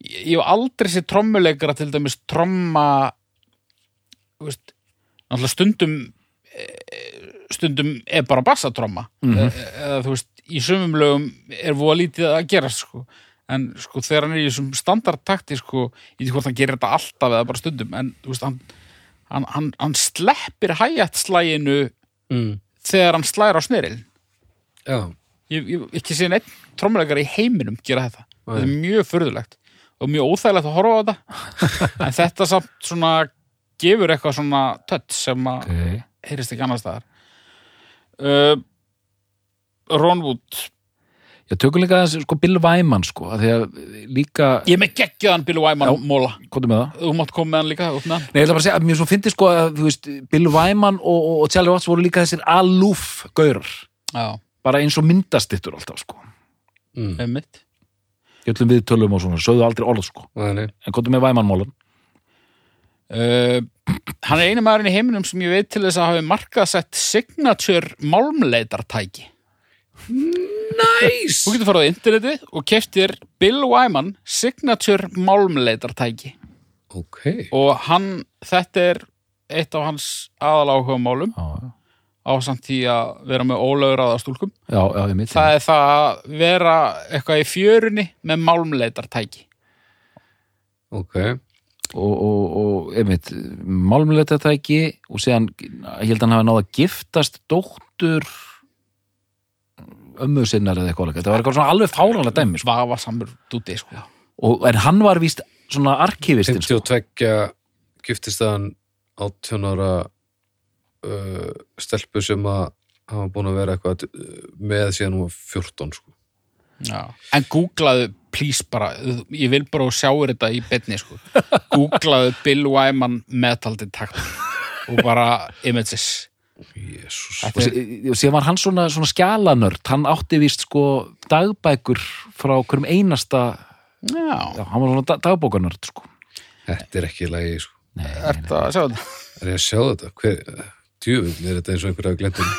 ég, ég hef aldrei sér trommuleikara til dæmis tromma veist, stundum eh, stundum er bara bassatromma. Mhm. eða, eða þú veist, í sumum lögum er voða lítið að gera sko en sko þegar hann er í þessum standardtakti sko, ég veit hvort hann gerir þetta alltaf eða bara stundum, en þú veist hann, hann, hann, hann sleppir hæjætt slæginu mm. þegar hann slæðir á sneril Já, ég, ég hef ekki séð neitt trommuleikari í heiminum gera þetta Nei. þetta er mjög furðulegt og mjög óþægilegt að horfa á þetta en þetta samt svona gefur eitthvað svona tött sem að okay. heyrist ekki annars staðar uh, Ron Wood Já, tökum líka þessi, sko, Bill Wyman, sko að því að líka, ég er með geggjaðan Billy Wyman Já. móla. Komdu með það. Þú mátt koma með hann líka upp með hann. Nei, ég ætla bara að segja, að mér svo fyndi sko að, þú veist, Bill Wyman og, og, og Charlie Watts voru líka þessir alúf gaurar, já, bara eins og myndastittur alltaf, sko. Mm. einmitt. Í öllum við tölum og svona, sögðu aldrei orð, sko. Nei, nei. En komdu með Wyman mólun uh, hann er eini maðurinn í heiminum sem ég veit til þess að hafi markaðsett signature málmleitartæki Nice! Þú getur farið á internetið og keftir Bill Wyman Signature málmleitartæki Ok, og hann, þetta er eitt af hans aðaláhuga málum Já, já, á samt því að vera með ólögraða stúlkum. já, já, ég mitt Það er það að vera eitthvað í fjörunni með málmleitartæki. ok og, og, og einmitt, málmulegta tæki og síðan, ég held að hann hafi náða að giftast dóttur ömmu sinnar eða eitthvað alveg. þetta var eitthvað svona alveg fáranlega dæmi sko. Vafa samur dúti, sko. og, en hann var víst svona arkivistinn sko. 52 giftist hann 18 ára uh, stelpu sem að hafa búin að vera eitthvað uh, með síðan hún var 14 sko. Já. En googlaðu, please bara, ég vil bara sjá þetta í betni, sko. Googlaðu Bill Wyman metal detector og bara images. Jésús og sí- og síðan var hann svona, svona skjalanörd hann átti víst sko dagbækur frá hverjum einasta Já, já, hann var svona dag- dagbókanörd sko. Þetta er ekki lagi sko. Nei, er þetta að sjá þetta? Er ég að sjá þetta? Hver, djúvill er þetta eins og einhverja glendum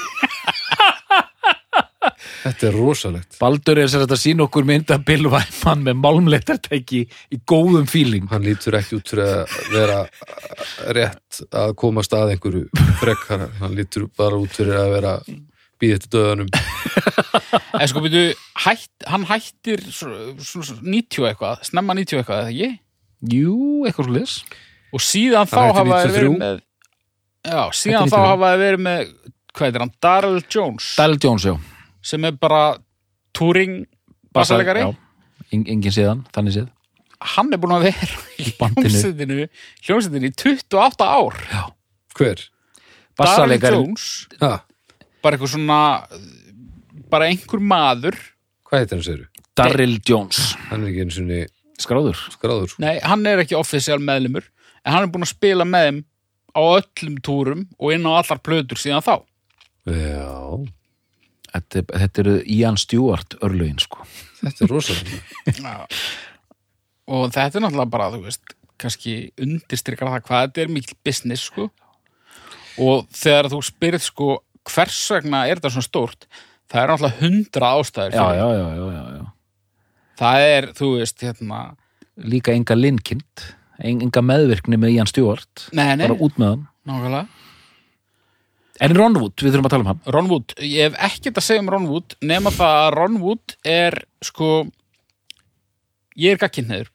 Þetta er rosalegt. Baldur er sér að sína okkur mynda Bill Wyman með málmleitartæki í góðum fíling Hann lítur ekki út fyrir að vera rétt að komast að einhverju frekkara Hann lítur bara út fyrir að vera býð eftir döðanum. En sko byrju, hætt, hann hættir svo- svo- svo 90 eitthvað, snemma 90 eitthvað, eða ekki? Jú, eitthvað leis Og síðan þá hafa 93. verið með Já, síðan þá 93. hafa þeir verið með hvað heitir hann, Darrell Jones. Dal Jones, já sem er bara touring bassalegari, Já, en- engin síðan, þannig séð. Hann er búin að vera í hljómsveitinu hljómsveitinu í 28 ár. Hver? Bassaleikari Jones, Ha, bara eitthvað svona bara einhver maður. Hvað heitir hann séru? Darryl Jones hann er ekki einu sinni Skráður. skráður. Sko. nei, hann er ekki offisíal meðlumur en hann er búin að spila með þeim á öllum túrum og inn á allar plötur síðan þá. Já, Þetta, þetta eru Ian Stewart örlögin sko. Þetta er rosalega og þetta er náttúrulega bara, þú veist kannski undirstrykar það hvað þetta er mikil business, sko. Og þegar þú spyrð, sko hvers vegna er þetta svona stórt það er náttúrulega hundra ástæður Já, já, já, já, já, já. það er, þú veist, hérna Líka enga linkind enga meðvirkni með Ian Stewart. Nei, nei, bara út með hann. Nákvæmlega En Ron Wood, við þurfum að tala um hann. Ron Wood, ég hef ekkert að segja um Ron Wood nema það að Ron Wood er sko ég er gagkinnheður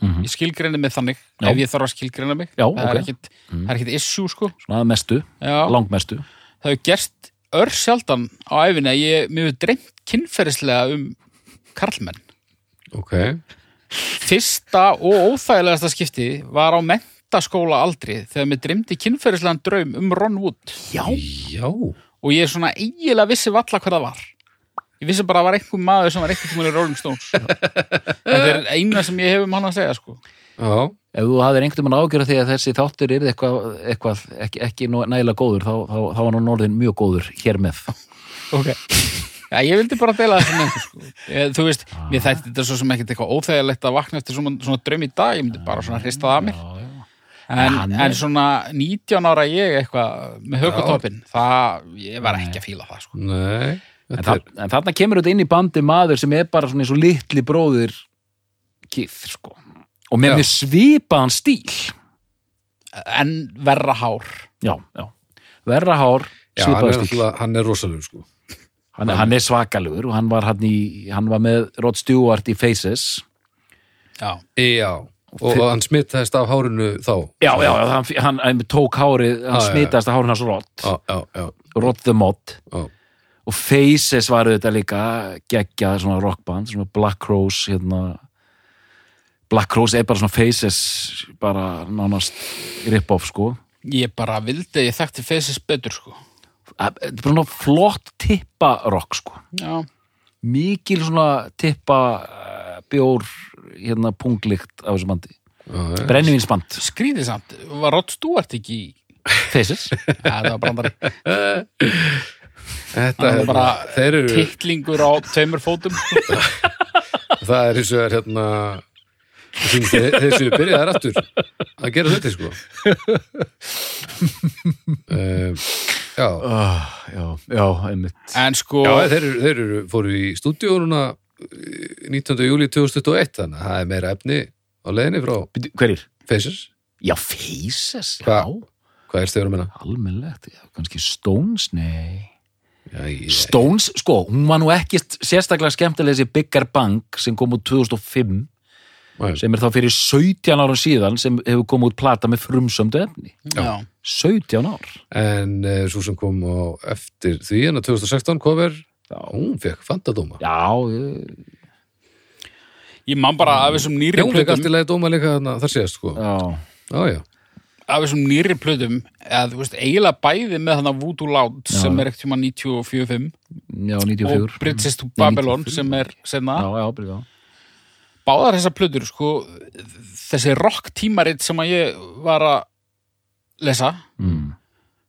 Mhm. ég skilgreini mig þannig Já. ef ég þarf að skilgreina mig. Já, það, ok. er ekkit, það er ekkit issue sko. Svona mestu, langmestu. Það hefur gerst ör sjaldan á æfinni að ég, hefur dreymt kynferðislega um karlmenn. Ok, fyrsta og óþægilegasta skipti var á mentaskóla aldri þegar mér dreymdi kynferðislegan draum um Ron Wood. Já, já. Og ég svona eiginlega vissi valla hvað það var. Ég vissi bara að það var einhver maður sem var einhvern tímann í Rolling Stones. Þetta er eina sem ég hef um hann að segja sko. já, ef þú hafðir einhvern veginn ágjörð því að þessi þáttur er eitthvað, eitthvað ekki, ekki nægilega góður þá, þá, þá var nú orðin mjög góður hér með. Okay. Já, ég vildi bara þessu með ykkur sko. ég, þú veist, mér þætti þetta svo sem ekkert eitthvað óþægilegt að vakna eftir svona, svona draum í dag. Ég myndi bara svona hrista það að mér. Já, já. En, er- en svona 19 ára ég eitthvað með högutopin það, ég var ekki að fíla það sko. nei En, það, en þarna kemur þetta inn í bandi maður sem er bara svona eins og litli bróðir kýð, sko. Og með Já. mjög svipaðan stíl. En verra hár. Já, já, verra hár já, er, svipaðan stíl, náttúrulega- hann er rosalega sko. Hann, hann er svakalugur og hann var hann í, hann var með Rod Stewart í Faces. Já, já, og hann smittaðist af hárinu þá? Já, já, já hann, hann, hann tók hárið, hann já. smitaðist að hárið hans Rod já, já, já, Rod the Mod já. og Faces var þetta líka geggjað svona rockband, svona Black Crowes hérna. Black Crowes er bara svona Faces bara nánast rip-off sko. Ég bara vildi ég þekkti faces betur sko. þetta er bara svona flott tippa rock sko. Já, mikil svona tippa uh, bjór hérna punglikt af þessu bandi. Brennivínsband, skrýðið samt, var Rod Stewart ekki í Faces það var brandari. Þetta er bara þeir eru, tittlingur á tveimur fótum. Sko. það er eins og er hérna þessi, þessi byrjaðar aftur að gera þetta sko. Um, já. Uh, já, já, einmitt. En sko Já, þeir, eru, þeir eru, fóru í stúdíónuna 19. júli 2021 þannig að það er meira efni á leiðinni frá hverjir? Faces Já, Faces, já, Hva? Hvað er stegur að menna? almennlegt já, kannski Stones, nei Já, ég, Stones, sko, hún var nú ekki sérstaklega skemmtilega þessi Bigger Bang sem kom út 2005 Nei. sem er þá fyrir 17 árum síðan sem hefur komið út plata með frumsömdu efni já. 17 ár En uh, svo sem kom á eftir því en að 2016 cover Já. hún fekk fantadóma Já, ég, ég man bara af þessum nýri Já, hún fekk allt í plötum lagi dóma líka þar séðast sko já, Já, já, af þessum nýri plötum eða þú veist, eiginlega bæði með þannig Voodoo Loud Já. sem er ekkert tíma 94-5 já, 94 og Bridges to Babylon 94. sem er senna Já, já, báðar þessar plötur sko, þessi rock tímarit sem að ég var að lesa mm.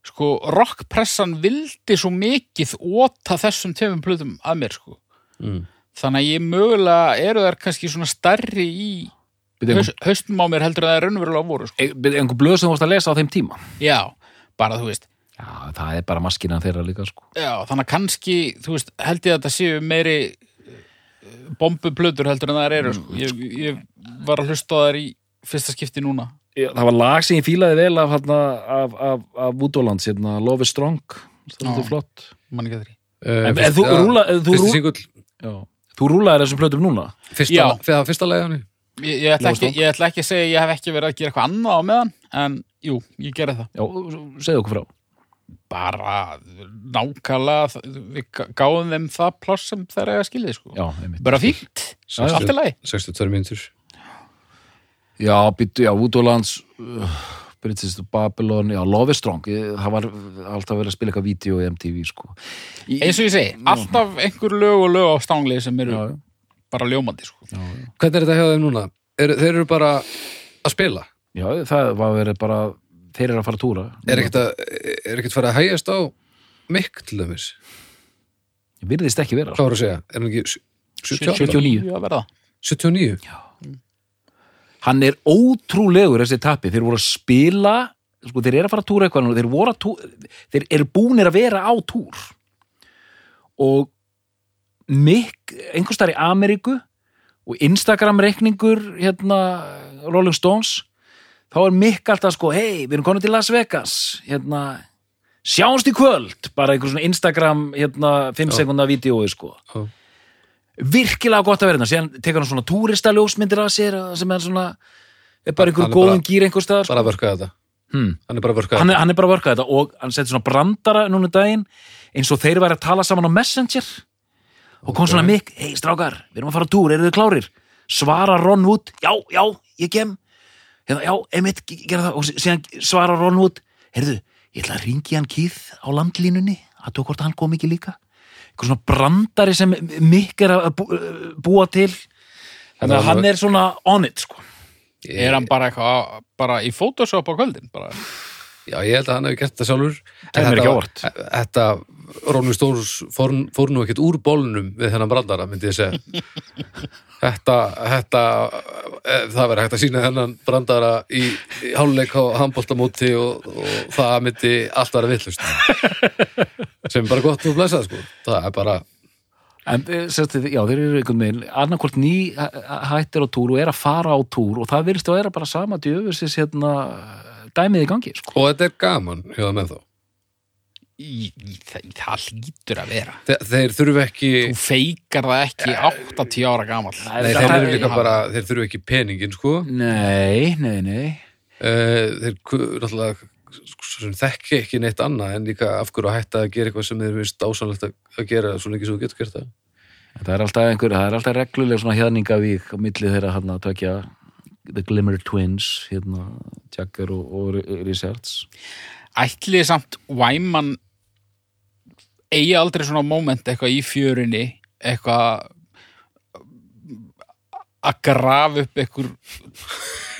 Sko, rockpressan vildi svo mikið óta þessum tveimum plötum að mér sko. mm. þannig að ég mögulega eru þær kannski svona stærri í Byrja, haus, haustum á mér heldur en það er raunverulega voru sko. einhver, einhver blöð sem þú varst að lesa á þeim tíma já, bara þú veist Já, það er bara maskinan þeirra líka, sko já, þannig að kannski, þú veist, held ég að þetta séu meiri bombuplötur heldur en það eru sko. ég, ég var að hlusta á þær í fyrsta skipti núna það var lag sem ég fílaði vel af, af, af, af, af Woodlands, hérna, Love is Strong. Það er flott. Man ekki að því. En, en þú rúla, þú, Fyrsti rú, singull, já, þú rúlaðir þessum plötum núna? Fyrsta, Já. fyrsta, fyrsta leiðan Ég, ég, ætla ekki, ég ætla ekki að segja að ég hef ekki verið að gera eitthvað annað á meðan en jú, ég gerði það. Já, segðu okkur frá. Bara nákvæmlega við gá- gáðum þeim það pláss sem þeir eiga skilið sko. Já, einmitt. Bara já. allt í lagi. 62 mínútur Já, byttu, já, Voodoolands uh, British to Babylon, já, Love is Strong ég, það var alltaf verið að spila eitthvað vídeo í MTV, sko í, eins og ég segi, alltaf einhver lög og lög á stánglið sem eru Já, já. bara ljómandi sko. já, já. Hvernig er þetta hjá þeim núna? Er, þeir eru bara að spila já, það var verið bara þeir eru að fara að túra Er ekkert að, er ekkert farið að hægjast á mikk til dæmis? Virðist ekki vera Hvað var að segja? Er hann ekki 78? 79. Já, verða. 79? Hann er ótrúlegur þessi tapi, þeir voru að spila sko, þeir eru að fara að túra eitthvað þeir, að túra, þeir eru búnir að vera á túr. Og Mick, einhvers staðar í Ameríku og Instagram reikningur hérna Rolling Stones þá er Mick alltaf sko hei, við erum konið til Las Vegas hérna, sjáumst í kvöld. Bara einhver svona Instagram hérna 5 sekundar vídeói sko. Já. Virkilega gott að vera hérna. Síðan tekur hann svona túristaljósmyndir af sér sem er svona er bara einhver er góðum gýr einhver staðar sko. Bara að vörka þetta. Hmm. Hann er bara að vörka hann, er, hann er bara að vörka þetta og hann setur svona brandara núna um daginn eins og þeir væri að tala saman á Messenger. Og kom svona mikk, hei strákar, við erum að fara á túr, eru þið klárir? Svara Ron Wood, já, já, ég kem. Hérna, já, emitt, gera það. Og sí- síðan svara Ron Wood, heyrðu ég ætla að ringi hann kýð á landlínunni að þú hvort hann kom ekki líka eitthvað svona brandari sem mikk er að bú, búa til þannig að hann er svona on it, sko Er hann bara eitthvað bara í Photoshop á kvöldin bara. Já, ég held að hann hefði gert það sjálfur þetta-. Þetta, Rolling Stones fór, fór nú ekkert úr bólnum við þennan brandara, myndi ég segja. Þetta, þetta eh, það verður hægt að sína þennan brandara í, í háluleik á handbóltamóti og, og það myndi allt vera villust sem er bara gott og blessað, sko. Það er bara, En eh, sérst, já, þeir eru einhvern veginn annarkvort ný hæ- hættir á túr og er að fara á túr og það virðist að vera bara sama djöfusins hérna dæmið í gangi, sko. og þetta er gaman hjá það með þá Í, í, það, það lítur að vera Þe, þeir þurfu ekki Þú feikar það ekki 80 ára gamall Nei, þeir eru líka bara, þeir þurfu ekki peningin, sko Nei, nei, nei. Eh, þeir náttúrulega sem þekki ekki neitt annað en líka af hverju að hætta að gera eitthvað sem þeir finnst ásanlegt að, gera svo lengi svo þú getur gert það Það er alltaf einhver, það er alltaf regluleg svona hérningavík á milli þeirra hann að tökja The Glimmer Twins, hérna Jagger og, og Richards. Ætli samt Wyman eigi aldrei svona moment eitthvað í fjörinni eitthvað að grafa upp einhver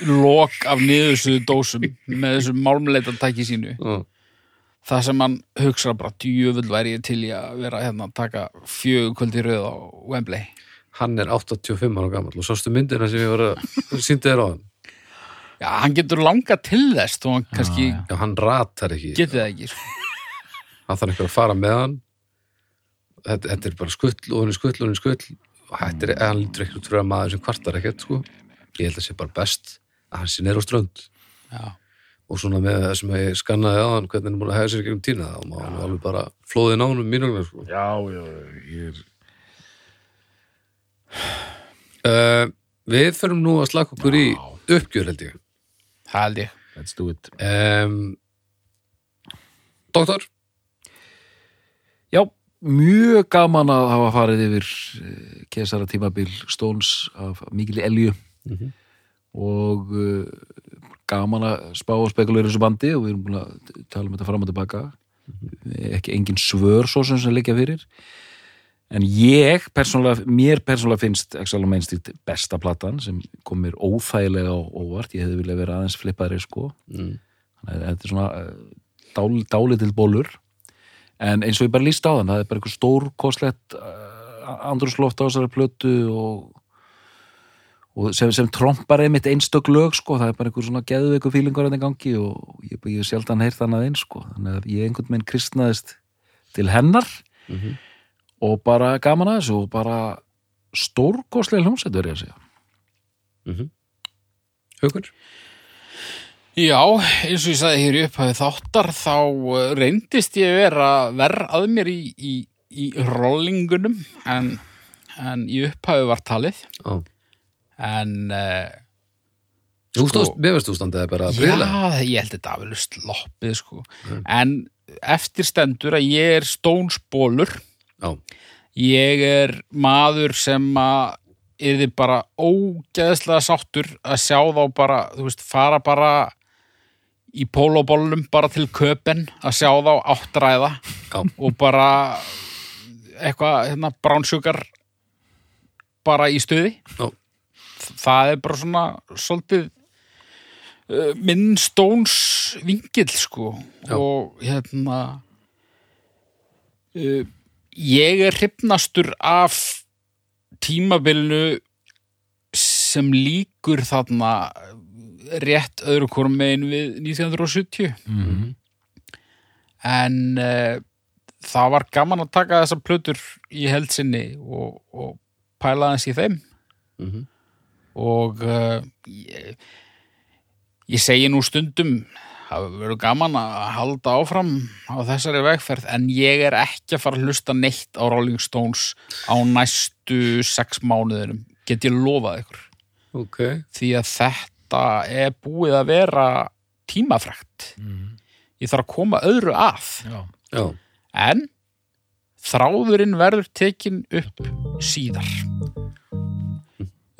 lok af niðursuðu dósum með þessum málmleitartæki sínu Já. það sem hann hugsa bara djöfull væri til í að vera hérna að taka fjögur kvöldi röð á Wembley hann er 85 ára gammal og sástu myndina sem ég var að síndi þér á hann Já, hann getur langa til þess þó hann kannski já, hann ratar ekki getur það ekki sko. Hann þarf einhver að fara með hann þetta, þetta er bara skull og hann er skull og hann er skull og þetta er, hann lítur ekki út fyrir að maður sem kvartar ekkert sko. ég held að sé bara best að hann sé neður á strönd Já. og svona með það sem ég skannaði á hann hvernig hann búin að hega sér gegnum tína þá má hann alveg bara flóðið nánum mínuglega sko. Já, já, ég er... uh, við förum nú að slaka okkur í uppgjör held ég Það held ég Let's do it. um, Doktor mjög gaman að hafa farið yfir eh, kesara tímabil Stones af mikil elju. Mhm. og uh, gaman að spá og spekulera þessu bandi og við erum búin að tala um þetta fram og tilbaka. Ekki engin svör svo sem sem liggja fyrir. En ég persónulega, mér persónulega finnst Exile on Main Street besta platan sem kom mér óþægilega á óvart. Ég hefði viljað vera aðeins flippaðri sko. Mm. Þannig að þetta er svona eh, dál, dálitil bólur en eins og ég bara líst á þann það er bara eitthvað stórkoslegt uh, andrúsloft á þessari plötu og, og sem, sem trompar einmitt einstök lög sko, það er bara eitthvað svona geðveiku fílingur en gangi og ég, ég hef sjaldan heyrt þannig eins sko, þannig að ég einhvern veginn kristnaðist til hennar Mhm. og bara gaman að þessu og bara stórkoslega hljómsett verið að segja Mhm. Haukur Já, eins og ég sagði hér í upphæði þáttar þá uh, reyndist ég vera verð að mér í, í í rollingunum en, en í upphafi var talið. Já. en uh, Þú Sko- stóðst, mér veist þú standið bara að já, ég held þetta að vel sloppið sko. En eftir stendur að ég er stónsbólur Já, ég er maður sem að yfir bara ógeðslega sáttur að sjá þá bara, þú veist, fara bara í pólóbólnum bara til köpen að sjá þá áttræða og bara eitthvað, hérna, bránsjúkar bara í stuði. Já, það er bara svona svolítið uh, minn stóns vingill sko. Já. og hérna uh, ég er hrifnastur af tímabilinu sem líkur þarna rétt öðru hvorum megin við 1970 Mhm. en uh, það var gaman að taka þessar plötur í heldsinni og, og pæla þess í þeim. Mhm, og uh, ég, ég segi nú stundum það verður gaman að halda áfram á þessari vegferð en ég er ekki að fara að hlusta neitt á Rolling Stones á næstu sex mánuðinum. Get ég lofað ykkur? Ok. því að þetta er búið að vera tímafrækt ég þarf að koma öðru að. Já. Já, en þráðurinn verður tekin upp síðar.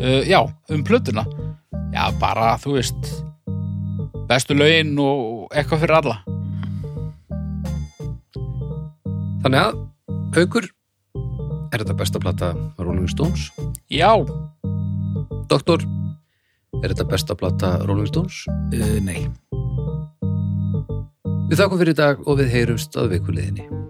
Uh, já, um plötuna. Já, bara, þú veist bestu lögin og eitthvað fyrir alla. Þannig að, Haukur, er þetta besta plata Rolling Stones? já, Doktor, er þetta besta plata Rolling Stones? Uh, nei. Við þakkum fyrir í dag og við heyrumst að vikuliðinni.